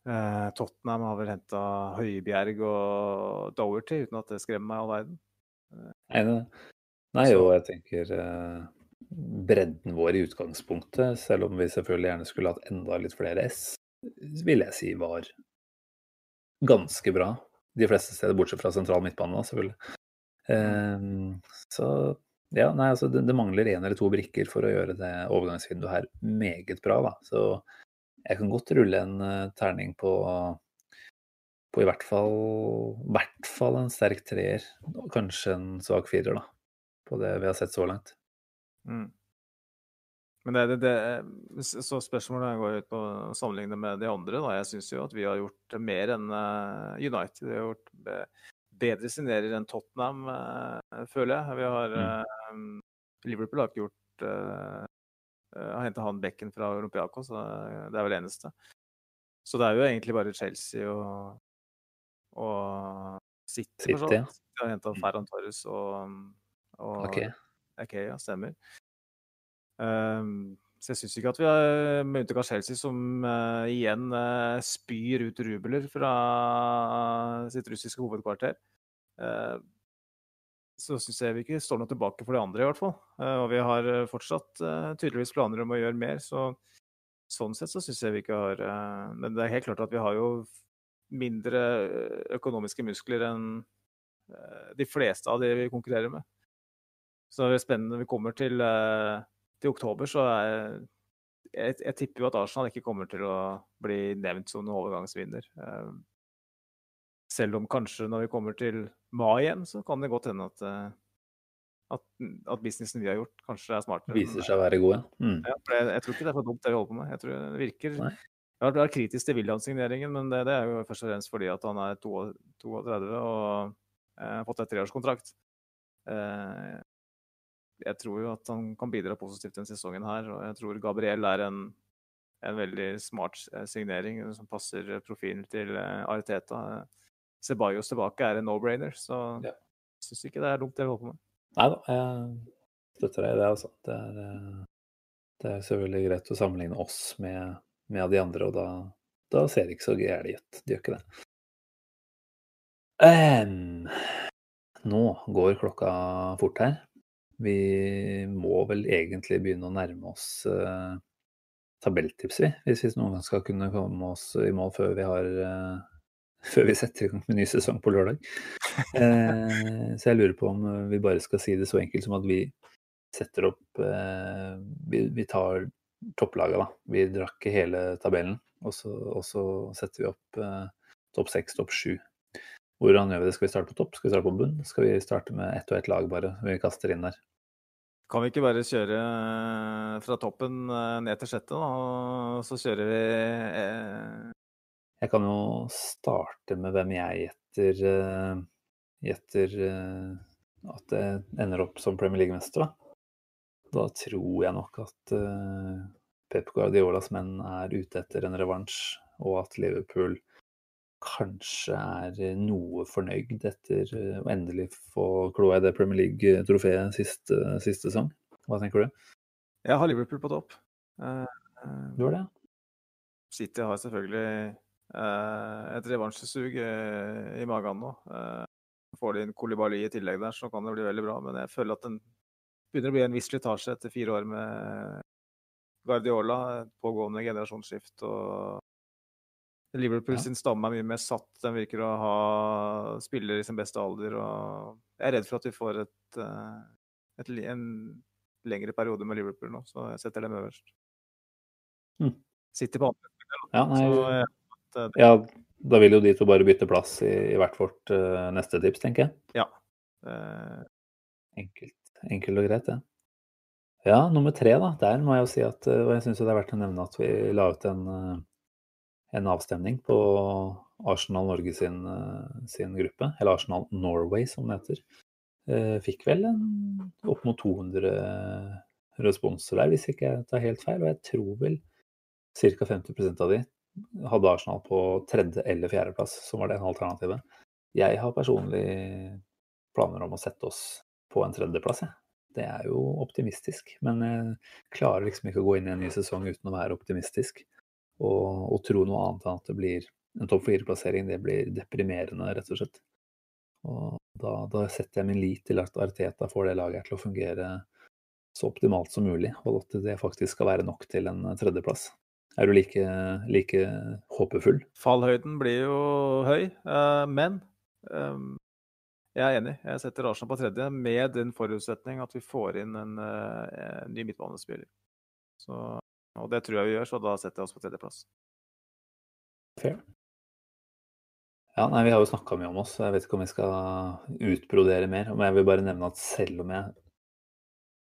Speaker 4: eh, Tottenham har vel henta Høibjerg og Dowerty, uten at det skremmer meg all verden.
Speaker 3: Nei, det- nei, jo, jeg tenker eh, bredden vår i utgangspunktet, selv om vi selvfølgelig gjerne skulle hatt enda litt flere S, vil jeg si var ganske bra. De fleste steder, bortsett fra sentral midtbane, selvfølgelig. Eh, så ja, nei, altså det, det mangler én eller to brikker for å gjøre det overgangsvinduet her meget bra, da. Så jeg kan godt rulle en eh, terning på, på i hvert fall, hvert fall en sterk treer. og Kanskje en svak firer, da. På det vi har sett så langt.
Speaker 4: Mm. Men det, det, det, så spørsmålet går ut på å sammenligne med de andre. Da. Jeg syns jo at vi har gjort mer enn uh, United. Vi har gjort bedre signerer enn Tottenham, uh, føler jeg. Vi har uh, Liverpool har ikke gjort Har henta han Bekken fra Olympiakos, så det er vel eneste. Så det er jo egentlig bare Chelsea og, og City,
Speaker 3: City, ja.
Speaker 4: De har henta Ferran Torres og, og
Speaker 3: Ok.
Speaker 4: Ok, ja, stemmer. Um, så jeg syns ikke at vi har, med unntak Chelsea, som uh, igjen uh, spyr ut rubler fra sitt russiske hovedkvarter, uh, så syns jeg vi ikke står noe tilbake for de andre, i hvert fall. Eh, og vi har eh, fortsatt eh, tydeligvis planer om å gjøre mer, så sånn sett så syns jeg vi ikke har eh, Men det er helt klart at vi har jo mindre eh, økonomiske muskler enn eh, de fleste av de vi konkurrerer med. Så det er spennende når vi kommer til, eh, til oktober, så er jeg, jeg tipper jo at Arsenal ikke kommer til å bli nevnt som noen overgangsvinner. Eh, Selv om kanskje når vi kommer til mai igjen, så kan det godt hende at, eh, at, at businessen vi har gjort, kanskje er smartere.
Speaker 3: Viser seg å være gode. Mm.
Speaker 4: Ja, for jeg, jeg tror ikke det er for dumt det vi holder på med. Jeg tror det virker
Speaker 3: Nei.
Speaker 4: Jeg har vært kritisk til William-signeringen, men det, det er jo først og fremst fordi at han er 32 og eh, har fått en treårskontrakt. Eh, jeg tror jo at han kan bidra positivt denne sesongen her, og jeg tror Gabriel er en, en veldig smart eh, signering som passer profilen til eh, Ariteta. Ceballos tilbake er en no-brainer, så
Speaker 3: Ja.
Speaker 4: jeg syns ikke det er dumt det vi holder på med.
Speaker 3: Nei da, jeg støtter deg i det. Altså. Det, er, eh, det er selvfølgelig greit å sammenligne oss med, med de andre, og da, da ser det ikke så gærent ut. De gjør ikke det. Um, nå går klokka fort her. Vi må vel egentlig begynne å nærme oss eh, tabelltips, vi. Hvis vi noen skal kunne komme oss i mål før vi har eh, før vi setter i gang med ny sesong på lørdag. Eh, så jeg lurer på om eh, vi bare skal si det så enkelt som at vi setter opp eh, vi, vi tar topplaget, da. Vi drakk hele tabellen, og så, og så setter vi opp eh, topp seks, topp sju. Hvordan gjør vi det? Skal vi starte på topp? Skal vi starte på bunn? Skal vi starte med ett og ett lag, bare? Vi kaster inn der.
Speaker 4: Kan vi ikke bare kjøre eh, fra toppen eh, ned til sjette, da? Og så kjører vi eh,
Speaker 3: Jeg kan jo starte med hvem jeg gjetter Gjetter at det ender opp som Premier League-mester, da. Da tror jeg nok at Pep Guardiolas menn er ute etter en revansj, og at Liverpool kanskje er noe fornøyd etter eh, å endelig få kloa i det Premier League-trofeet siste, siste sesong. Hva tenker du?
Speaker 4: Jeg har Liverpool på topp. Eh, eh,
Speaker 3: Du har det?
Speaker 4: City har selvfølgelig eh, et revansjesug eh, i magen nå. Eh, får de inn Kolibali i tillegg der, så kan det bli veldig bra. Men jeg føler at den begynner å bli en viss slitasje etter fire år med Guardiola. Pågående generasjonsskift. og Liverpool
Speaker 3: Ja.
Speaker 4: sin stamme er mye mer satt. Den virker å ha spillere i sin beste alder. og Jeg er redd for at vi får et, eh, et, en lengre periode med Liverpool nå, så jeg setter dem øverst.
Speaker 3: Mm.
Speaker 4: Sitter på andre.
Speaker 3: Ja, nei,
Speaker 4: Så det,
Speaker 3: ja, da vil jo de to bare bytte plass i, i hvert vårt uh, neste tips, tenker jeg.
Speaker 4: eh,
Speaker 3: Enkelt, enkelt og greit, det. Ja, nummer tre, da. Der må jeg jo si at eh, Og jeg syns det er verdt å nevne at vi la ut en, eh, en avstemning på Arsenal Norge sin, eh, sin gruppe. Eller Arsenal Norway, som det heter. Eh, Fikk vel en, opp mot 200 responser der, hvis ikke jeg tar helt feil. Og jeg tror vel ca. 50% av de hadde Arsenal på tredje- eller fjerdeplass, som var det alternativet. Jeg har personlig planer om å sette oss på en tredjeplass, jeg. Det er jo optimistisk, men jeg klarer liksom ikke å gå inn i en ny sesong uten å være optimistisk. Og, å tro noe annet enn at det blir en topp fire-plassering, det blir deprimerende, rett og slett. Og da, da setter jeg min lit til at Arteta får det laget til å fungere så optimalt som mulig, og at det faktisk skal være nok til en tredjeplass. Er du like, like håpefull?
Speaker 4: Fallhøyden blir jo høy, eh, men eh, jeg er enig. Jeg setter Arsenal på tredje med den forutsetning at vi får inn en, eh, en ny midtbanespiller. Så og det tror jeg vi gjør, så da setter jeg oss på tredjeplass.
Speaker 3: Fair. Ja, nei, Vi har jo snakka mye om oss, så jeg vet ikke om vi skal utbrodere mer. Men jeg vil bare nevne at selv om jeg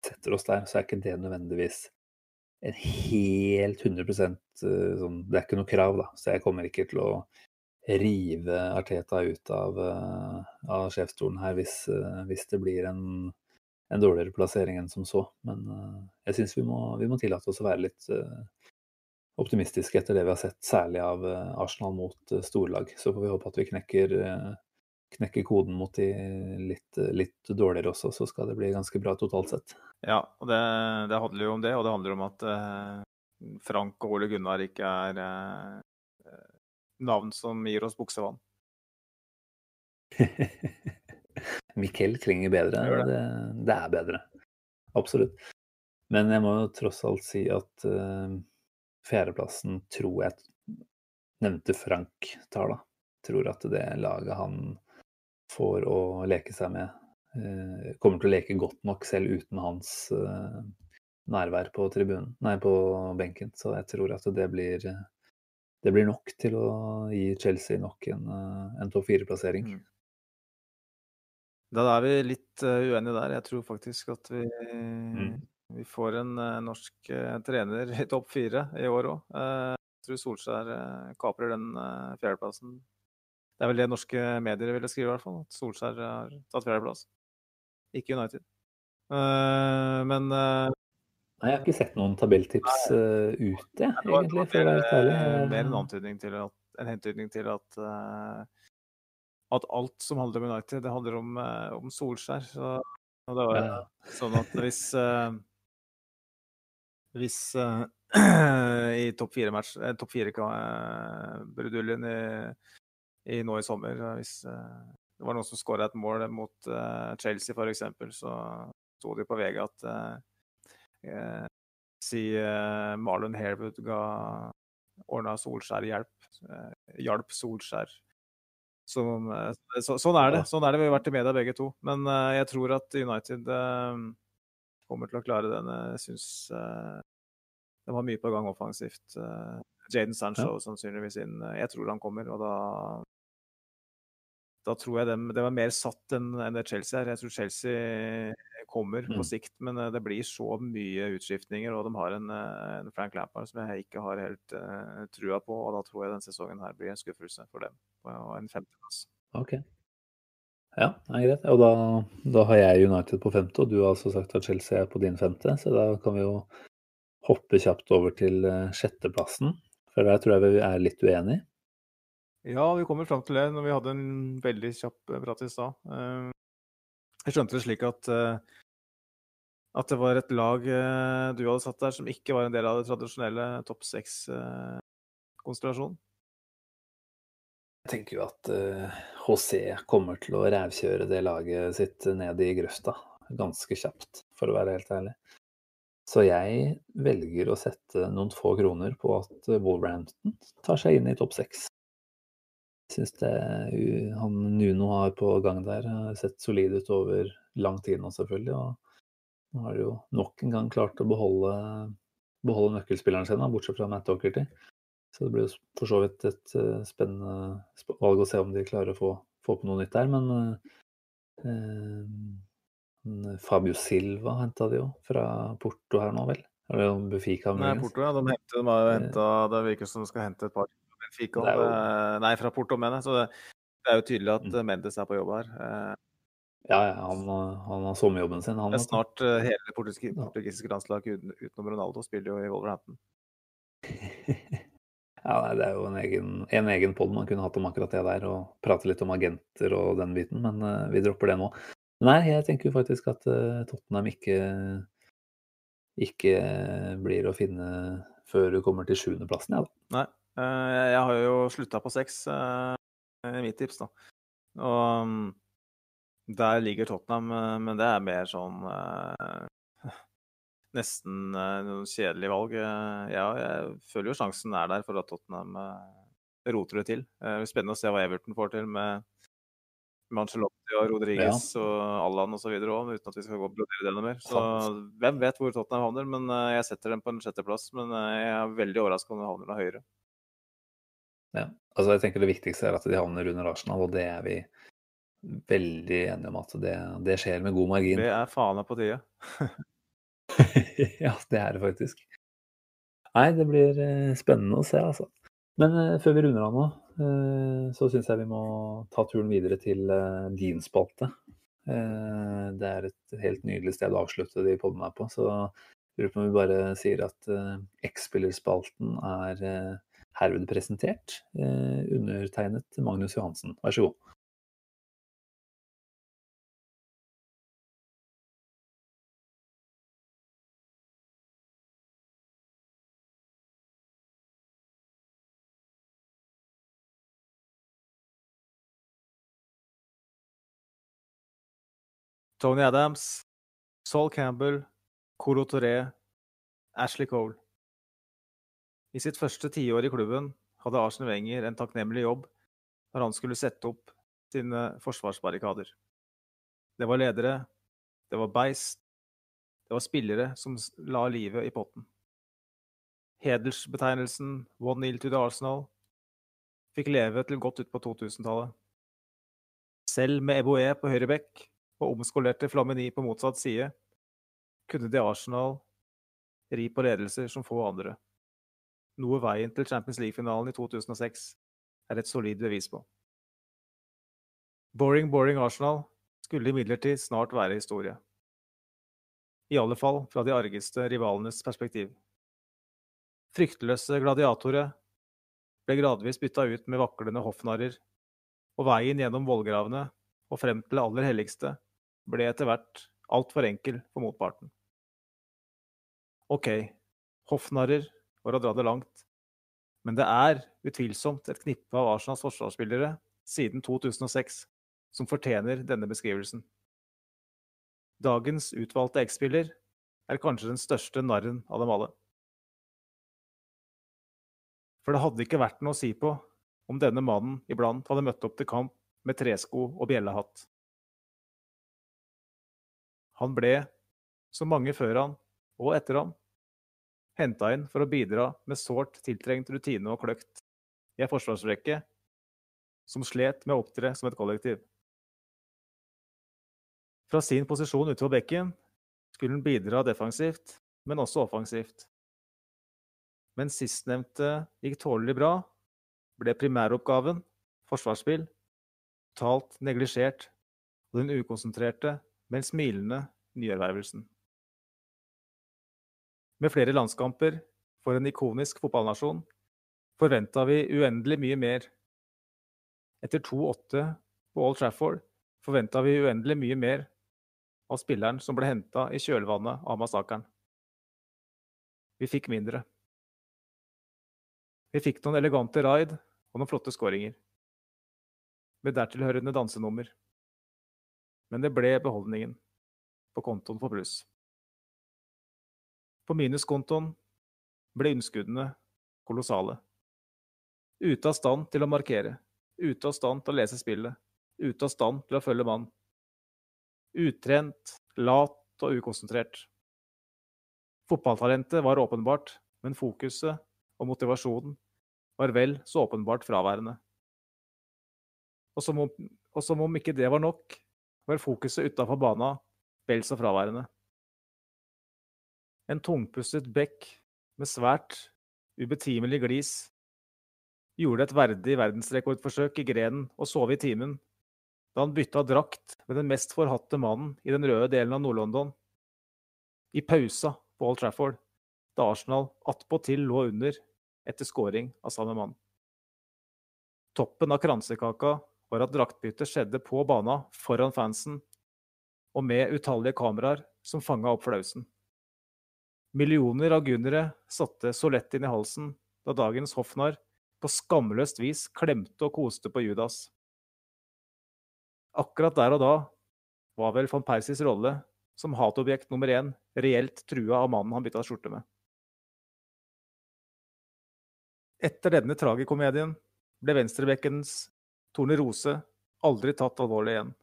Speaker 3: setter oss der, så er ikke det nødvendigvis en helt 100% sånn Det er ikke noe krav, da. Så jeg kommer ikke til å rive Arteta ut av, av sjefsstolen her hvis, hvis det blir en en dårligere plassering enn som så. Men uh, jeg syns vi, vi, må tillate oss å være litt uh, optimistiske etter det vi har sett, særlig av uh, Arsenal mot storlag. Så får vi håpe at vi knekker, knekker koden mot de litt, litt, dårligere også, så skal det bli ganske bra totalt sett.
Speaker 4: Ja, og det, det handler jo om det, og det handler om at Frank og Ole Gunnar ikke er navn som gir oss buksevann.
Speaker 3: Mikkel klinger bedre. Det. Det, det. er bedre. Absolutt. Men jeg må jo tross alt si at uh, fjerdeplassen tror jeg nevnte Frank tar, da. Tror at det laget han får å leke seg med, uh, kommer til å leke godt nok selv uten hans uh, nærvær på tribunen, nei, på benken. Så jeg tror at det blir, det blir nok til å gi Chelsea nok en, en topp fire-plassering. Mm.
Speaker 4: Da er vi litt uh, uenige der. Jeg tror faktisk at vi, mm. vi får en uh, norsk uh, trener i topp fire i år òg. jeg tror Solskjær kaprer den fjerdeplassen. Det er vel det norske medier ville skrive, i hvert fall. At Solskjær har tatt fjerdeplass. Ikke United. men
Speaker 3: Nei, jeg har ikke sett noen tabelltips uh, ute, egentlig, var helt ærlig.
Speaker 4: Mer en antydning til at, en hentydning til at uh, at alt som handler om United, det handler om, eh, om Solskjær. Så, og det var ja. sånn at hvis uh, Hvis uh, i topp fire-match, topp fire-bruduljen i, i, nå i sommer Hvis det var noen som skåra et mål mot Chelsea, f.eks., så sto det på VG at si Marlon Harewood ga ordna Solskjær hjelp. hjalp Solskjær som, eh, så, sånn er det. Sånn er det. Vi har vært i media begge to. Men uh, jeg tror at United uh, kommer til å klare den. Jeg syns uh, de har mye på gang offensivt. Jaden Sancho ja. sannsynligvis inn. Jeg tror han kommer, og da da tror jeg dem, det var mer satt enn en det Chelsea er. Jeg tror Chelsea kommer på mm. sikt, men det blir så mye utskiftninger. Og de har en, en Frank Lampard som jeg ikke har helt trua på. Og da tror jeg denne sesongen her blir en skuffelse for dem og en femteplass.
Speaker 3: Ok. Ja, det er greit. Og da, da, har jeg United på femte, og du har altså sagt at Chelsea er på din femte. Så da kan vi jo hoppe kjapt over til eh, sjetteplassen. For der tror jeg vi er litt uenige.
Speaker 4: Ja, vi kommer fram til det når vi hadde en veldig kjapp eh, prat i stad. Eh, jeg skjønte det slik at, at det var et lag du hadde satt der som ikke var en del av det tradisjonelle topp seks-konstellasjonen.
Speaker 3: Jeg tenker jo at uh, kommer til å rævkjøre det laget sitt ned i grøfta ganske kjapt, for å være helt ærlig. Så jeg velger å sette noen få kroner på at Wolverhampton tar seg inn i topp seks. Syns det han Nuno har på gang der, har sett solid ut over lang tid nå, selvfølgelig. Og nå har de jo nok en gang klart å beholde, beholde nøkkelspilleren sin, bortsett fra Matt Docherty. Så det blir jo for så vidt et uh, spennende valg å se om de klarer å få, få på noe nytt der. Men uh, Fabio Silva henta de jo fra Porto her nå, vel? Eller Bufika?
Speaker 4: Nei, Porto, ja. De, hente, de har jo henta Det virker som de skal hente et par Benfica. Jo... Nei, fra Porto, mener jeg. Så det, det, er jo tydelig at mm. Mendes er på jobb her.
Speaker 3: Ja, ja han, han, har sommerjobben sin. Han,
Speaker 4: det er snart hele portugisiske, portugisiske landslaget utenom Ronaldo spiller jo i Wolverhampton.
Speaker 3: Ja, nei, Det er jo en egen, en egen pod man kunne hatt om akkurat det der, og prate litt om agenter og den biten, men uh, vi dropper det nå. Nei, jeg tenker jo faktisk at uh, Tottenham ikke, ikke blir å finne før du kommer til sjuendeplassen, ja,
Speaker 4: da. Nei, uh, jeg har jo slutta på seks, i mitt tips, da. Og um, der ligger Tottenham, men det er mer sånn nesten uh, noen kjedelige valg. Uh, ja, jeg føler jo sjansen er der for at Tottenham uh, roter det til. Det blir spennende å se hva Everton får til med Mancelotti og Rodriguez og Allan osv. òg, uten at vi skal gå og brodere det noe mer. Så hvem vet hvor Tottenham havner, men eh, jeg setter dem på en sjetteplass. Men eh, jeg er veldig overraska om de havner noe høyere.
Speaker 3: Ja. Altså, jeg tenker Det viktigste er at de havner under Arsenal, og det er vi veldig enige om at det, det skjer med god margin.
Speaker 4: Det er faen meg på tide.
Speaker 3: ja, det er det faktisk. Nei, det blir eh, spennende å se, altså. Men uh, før vi runder av nå, uh, så syns jeg vi må ta turen videre til din spalte. det er et helt nydelig sted å avslutte de podene her på, så lurer på om vi bare sier at X-spillerspalten er herved presentert. undertegnet Magnus Johansen. Vær så god.
Speaker 4: Tony Adams, Saul Campbell, Colo Toré, Ashley Cole. I sitt første tiår i klubben hadde Arsen Wenger en takknemlig jobb når han skulle sette opp sine forsvarsbarrikader. Det var ledere, det var beist, det var spillere som la livet i potten. Hedelsbetegnelsen One Nil to the Arsenal fikk leve til godt ut på 2000-tallet. Selv med Eboe på høyre bekk og omskolerte Flamini på motsatt side, kunne de Arsenal ri på ledelser som få andre. Noe veien til Champions League-finalen i 2006 er et solid bevis på. Boring, boring Arsenal skulle imidlertid snart være historie. I alle fall fra de argeste rivalenes perspektiv. Fryktløse gladiatorer ble gradvis bytta ut med vaklende hoffnarrer, og veien gjennom vollgravene og frem til det aller helligste ble etter hvert altfor enkel for motparten. OK, hoffnarrer var å dra det langt, men det er utvilsomt et knippe av Arsenals forsvarsspillere siden 2006 som fortjener denne beskrivelsen. Dagens utvalgte X-spiller er kanskje den største narren av dem alle. For det hadde ikke vært noe å si på om denne mannen iblant hadde møtt opp til kamp med tresko og bjellehatt. Han ble, som mange før han og etter ham, henta inn for å bidra med sårt tiltrengt rutine og kløkt i ei forsvarsrekke som slet med å opptre som et kollektiv. Fra sin posisjon utover bekken skulle han bidra defensivt, men også offensivt. Men sistnevnte gikk tålelig bra, ble primæroppgaven, forsvarsspill, totalt neglisjert og den ukonsentrerte men smilende nyervervelsen. Med flere landskamper for en ikonisk fotballnasjon forventa vi uendelig mye mer. Etter 2-8 på Old Trafford forventa vi uendelig mye mer av spilleren som ble henta i kjølvannet av massakren. Vi fikk mindre. Vi fikk noen elegante raid og noen flotte skåringer. Med dertilhørende dansenummer men det ble beholdningen på kontoen for pluss. På minuskontoen ble innskuddene kolossale. Ute av stand til å markere, ute av stand til å lese spillet, ute av stand til å følge mann. Utrent, lat og ukonsentrert. Fotballtalentet var åpenbart, men fokuset og motivasjonen var vel så åpenbart fraværende. Og som om, og som om ikke det var nok, var fokuset utafor bana vel så fraværende. En tungpustet bekk med svært ubetimelig glis gjorde et verdig verdensrekordforsøk i grenen og sove i timen da han bytta drakt med den mest forhatte mannen i den røde delen av Nord-London. I pausa på Old Trafford, da Arsenal attpåtil lå under etter scoring av samme mann. Toppen av kransekaka var at draktbyttet skjedde på bana, foran fansen, og med utallige kameraer som fanga opp flausen. Millioner av gunnere satte så lett inn i halsen da dagens hoffnarr på skamløst vis klemte og koste på Judas. Akkurat der og da var vel van Persis rolle som hatobjekt nummer én reelt trua av mannen han bytta skjorte med. Etter denne tragikomedien ble venstrebekkens Torne Rose aldri tatt alvorlig igjen.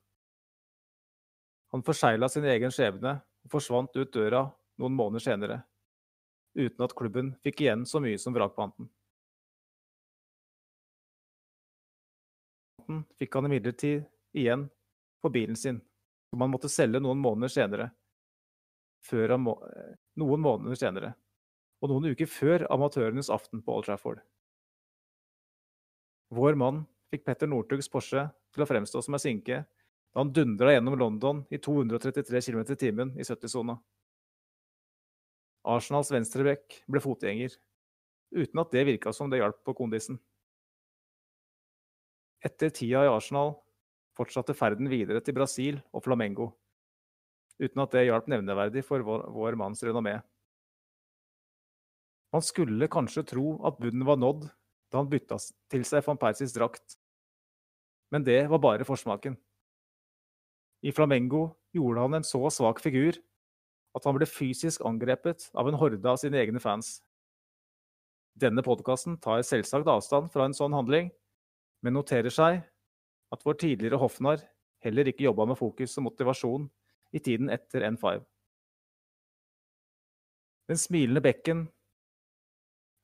Speaker 4: Han forsegla sin egen skjebne og forsvant ut døra noen måneder senere, uten at klubben fikk igjen så mye som vrakpanten. fikk han imidlertid igjen på bilen sin, som han måtte selge noen måneder senere. Må, noen måneder senere, og noen uker før amatørenes aften på Old Trafford. Vår mann fikk Petter Northugs Porsche til å fremstå som ei sinke da han dundra gjennom London i 233 km i timen i 70-sona. Arsenals venstrebekk ble fotgjenger, uten at det virka som det hjalp på kondisen. Etter tida i Arsenal fortsatte ferden videre til Brasil og Flamengo, uten at det hjalp nevneverdig for vår, vår manns renommé. Man skulle kanskje tro at bunnen var nådd da han bytta til seg van Persies drakt, men det var bare forsmaken. I Flamengo gjorde han en så svak figur at han ble fysisk angrepet av en horde av sine egne fans. Denne podkasten tar selvsagt avstand fra en sånn handling, men noterer seg at vår tidligere hoffnarr heller ikke jobba med fokus og motivasjon i tiden etter N5. Den smilende bekken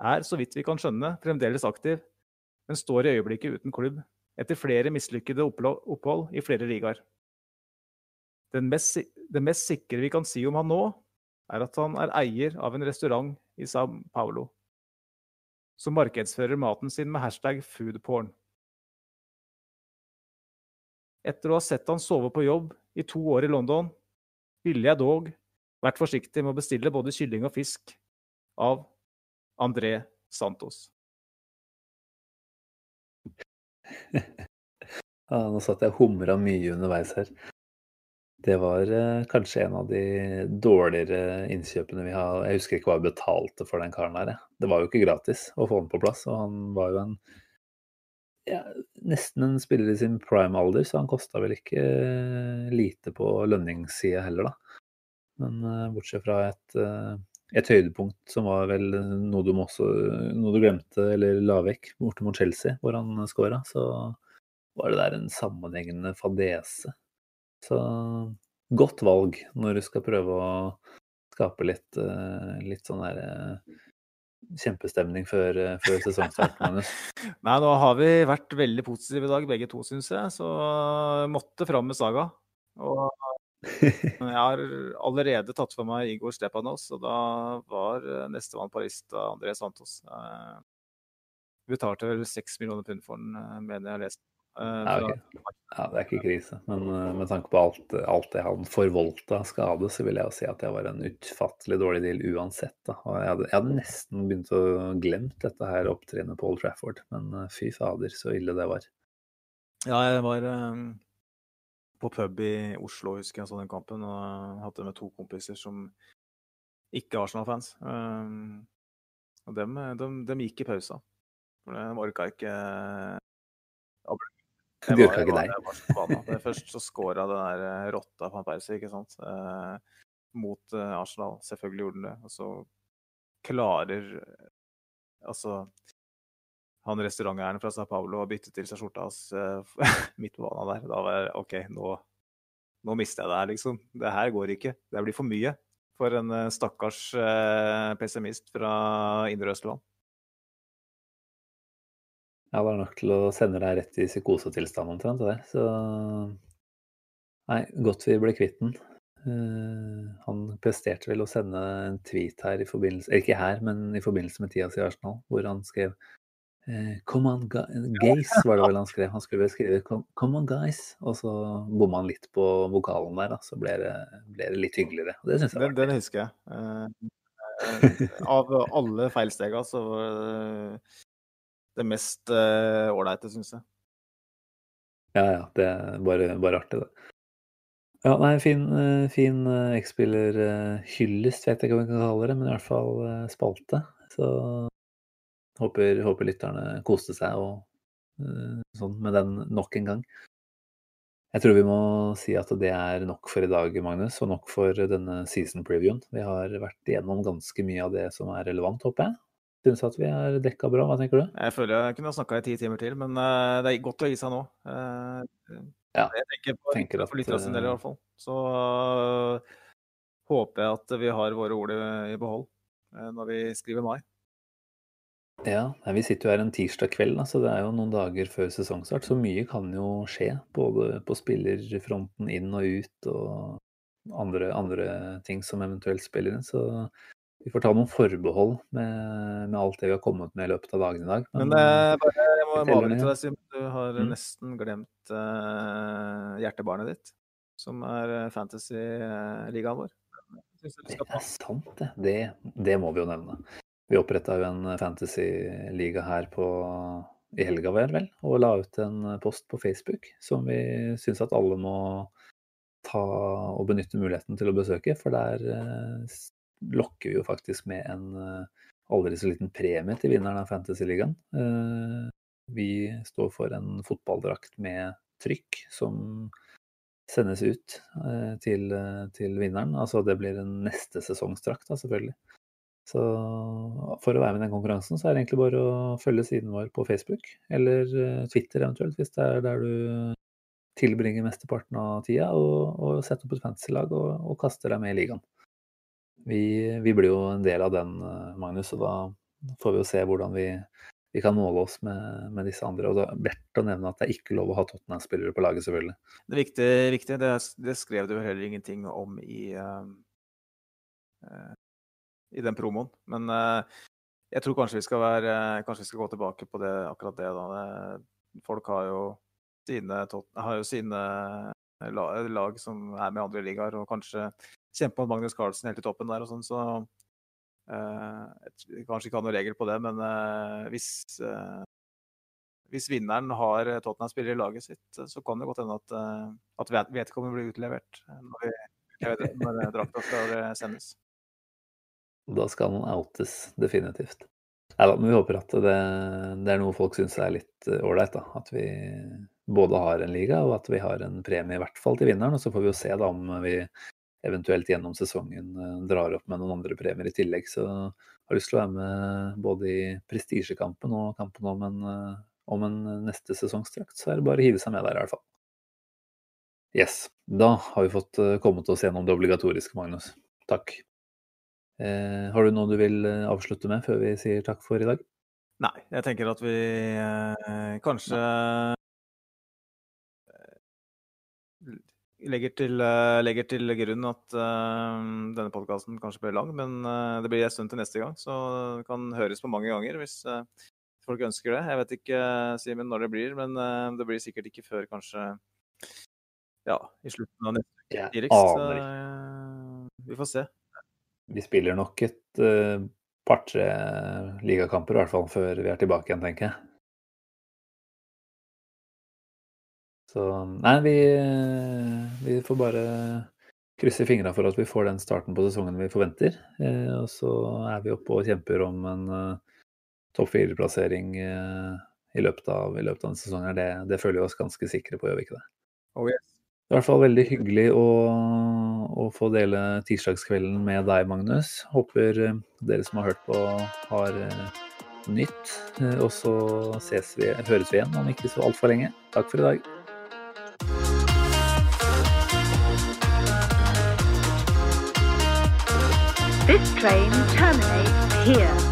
Speaker 4: er, så vidt vi kan skjønne, fremdeles aktiv, men står i øyeblikket uten klubb etter flere mislykkede opphold i flere ligaer. Mest, det mest sikre vi kan si om han nå, er at han er eier av en restaurant i Sao Paulo, som markedsfører maten sin med hashtag foodporn. Etter å ha sett han sove på jobb i to år i London, ville jeg dog vært forsiktig med å bestille både kylling og fisk av André Santos.
Speaker 3: ja, nå satt jeg og humra mye underveis her. Det var eh, kanskje en av de dårligere innkjøpene vi har Jeg husker ikke hva vi betalte for den karen her. Det var jo ikke gratis å få den på plass, og han var jo en ja, nesten en spiller i sin prime-alder, så han kosta vel ikke eh, lite på lønningssida heller, da. Men uh, bortsett fra et, uh, et, høydepunkt som var vel noe du, også, noe du glemte eller la vekk borte mot Chelsea, hvor han skåra, så var det der en sammenhengende fadese. Så godt valg når du skal prøve å skape litt, uh, litt sånn derre kjempestemning før, eh, før sesongstart, Magnus?
Speaker 4: Nei, nå har vi vært veldig positive i dag, begge to, syns jeg. Så måtte fram med Saga. Og jeg har allerede tatt for meg Igor Stepanos, og da var nestemann på lista André Santos. Eh, vi betalte vel seks millioner pund for den, eh, mener jeg har lest.
Speaker 3: Eh, ja, okay. ja, det er ikke krise. Men uh, med tanke på alt, alt det han forvoldte av skade, så vil jeg jo si at det var en utfattelig dårlig deal uansett. Da. Og jeg hadde, jeg hadde nesten begynt å glemt dette her opptrinnet på Old Trafford, men uh, fy fader, så ille det var.
Speaker 4: Ja, jeg var um, på pub i Oslo, husker jeg, så den kampen, og jeg hadde med to kompiser som ikke er Arsenal-fans. Um, og dem, dem, dem, gikk i pausa. For de orka ikke
Speaker 3: det var, ikke deg.
Speaker 4: Først så scora den der eh, rotta van Persie, ikke sant. Eh, mot eh, Arsenal. Selvfølgelig gjorde den det. Og så klarer Altså han restauranteieren fra Sa Paulo og bytte til seg skjorta hans uh, midt på banen der. Da var jeg OK, nå, nå mister jeg det her, liksom. Det her går ikke. Det blir for mye for en eh, stakkars uh, pessimist fra Indre Østland.
Speaker 3: Jeg var nok til å sende deg rett i psykosetilstand omtrent. Det. Så nei, godt vi ble kvitt den. Uh, han presterte vel å sende en tweet her i forbindelse Ikke her, men i forbindelse med tida si i Arsenal, hvor han skrev Come on, guys, var det vel han skrev. Han skulle skrive Come on, guys, og så bomma han litt på vokalen der, da. Så ble det, ble det litt hyggeligere. Og det syns jeg
Speaker 4: var det. den husker jeg. Uh, av alle feilstega så var det det mest eh, ålreite, uh, syns jeg.
Speaker 3: Ja, ja. Det er bare, bare artig, det. Ja, nei, fin, fin X-spiller-hyllest, vet jeg ikke hva vi kan kalle det, men i hvert fall spalte. Så håper, håper lytterne koste seg og, sånn med den nok en gang. Jeg tror vi må si at det er nok for i dag, Magnus, og nok for denne season previewen. Vi har vært igjennom ganske mye av det som er relevant, håper jeg. syns at vi er dekka bra. Hva tenker du?
Speaker 4: Jeg føler jeg kunne ha snakka i ti timer til, men uh, det er godt å gi seg nå. Uh,
Speaker 3: Ja,
Speaker 4: jeg tenker på,
Speaker 3: tenker at,
Speaker 4: for lytterne sin del i
Speaker 3: eh,
Speaker 4: hvert fall. Så håper jeg at vi har våre ord i, i behold når vi skriver mai.
Speaker 3: Ja, nei, vi sitter jo her en tirsdag kveld, da, så det er jo noen dager før sesongstart. Så mye kan jo skje, både på spillerfronten inn og ut og andre, andre ting som eventuelt spiller inn. Så vi får ta noen forbehold med, med alt det vi har kommet med i løpet av dagen i dag.
Speaker 4: Men eh, bare, jeg må bare
Speaker 3: til
Speaker 4: deg, Simen. Du har
Speaker 3: Mm.
Speaker 4: nesten glemt eh, hjertebarnet ditt, som er eh, fantasy-ligaen vår.
Speaker 3: Det er sant, det. det. Det må vi jo nevne. Vi oppretta jo en fantasy-liga her på, i helga, vel, og la ut en post på Facebook som vi syns at alle må ta og benytte muligheten til å besøke. For der eh, lokker vi jo faktisk med en eh, aldri så liten premie til vinneren av Fantasy-ligaen. Eh, vi står for en fotballdrakt med trykk som sendes ut eh, til, eh, til vinneren. Altså det blir en neste sesongsdrakt, da, selvfølgelig. Så for å være med i den konkurransen, så er det egentlig bare å følge siden vår på Facebook, eller eh, Twitter eventuelt, hvis det er der du tilbringer mesteparten av tida, og, og sette opp et fantasylag og, og kaste deg med i ligaen. Vi, vi blir jo en del av den, eh, Magnus, og da får vi jo se hvordan vi, vi kan måle oss med, med disse andre. Og det er verdt å nevne at det er ikke lov å ha Tottenham-spillere på laget, selvfølgelig.
Speaker 4: Det er viktig, viktig. det, det skrev du heller ingenting om i, uh, i den promoen. Men eh, jeg tror kanskje vi skal være Kanskje vi skal gå tilbake på det, akkurat det. da. Folk har jo sine, har jo sine la, lag som er med i andre ligaer, og kanskje kjempe mot Magnus Carlsen helt i toppen der og sånn, så eh, Kanskje ikke ha noen regel på det, men eh, hvis eh, hvis vinneren har Tottenham-spillere i laget sitt, så kan det godt hende at, eh, at vedkommende blir utlevert eh, når, når drakta skal eh, sendes.
Speaker 3: Da skal han outes, definitivt. Neida, men vi håper at det, det er noe folk syns er litt eh, ålreit. da. At vi både har en liga og at vi har en premie i hvert fall til vinneren. Og så får vi jo se da om vi eventuelt gjennom sesongen eh, drar opp med noen andre premier i tillegg. Så jeg har lyst til å være med både i prestisjekampen og kampen om en, eh, om en neste sesongstrakt. Så er det bare å hive seg med der i hvert fall. Yes. Da har vi fått kommet oss gjennom det obligatoriske, Magnus. Takk. Eh, har du noe du vil eh, avslutte med før vi sier takk for i dag?
Speaker 4: Nei, jeg tenker at vi eh, kanskje eh, legger til, eh, legger til grunn at uh, denne podkasten kanskje blir lang, men uh, det blir en stund til neste gang, så det kan høres på mange ganger hvis uh, folk ønsker det. Jeg vet ikke, Simon, når det blir, men det blir sikkert ikke før kanskje ja, i slutten av neste uke Vi får se.
Speaker 3: Vi spiller nok et uh, par-tre ligakamper i hvert fall før vi er tilbake igjen, tenker jeg. Så nei, vi, vi får bare krysse fingra for at vi får den starten på sesongen vi forventer. Eh, og så er vi oppe og kjemper om en uh, topp fire-plassering uh, i, løpet av, i løpet av denne sesongen. Det, det føler vi oss ganske sikre på, gjør vi ikke det?
Speaker 4: Oh, yes.
Speaker 3: Det er i hvert fall veldig hyggelig å, å få dele tirsdagskvelden med deg, Magnus. Håper eh, dere som har hørt på, har eh, nytt. Eh, Og så vi, høres vi igjen om ikke så altfor lenge. Takk for i dag.
Speaker 1: This train terminates here.